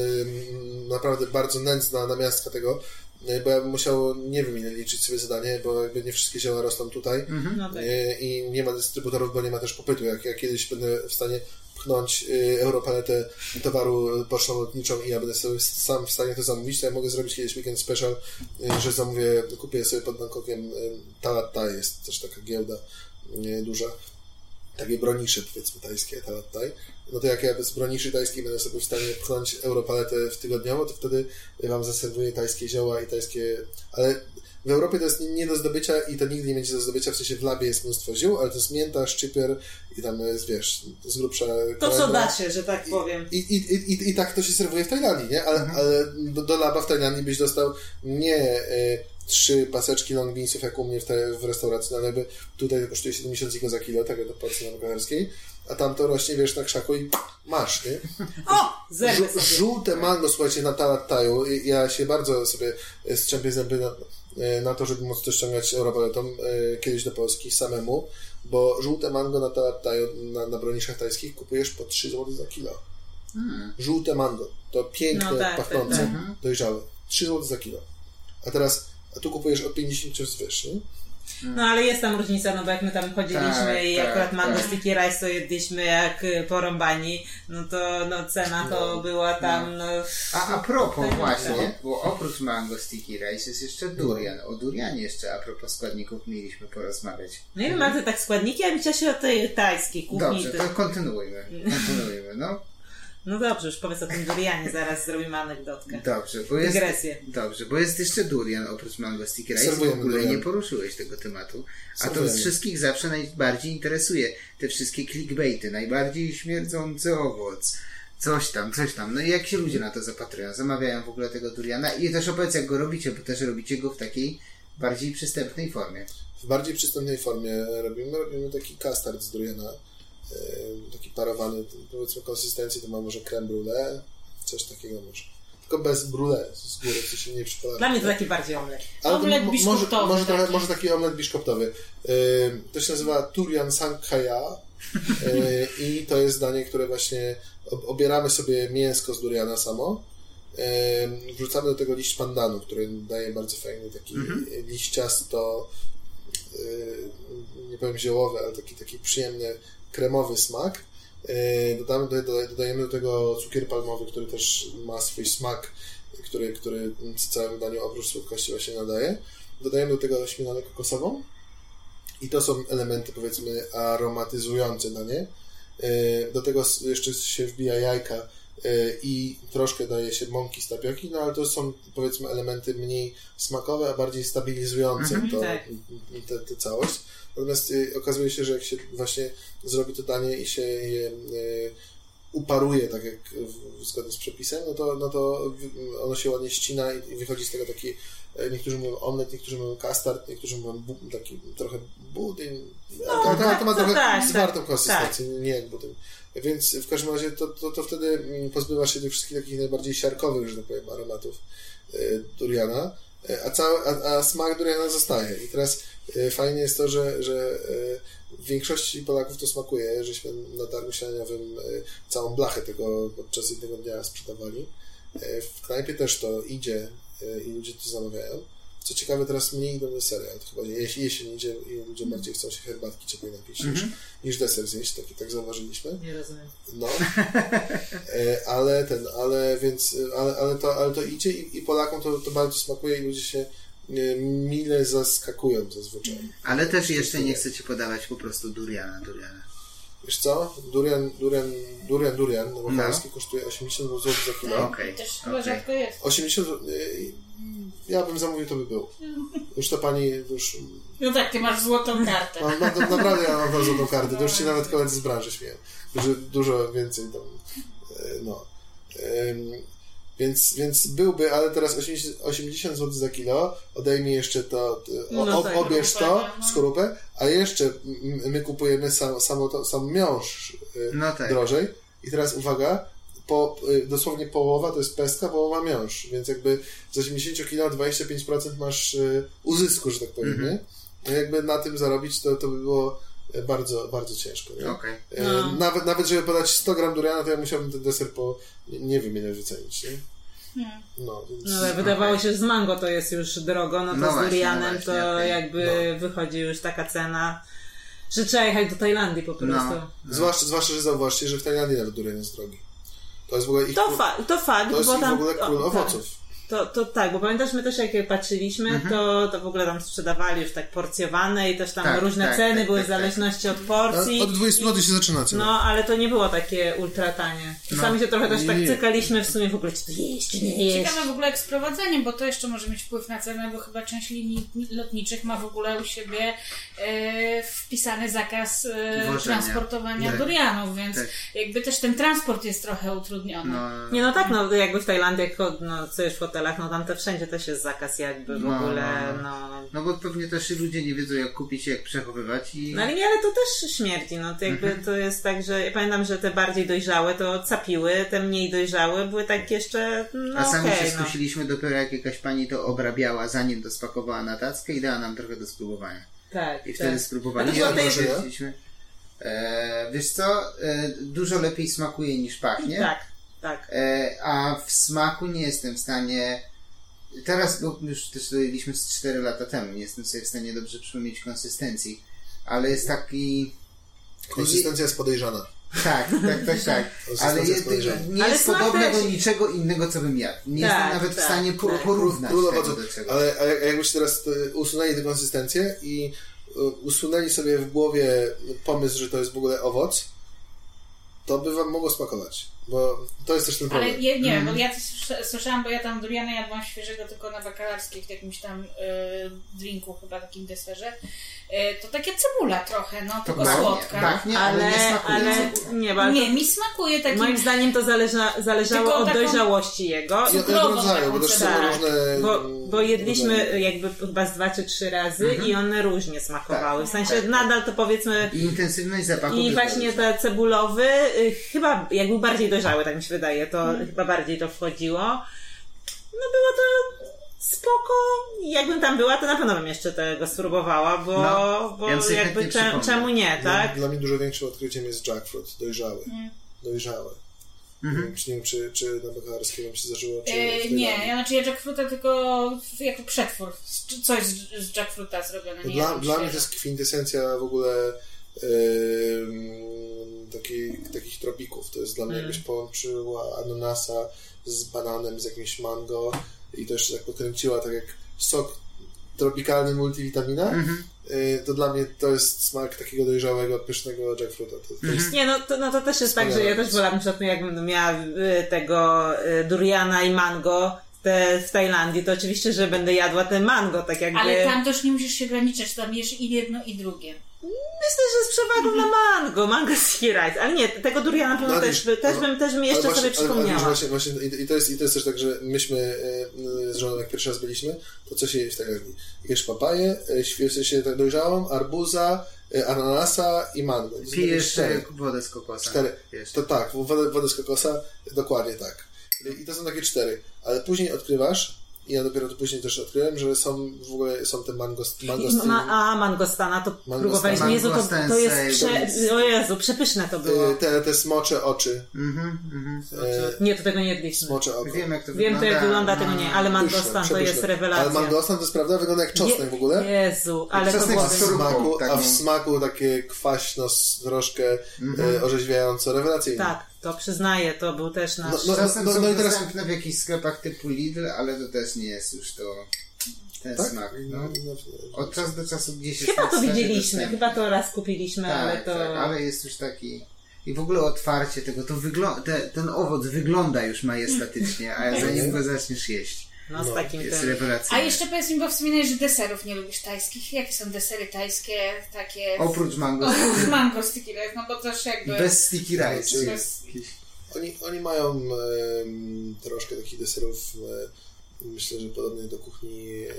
naprawdę bardzo nędzna namiastka tego. E, bo ja bym musiał, nie wiem ile liczyć sobie zadanie, bo jakby nie wszystkie zioła rosną tutaj. No tak. i nie ma dystrybutorów, bo nie ma też popytu. Jak ja kiedyś będę w stanie pchnąć e, Europaletę towaru pocztą lotniczą i ja będę sobie sam w stanie to zamówić, to ja mogę zrobić kiedyś weekend special, e, że zamówię, kupię sobie pod Bangkokiem e, Talatta, jest też taka giełda duża, takie bronisze powiedzmy tajskie, Talattaj, no to jak ja bez broniszy tajskiej będę sobie w stanie pchnąć Europaletę w tygodniowo, to wtedy wam zaserwuję tajskie zioła i tajskie, ale w Europie to jest nie- do zdobycia i to nigdy nie będzie do zdobycia, w sensie w labie jest mnóstwo ziół, ale to jest mięta, szczypior i tam jest, wiesz, z grubsza To co dacie, że tak powiem. I, i, i, i, I tak to się serwuje w Tajlandii, nie? Ale, ale do, do laba w Tajlandii byś dostał nie y, trzy paseczki long beansów jak u mnie w, te, w restauracji, no ale by tutaj to kosztuje 70 ziko za kilo, tego do porcji na a tam to rośnie, wiesz, na krzaku i masz, nie? O! Żół- sobie. Żółte mango, słuchajcie, na Talattaju. I Ja się bardzo sobie e, strzępię zęby na, e, na to, żeby móc to ściągać Europaletą e, kiedyś do Polski samemu, bo żółte mango na Talattaju, na, na broniszach tajskich kupujesz po 3 zł za kilo. Żółte mango. To piękne, No tak, pachnące, tak, dojrzałe. 3 zł za kilo. A teraz, a tu kupujesz od 50 wzwyż, nie? No ale jest tam różnica, no bo jak my tam chodziliśmy Tak, i tak, akurat mango tak. sticky rice to jedliśmy jak y, porąbani, no to no, cena to była tam, no... A, a propos Tak, właśnie, bo oprócz mango sticky rice jest jeszcze durian. O durianie jeszcze a propos składników mieliśmy porozmawiać. No i mamy tak składniki, a myślę się o tej tajskiej kuchni. Dobrze, to- to kontynuujmy. Kontynuujmy, no. No dobrze, już powiedz o tym durianie, zaraz zrobimy anegdotkę. Dobrze, bo jest... Dygresję. Dobrze, bo jest jeszcze durian oprócz mango sticky rice. W ogóle durian. nie poruszyłeś tego tematu. A to z wszystkich zawsze najbardziej interesuje. Te wszystkie clickbaity, najbardziej śmierdzący owoc. Coś tam, coś tam. No i jak się ludzie na to zapatrują? Zamawiają w ogóle tego duriana i też opowiedz jak go robicie, bo też robicie go w takiej bardziej przystępnej formie. W bardziej przystępnej formie robimy. Robimy taki custard z duriana. E, Taki parowany, powiedzmy konsystencji to ma może creme brulee, coś takiego może. Tylko bez brulee z góry, co się nie przypada. Dla mnie to taki bardziej omlet. Ale Omlet może, biszkoptowy może, trochę, taki. może taki omlet biszkoptowy. Yy, to się nazywa Turian Sankhaya yy, i to jest danie, które właśnie ob- obieramy sobie mięsko z duriana samo, yy, wrzucamy do tego liść pandanu, który daje bardzo fajny taki liściasto yy, nie powiem ziołowy, ale taki, taki przyjemny, kremowy smak. Yy, Dodamy, doda- dodajemy do tego cukier palmowy, który też ma swój smak, który, który całemu daniu oprócz słodkości właśnie nadaje. Dodajemy do tego śmietanę kokosową i to są elementy powiedzmy aromatyzujące danie. Yy, Do tego jeszcze się wbija jajka yy, i troszkę daje się mąki z tapioki, no ale to są powiedzmy elementy mniej smakowe, a bardziej stabilizujące Mhm, to, tak. tę całość. Natomiast y, okazuje się, że jak się właśnie zrobi to danie i się je y, uparuje tak jak w, zgodnie z przepisem, no to, no to ono się ładnie ścina i, wychodzi z tego taki, e, niektórzy mówią omlet, niektórzy mówią custard, niektórzy mówią bu, taki trochę budyń. No, to, to, to ma tak, trochę tak, zwartą tak, konsystencję, nie jak budyń. Więc w każdym razie to, to, to wtedy mm, pozbywa się tych wszystkich takich najbardziej siarkowych, że tak powiem, aromatów e, duriana, e, a, cały, a, a smak duriana zostaje. I teraz fajnie jest to, że, że e, w większości Polaków to smakuje. Żeśmy na targu śniadaniowym e, całą blachę tego podczas jednego dnia sprzedawali. E, W knajpie też to idzie e, i ludzie to zamawiają. Co ciekawe, teraz mniej idą desery, ale chyba jeśli jesień idzie i ludzie bardziej chcą się herbatki ciepłej napić niż, niż deser zjeść, tak, tak zauważyliśmy. Nie rozumiem. No, E, ale ten, ale więc, ale, ale, to, ale to idzie i, i Polakom to, to bardzo smakuje i ludzie się e, mile zaskakują zazwyczaj. Ale też jeszcze nie chcecie podawać po prostu duriana, duriana. Wiesz co? Durian, durian, durian, durian No. nowochwalski kosztuje 80 zł za kilo. Okej, Też chyba okej. rzadko jest. 80 zł, e, ja bym zamówił, to by był. Już to pani, już, No tak, ty masz złotą kartę. no, no, no, naprawdę ja mam bardzo tą kartę, to już się nawet koledzy z branży śmieją, którzy dużo więcej tam, e, no. Więc, więc byłby, ale teraz 80, 80 zł za kilo, odejmij jeszcze to, o, No o, tak. obierz to, Skorupę, no. skorupę, a jeszcze my kupujemy sam, samo to, sam miąższ y, No tak. drożej. I teraz uwaga, po, y, dosłownie połowa to jest pestka, połowa miąższ, więc jakby z 80 kilo 25% masz y, uzysku, że tak powiem, Mhm. nie? No jakby na tym zarobić, to, to by było bardzo, bardzo ciężko. Nie? Okej. E, No. Nawet, nawet żeby podać 100 gram duriana, to ja musiałbym ten deser po nie, wiem ile wycenić. Nie? No, więc... No, ale wydawało się, że z mango to jest już drogo, no to No z durianem no to jakby wychodzi już taka cena, że trzeba jechać do Tajlandii po prostu. No. Zwłaszcza, zwłaszcza, że zauważcie, że w Tajlandii nawet durian jest drogi. To jest w ogóle ich, To, fa- to fakt, to jest bo ich tam... w ogóle król o, tak. To, to tak, bo pamiętasz, my też jak patrzyliśmy, Mhm. to, to w ogóle tam sprzedawali już tak porcjowane i też tam Tak, różne tak, ceny tak, były tak, w zależności od porcji. Od 20 zł się zaczyna cena. No, ale to nie było takie ultra tanie. Czasami się trochę też tak cykaliśmy w sumie w ogóle, czy to jeść, czy nie jeść. Ciekawe w ogóle jak z prowadzeniem, bo to jeszcze może mieć wpływ na cenę, bo chyba część linii lotniczych ma w ogóle u siebie e, wpisany zakaz e, transportowania Tak. durianów, więc Tak. jakby też ten transport jest trochę utrudniony. No, Nie no tak, no jakby w Tajlandii, no, co już hotelach, no tam to wszędzie też jest zakaz jakby w No, ogóle, no, no. no bo pewnie też ludzie nie wiedzą jak kupić, jak przechowywać i... No ale nie, ale to też śmierdzi, no to jakby Mhm. to jest tak, że ja pamiętam, że te bardziej dojrzałe to capiły, te mniej dojrzałe były tak jeszcze, no A sami okej, się no. skusiliśmy dopiero jak jakaś pani to obrabiała, zanim to spakowała na tackę i dała nam trochę do spróbowania. Tak, I tak. wtedy A spróbowaliśmy. to tej- E, wiesz co, e, dużo lepiej smakuje niż pachnie. Tak, tak. E, a w smaku nie jestem w stanie. Teraz, bo już też dojęliśmy z 4 lata temu, nie jestem sobie w stanie dobrze przypomnieć konsystencji, ale jest taki. Konsystencja jest podejrzana. Tak, tak, tak, tak. Ale jest nie Ale jest podobne do niczego innego, co bym jadł. Nie Tak, jestem nawet w tak, stanie po, tak. porównać Król tego do czegoś. Ale a jak- jakbyście teraz e, usunęli tę konsystencję i e, usunęli sobie w głowie pomysł, że to jest w ogóle owoc, to by wam mogło smakować. Bo to jest też ten Ale problem. nie, nie Mhm. bo ja też słysza- słyszałam, bo ja tam duriana jadłam świeżego tylko na bakalarskiej w jakimś tam y, drinku, chyba takim deserze. Y, to takie cebula trochę, no, To tylko pachnie, słodka. pachnie, ale, Ale, nie smakuje ale, nie, bo ale Nie, to, mi smakuje taki... moim zdaniem to zależa, zależało od taką- dojrzałości jego. Cukrową rodzaju, bo taką też są tak. różne... Bo, mm, bo jedliśmy rodzaje. jakby chyba z dwa czy trzy razy i one różnie smakowały. Tak, w sensie tak. nadal to powiedzmy I intensywność zapachu. i właśnie różna. te cebulowy, y, chyba jak był bardziej dojrzały, tak mi się wydaje, to Hmm. chyba bardziej to wchodziło. No było to spoko. Jakbym tam była, to na pewno bym jeszcze tego spróbowała, bo, No, bo ja jakby przypomniał. czemu nie, Dla, tak? dla mnie dużo większym odkryciem jest jackfruit, dojrzały. Dojrzały. Mhm. Nie wiem, czy, nie wiem, czy, czy na wam się zdarzyło, czy Tajlandii. nie, ja znaczy ja jackfruita tylko jako przetwór. Coś z, z jackfruita zrobione. Nie dla, dla mnie to jest kwintesencja w ogóle em, takiej, takich tropików. To jest dla mnie Mm. jakbyś połączyła ananasa z bananem, z jakimś mango i to jeszcze tak pokręciła, tak jak sok tropikalny multivitamina. Mhm. Y, To dla mnie to jest smak takiego dojrzałego, pysznego jackfruita. To, to jest, Nie, no to, no to też jest tak, że ja też wolałabym, na przykład, jakbym miała y, tego y, duriana i mango te, w Tajlandii, to oczywiście, że będę jadła te mango, tak jakby... Ale tam też nie musisz się ograniczać, tam jesz i jedno i drugie. Myślę, że z przewagą na mango, mango sticky rice, ale nie, tego duriana na pewno No, też, też, no, bym, też bym jeszcze właśnie- sobie ale- ale przypomniała. Właśnie, właśnie, i, to jest, I to jest też tak, że myśmy y, z żoną, jak pierwszy raz byliśmy, to co się je w Tajlandii? Jesz papaję, w sensie tak dojrzałą, arbuza, y, ananasa i mango. Pijesz cztery. e, wodę z kokosa. Cztery. To tak, wodę, wodę z kokosa, dokładnie tak. I to są takie cztery. Ale później odkrywasz, i ja dopiero to później też odkryłem, że są w ogóle są te mangost, I mangosty. Ma, a, mangostana, to Mangostana. próbowaliśmy. Jezu, to, to jest prze... O Jezu, przepyszne to było. y, te, te smocze oczy. Mhm, mhm. E, Nie, to tego nie jedliśmy. smocze oko. Wiem jak to Wiem, to jak wygląda, tego nie, ale Pyszne, mangostan to jest rewelacja. Ale mangostan to jest prawda, wygląda jak czosnek w ogóle. Jezu, ale to było... w, smaku, a w smaku takie kwaśno, troszkę e, orzeźwiająco, rewelacyjne. Tak, to przyznaję, to był też nasz... No, no, Czasem no, są no i teraz- dostępne w jakichś sklepach typu Lidl, ale to też nie jest już to ten Tak? smak. No. No, no, Od czasu do czasu gdzieś jest Chyba to widzieliśmy, dostępny. chyba to raz kupiliśmy, Tak, ale to... tak, ale jest już taki... I w ogóle otwarcie tego, to wygląda, te, ten owoc wygląda już majestatycznie, a zanim go zaczniesz jeść, No z No, takim jest tym... rewelacyjny. A jeszcze powiedz mi, bo wspominałeś, że deserów nie lubisz tajskich. Jakie są desery tajskie, takie... Oprócz mango, Oprócz mango sticky rice, no bo też jakby... bez sticky rice. Czyli- Bez- Oni, oni mają troszkę takich deserów, e, myślę, że podobnych do kuchni e,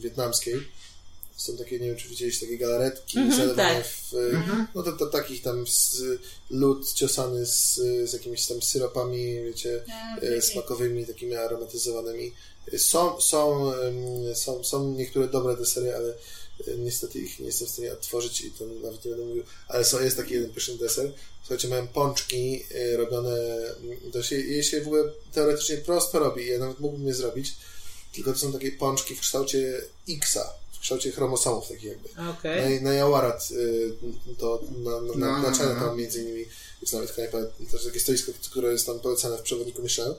wietnamskiej. Są takie, nie wiem, czy widzieliście, takie galaretki Mhm, zalewane tak. w, e, no to, to takich tam z, lód ciosany z, z jakimiś tam syropami, wiecie, A, e, smakowymi, takimi aromatyzowanymi. Są, są, są, są niektóre dobre desery, ale niestety ich nie jestem w stanie odtworzyć i to nawet nie będę mówił, ale są, jest taki jeden pyszny deser. Słuchajcie, mają pączki y, robione, mm, to się, je się w ogóle teoretycznie prosto robi, ja nawet mógłbym je zrobić, tylko to są takie pączki w kształcie X-a, w kształcie chromosomów takich jakby. Okej. Na, na Jawarat y, to na, na, na, No, na China no. tam między innymi jest nawet knajpa, też takie stoisko, które jest tam polecane w przewodniku Michelin.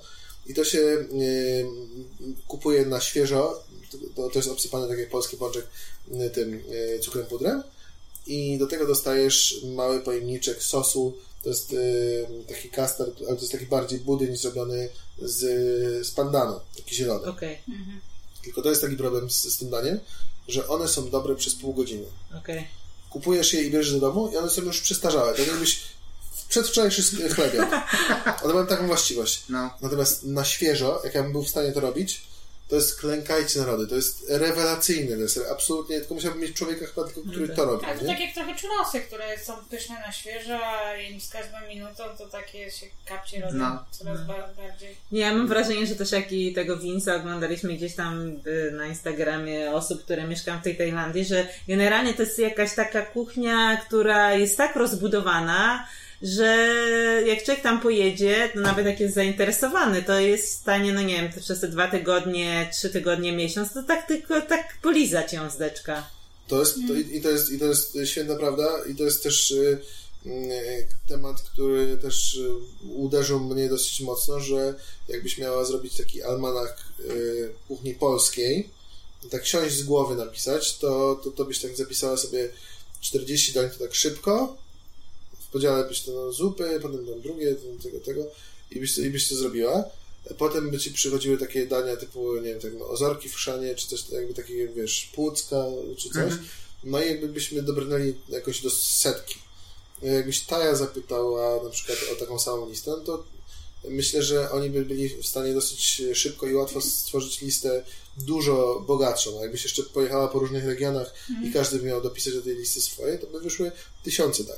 I to się y, kupuje na świeżo, to, to jest obsypane tak jak polski pączek y, tym y, cukrem pudrem i do tego dostajesz mały pojemniczek sosu, to jest y, taki custard, ale to jest taki bardziej budyń zrobiony z, z pandanu, taki zielony. Okej, Tylko to jest taki problem z, z tym daniem, że one są dobre przez pół godziny okej. kupujesz je i bierzesz do domu i one są już przestarzałe. Tak jakbyś przedwczorajszy sk- chlebia. One mają taką właściwość. No. Natomiast na świeżo, jak ja bym był w stanie to robić, to jest klękajcie narody. To jest rewelacyjny deser. Absolutnie, tylko musiałbym mieć człowieka chyba tylko, który to robi. Tak, to tak jak trochę czurosy, które są pyszne na świeżo, a im z każdą minutą to takie się kapcie robią No. coraz ba- bardziej. Nie, ja mam wrażenie, że też jak i tego Winsa oglądaliśmy gdzieś tam y, na Instagramie osób, które mieszkają w tej Tajlandii, że generalnie to jest jakaś taka kuchnia, która jest tak rozbudowana, że jak człowiek tam pojedzie, to nawet jak jest zainteresowany, to jest w stanie, no nie wiem, to przez te dwa tygodnie, trzy tygodnie, miesiąc, to tak tylko tak polizać ją zdeczka. To jest, to, i, i to jest, I to jest święta prawda i to jest też y, y, temat, który też y, uderzył mnie dosyć mocno, że jakbyś miała zrobić taki almanach y, kuchni polskiej, tak siąść z głowy napisać, to, to, to byś tak zapisała sobie 40 dań to tak szybko, w podziale byś to na zupy, potem tam drugie, tam tego, tego i byś, to- i byś to zrobiła. Potem by ci przychodziły takie dania typu, nie wiem, tak, no, ozorki w chrzanie, czy coś jakby takie, wiesz, płucka, czy coś. No i jakby byśmy dobrnęli jakoś do setki. Jakbyś Taja zapytała na przykład o taką samą listę, no to myślę, że oni by byli w stanie dosyć szybko i łatwo stworzyć listę dużo bogatszą. No, jakbyś jeszcze pojechała po różnych regionach i każdy by miał dopisać do tej listy swoje, to by wyszły tysiące dań.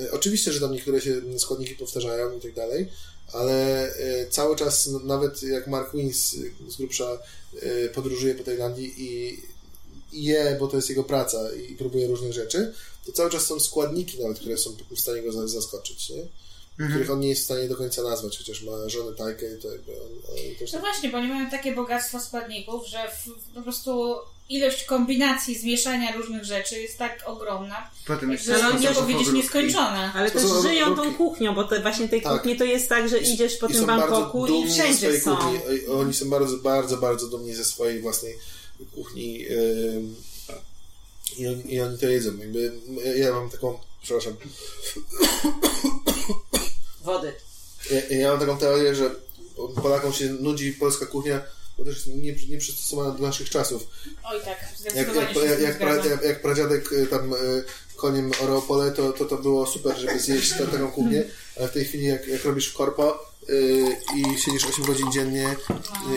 E, Oczywiście, że tam niektóre się składniki powtarzają i tak dalej, ale e, cały czas, nawet jak Mark Wins e, z grubsza e, podróżuje po Tajlandii i je, bo to jest jego praca i próbuje różnych rzeczy, to cały czas są składniki nawet, które są w stanie go za- zaskoczyć, nie? Których on nie jest w stanie do końca nazwać, chociaż ma żonę Tajkę i to jakby on, on też No tak właśnie, bo oni mają takie bogactwo składników, że w, po prostu ilość kombinacji, zmieszania różnych rzeczy jest tak ogromna, Potem że Ale nie powiedzieć nieskończona. Ale To też są żyją tą kuchnią, bo to właśnie tej Tak. kuchni to jest tak, że idziesz po I tym Bangkoku i wszędzie są. kuchni. Oni są bardzo, bardzo, bardzo dumni ze swojej własnej kuchni i, oni, i oni to jedzą. Jakby, ja mam taką, przepraszam, Wody. Ja, ja mam taką teorię, że Polakom się nudzi polska kuchnia, bo też jest nie, nie przystosowana do naszych czasów. Oj tak, Jak, jak, jak, jak, pra, jak, jak pradziadek y, tam y, koniem orał pole, to, to to było super, żeby zjeść tę- taką kuchnię, ale w tej chwili jak, jak robisz w korpo y, i siedzisz 8 godzin dziennie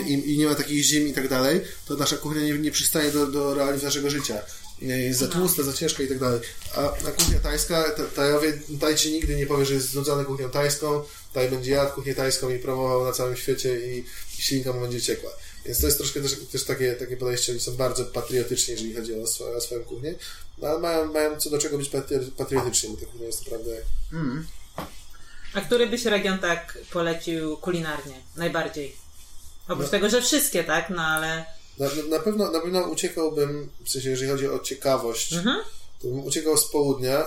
i, i nie ma takich zim i tak dalej, to nasza kuchnia nie, nie przystaje do, do realiów naszego życia. Y, Jest za tłusta, za ciężka i tak dalej. A, a kuchnia tajska, ta- Tajowie, Taj ci nigdy nie powie, że jest znudzony kuchnią tajską, Taj będzie jadł kuchnię tajską i promował na całym świecie i, i ślinka mu będzie ciekła. Więc to jest troszkę też, też takie, takie podejście, oni są bardzo patriotyczni, jeżeli chodzi o, swo, o swoją kuchnię, no, ale mają, mają co do czego być patri- patriotyczni, bo ta kuchnia jest naprawdę... Mm. A który byś region tak polecił kulinarnie? Najbardziej. Oprócz No. tego, że wszystkie, tak? No ale... Na, na, pewno, na pewno uciekałbym, w sensie jeżeli chodzi o ciekawość, Mhm. to bym uciekał z południa,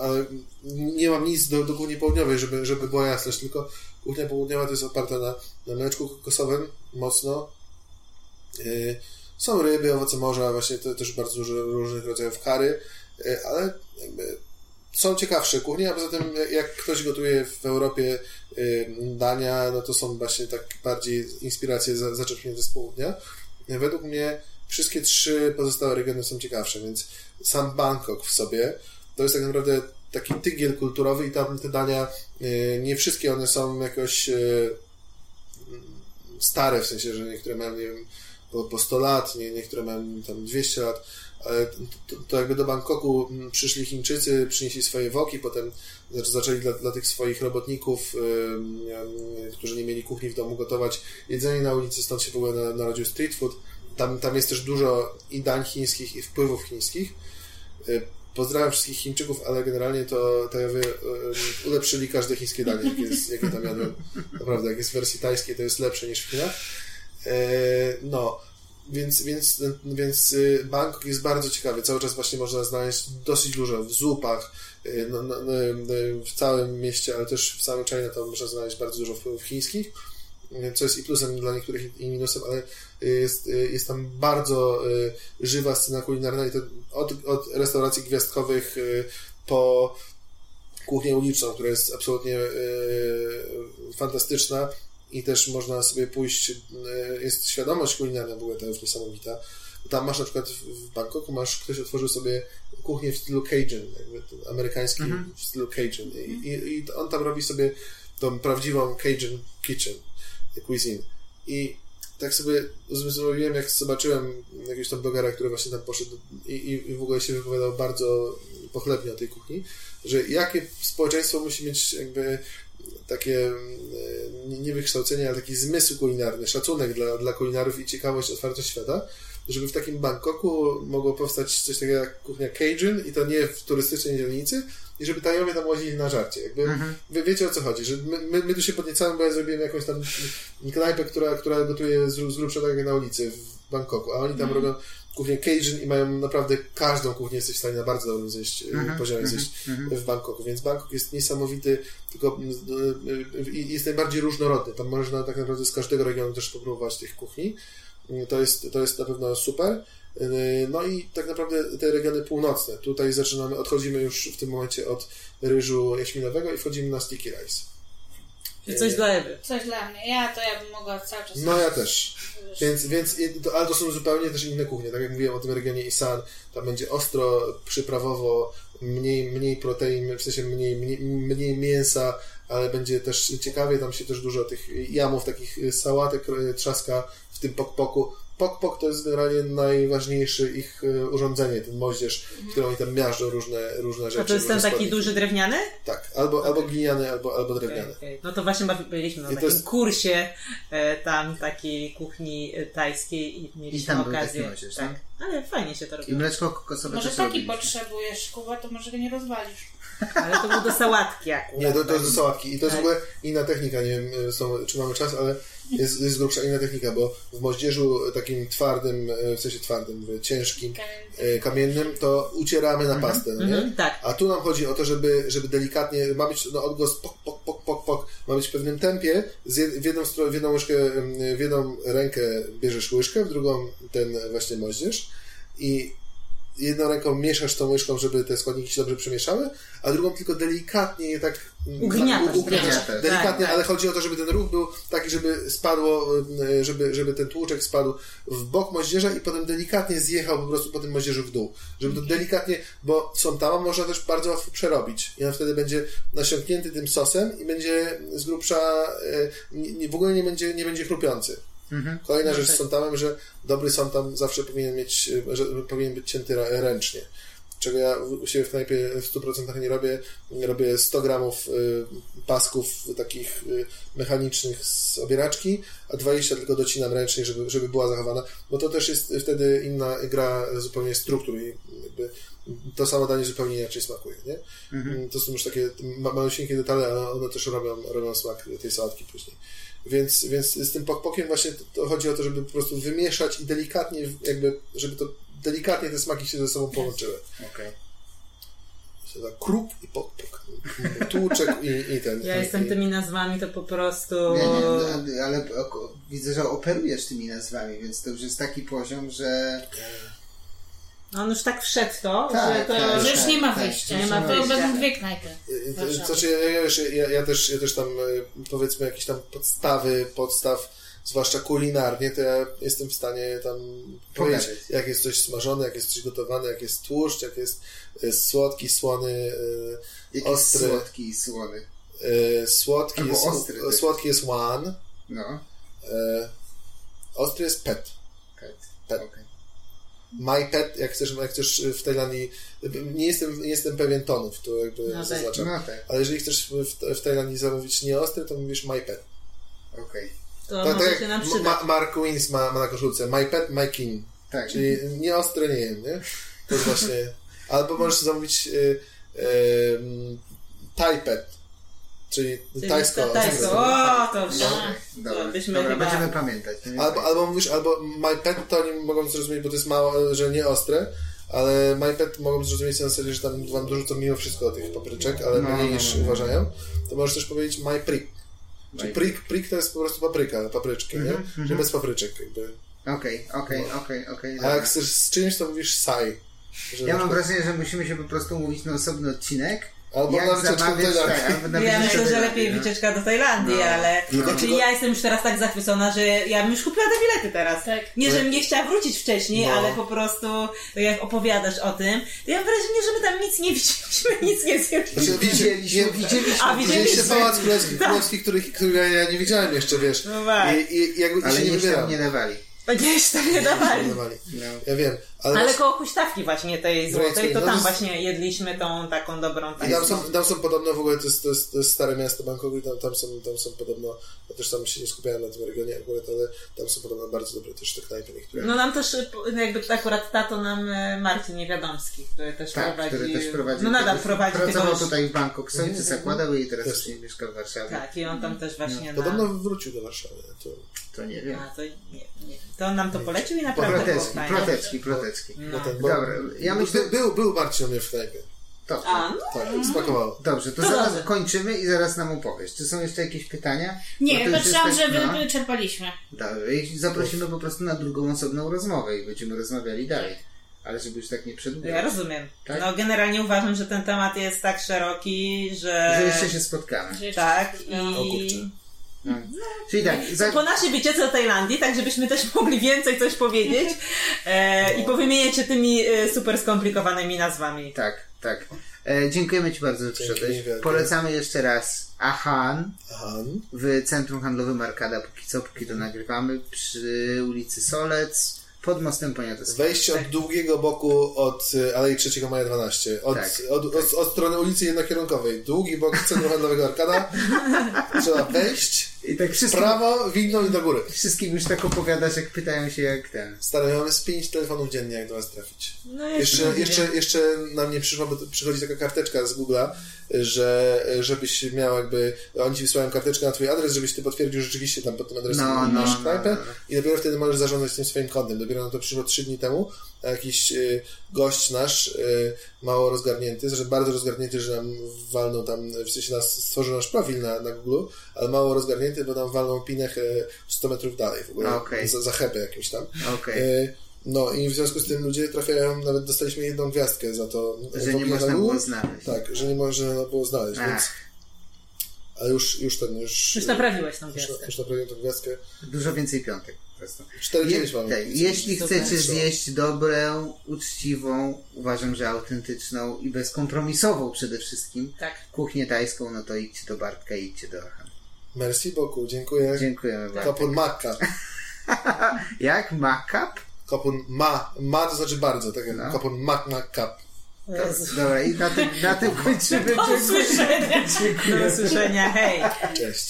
ale nie mam nic do, do kuchni południowej, żeby, żeby była jasność, tylko kuchnia południowa to jest oparta na, na mleczku kokosowym mocno. Yy, są ryby, owoce morza, właśnie to też bardzo dużo różnych rodzajów kary, yy, ale są ciekawsze kuchnie, a poza tym jak ktoś gotuje w Europie yy, dania, no to są właśnie tak bardziej inspiracje za- zaczerpnięte z południa. Według mnie wszystkie trzy pozostałe regiony są ciekawsze, więc sam Bangkok w sobie to jest tak naprawdę taki tygiel kulturowy i tam te dania, nie wszystkie one są jakoś stare, w sensie, że niektóre mają, nie wiem, po, po 100 lat, nie, niektóre mają tam 200 lat, to, to jakby do Bangkoku mm, przyszli Chińczycy, przynieśli swoje woki, potem znaczy zaczęli dla, dla tych swoich robotników, ym, którzy nie mieli kuchni w domu, gotować jedzenie na ulicy, stąd się w ogóle na- narodził street food. tam, tam jest też dużo i dań chińskich, i wpływów chińskich. Y, Pozdrawiam wszystkich Chińczyków, ale generalnie to Tajowie y, ulepszyli każde chińskie danie, jakie, jest, jakie tam jadłem. Naprawdę, jak jest w wersji tajskiej, to jest lepsze niż w Chinach. E, No, więc, więc, więc y, Bangkok jest bardzo ciekawy. Cały czas właśnie można znaleźć dosyć dużo w zupach, y, no, no, no, y, w całym mieście, ale też w samym Chinatown można znaleźć bardzo dużo wpływów chińskich, co jest i plusem dla niektórych i minusem, ale jest, jest tam bardzo żywa scena kulinarna i to od, od restauracji gwiazdkowych po kuchnię uliczną, która jest absolutnie fantastyczna i też można sobie pójść, y, jest świadomość kulinarna w ogóle to jest niesamowita. Tam masz na przykład w Bangkoku masz, ktoś otworzył sobie kuchnię w stylu Cajun, jakby ten amerykański w stylu Cajun I, i, i on tam robi sobie tą prawdziwą Cajun kitchen, cuisine. I tak sobie zrobiłem, jak zobaczyłem jakiegoś tam blogera, który właśnie tam poszedł i, i, i w ogóle się wypowiadał bardzo pochlebnie o tej kuchni, że jakie społeczeństwo musi mieć jakby takie e, nie- nie wykształcenie, ale taki zmysł kulinarny, szacunek dla, dla kulinarów i ciekawość, otwartość świata, żeby w takim Bangkoku mogło powstać coś takiego jak kuchnia Cajun i to nie w turystycznej dzielnicy i żeby Tajowie tam łazili na żarcie. Jakby, Wy wiecie o co chodzi, że my, my, my tu się podniecamy, bo ja zrobiłem jakąś tam knajpę, która, która gotuje z, z grubsza tak jak na ulicy w Bangkoku, a oni tam robią kuchnię Cajun i mają naprawdę każdą kuchnię jesteś w stanie na bardzo dobrym zjeść, Mhm, poziomie zjeść w Bangkoku, więc Bangkok jest niesamowity, tylko y, y, jest najbardziej różnorodny. Tam można tak naprawdę z każdego regionu też popróbować tych kuchni. Y, To jest, to jest na pewno super. Y, No i tak naprawdę te regiony północne. Tutaj zaczynamy, odchodzimy już w tym momencie od ryżu jaśminowego i wchodzimy na sticky rice. Czy coś dla Ewy. Coś dla mnie. Ja to ja bym mogła cały czas... No ja też. Więc, więc to, ale to są zupełnie też inne kuchnie. Tak jak mówiłem o tym regionie Isan, tam będzie ostro, przyprawowo, mniej, mniej protein, w sensie mniej, mniej, mniej mięsa, ale będzie też ciekawie, tam się też dużo tych jamów, takich sałatek e, trzaska w tym pok-poku. Pok-pok to jest generalnie najważniejszy ich e, urządzenie, ten moździerz, w którym oni tam miażdżą różne, różne rzeczy. A to jest ten taki duży drewniany? Tak, albo, albo gliniany, albo, albo drewniany. Okej. No to właśnie byliśmy na I takim jest- kursie e, tam takiej kuchni e, tajskiej i mieliśmy I tam był okazję. taki młodzież, tak. Ale fajnie się to I robiło. mleczko kokosowe Może taki robiliśmy. potrzebujesz, Kuba, to może go nie rozwalisz. Ale to był do sałatki akurat. Nie, to, to jest do sałatki. I to jest Tak. w ogóle inna technika. Nie wiem, są, czy mamy czas, ale jest, jest grubsza inna technika, bo w moździerzu takim twardym, e, w sensie twardym, mówię, ciężkim, e, kamiennym, to ucieramy na pastę, no nie? Mhm, tak. A tu nam chodzi o to, żeby, żeby delikatnie, ma być no, odgłos pok, pok, pok, pok, pok, ma być w pewnym tempie, z jed, w, jedną w jedną łyżkę, w jedną rękę bierzesz łyżkę, w drugą ten właśnie moździerz i jedną ręką mieszasz tą łyżką, żeby te składniki się dobrze przemieszały, a drugą tylko delikatnie je tak mm, Ugniatasz, u- ugniatasz delikatnie, Tak, tak. ale chodzi o to, żeby ten ruch był taki, żeby spadło, y, żeby, żeby ten tłuczek spadł w bok moździerza i potem delikatnie zjechał po prostu po tym moździerzu w dół. Żeby to delikatnie, bo są tama można też bardzo łatwo przerobić i on wtedy będzie nasiąknięty tym sosem i będzie z grubsza, nie- w ogóle nie będzie, nie będzie chrupiący. Kolejna rzecz z sontamem, że dobry sontam zawsze powinien mieć, że powinien być cięty ręcznie. Czego ja u siebie w knajpie w 100% nie robię. Robię 100 gramów y, pasków takich y, mechanicznych z obieraczki, a 20 tylko docinam ręcznie, żeby, żeby była zachowana, bo to też jest wtedy inna gra zupełnie struktur i jakby to samo danie zupełnie inaczej smakuje, nie? To są już takie ma- malusieńkie detale, ale one też robią, robią smak tej sałatki później. Więc, więc z tym pokpokiem właśnie to, to chodzi o to, żeby po prostu wymieszać i delikatnie jakby, żeby to delikatnie te smaki się ze sobą połączyły. Okej. Tak Kruk i pokpok. Tłuczek i, i ten. Ja i, jestem tymi nazwami, to po prostu... Nie, nie, ale oko- widzę, że operujesz tymi nazwami, więc to już jest taki poziom, że On już tak wszedł to, Tak, że to... tak. Że już nie ma tak, wyjścia. nie ma to wyjścia. będą dwie knajpy. Y, Warszawy. Znaczy, ja, ja, już- ja, ja, też, ja też tam y, powiedzmy jakieś tam podstawy, podstaw, zwłaszcza kulinarnie, to ja jestem w stanie tam powiedzieć, Pokazać. jak jest coś smażone, jak jest coś gotowane, jak jest tłuszcz, jak jest y, słodki, słony, y, jakiś ostry. słodki i słony. y, słodki, Albo jest, ostry też. słodki jest one, No. y, ostry jest pet. Okej. Pet. Okej. My pet, jak chcesz, jak chcesz w Tajlandii, nie jestem, nie jestem pewien tonów, to jakby No tak. zaznaczam. No tak, Ale jeżeli chcesz w, w Tajlandii zamówić nieostry, to mówisz my pet. okej. To Tak, może tak się nam jak. Ma- Mark Wins ma, ma na koszulce. My pet, my king. Tak. Czyli nie ostre nie jem, nie? To jest właśnie... Albo możesz zamówić y, y, Thai pet. Czyli, Czyli tajsko. Tajsko. O, to już. Dobra, to dobra, byśmy dobra chyba... będziemy pamiętać. Albo, albo mówisz, albo my pet to oni mogą zrozumieć, bo to jest mało, że nie ostre, ale my pet mogą zrozumieć na zasadzie, że tam wam dorzucą mimo wszystko tych papryczek, ale No, mniej no, niż no. uważają. To możesz też powiedzieć my prick. Czyli prick, prick to jest po prostu papryka, papryczki, nie? Mhm, Że bez papryczek jakby. Okej, okej, okej, okej. A jak chcesz z czymś, to mówisz saj. Ja mam wrażenie, że musimy się po prostu umówić na osobny odcinek. Albo jak na wycieczkę do zamawiać, Tajlandii. tak, Ja myślę, że lepiej no. wycieczka do Tajlandii, No. ale... Tylko- Znaczy ja jestem już teraz tak zachwycona, że ja bym już kupiła te bilety teraz. Tak. Nie, żebym nie chciała wrócić wcześniej, No. ale po prostu jak opowiadasz o tym, to ja mam wrażenie, że my tam nic nie widzieliśmy, nic nie zjedliśmy. Znaczy, Widzieliśmy, nie- widzieliśmy. A, Widzieliście widzieliśmy. Pałac Królewski, Królewski których, którego ja nie widziałem jeszcze, wiesz. No właśnie. I, i, i jakby Ale się nie nie dawali. Gdzieś tam nie dawali. Nie dawali. No. Ja wiem, ale, Ale koło huśtawki właśnie tej złotej, to no to tam właśnie jedliśmy tą taką dobrą I tam są, tam są podobno w ogóle, to jest, to jest, to jest stare miasto Bangkoku i tam, tam, są, tam są podobno, ja też tam się nie skupiałem na tym regionie akurat, ale tam są podobno bardzo dobre też te knajpy niektóre. No nam też, po- jakby akurat tato nam y, Marcin Niewiadomski, który też Tak, prowadzi... który też prowadzi. No nadal tego- prowadzi Pracował tego... tutaj w Bangkok, Sojcy zakładał i teraz Jasne. właśnie mieszka w Warszawie. Tak, i on tam też właśnie na... Podobno wrócił do Warszawy. To... To nie wiem. A, to, nie, nie. to on nam to polecił i naprawdę było Ploteczki, fajnie. Ploteczki, ploteczki. No. ten, bo, Dobra, ja myślę- By, był, był Marcin u mnie w knajpie. Dobrze. A, no Tak, spakowało. Dobrze, to To zaraz dobrze. kończymy i zaraz nam opowiesz. Czy są jeszcze jakieś pytania? Nie, patrzyłam, że tak- no. wyczerpaliśmy. Dobrze, i zaprosimy po prostu na drugą osobną rozmowę i będziemy rozmawiali dalej. Ale żeby już tak nie przedłużać. ja rozumiem. Tak? No generalnie uważam, że ten temat jest tak szeroki, że... Że jeszcze się spotkamy. Że jeszcze Tak, i... O kurczę. No. Czyli tak, za... Po naszej wycieczce do Tajlandii, tak żebyśmy też mogli więcej coś powiedzieć e, i powymieniać się tymi e, super skomplikowanymi nazwami. tak, tak. E, dziękujemy Ci bardzo za przyszedłeś. Polecamy jeszcze raz Ahan Han. w Centrum Handlowym Arkada, póki co, póki to nagrywamy, przy ulicy Solec, pod mostem Poniatowskiego. Wejście od długiego boku od y, Alei 3 Maja 12. Od, Tak. od, od, od strony ulicy jednokierunkowej. Długi bok Centrum Handlowego Arkada. Trzeba wejść, I tak wszystkim, prawo, windą i do góry. wszystkim już tak opowiadasz, jak pytają się jak ten. Stary, mamy z 5 telefonów dziennie, jak do was trafić. No Jeszcze, jeszcze, jeszcze nam nie przyszła, bo przychodzi taka karteczka z Google'a, że żebyś miał jakby, oni ci wysyłają karteczkę na twój adres, żebyś ty potwierdził rzeczywiście tam pod tym adresem No, no, masz no, knajpę no, no. i dopiero wtedy możesz zarządzać tym swoim kontem. Dopiero na to przyszło 3 dni temu, a jakiś y, gość nasz, y, mało rozgarnięty, zresztą bardzo rozgarnięty, że nam walnął tam, w sensie nas, stworzył nasz profil na, na Google, ale mało rozgarnięty, bo nam walnął pinech y, 100 metrów dalej w ogóle, Okej. za, za chepę jakimś tam. Okej. Y, No i w związku z tym ludzie trafiają, nawet dostaliśmy jedną gwiazdkę za to. Że nie można na było znaleźć. Tak, że nie można było znaleźć, Ach. więc... Ale już, już ten, już... Już naprawiłeś tą Już, gwiazdkę. już naprawiłem tę gwiazdkę. Dużo więcej piątek po prostu. 4 Je, 9 mamy. tak, jeśli chcecie zjeść dobrą, uczciwą, uważam, że autentyczną i bezkompromisową przede wszystkim Tak. kuchnię tajską, no to idźcie do Bartka i idźcie do. Merci beaucoup, dziękuję. Dziękujemy bardzo. Kopun makka. Jak? Makap? Kopun ma. Ma to znaczy bardzo, tak jak No. kopun mak makka. Jezu. Dobra, i na tym, na tym kończymy. Do usłyszenia. Do usłyszenia, hej. Cześć.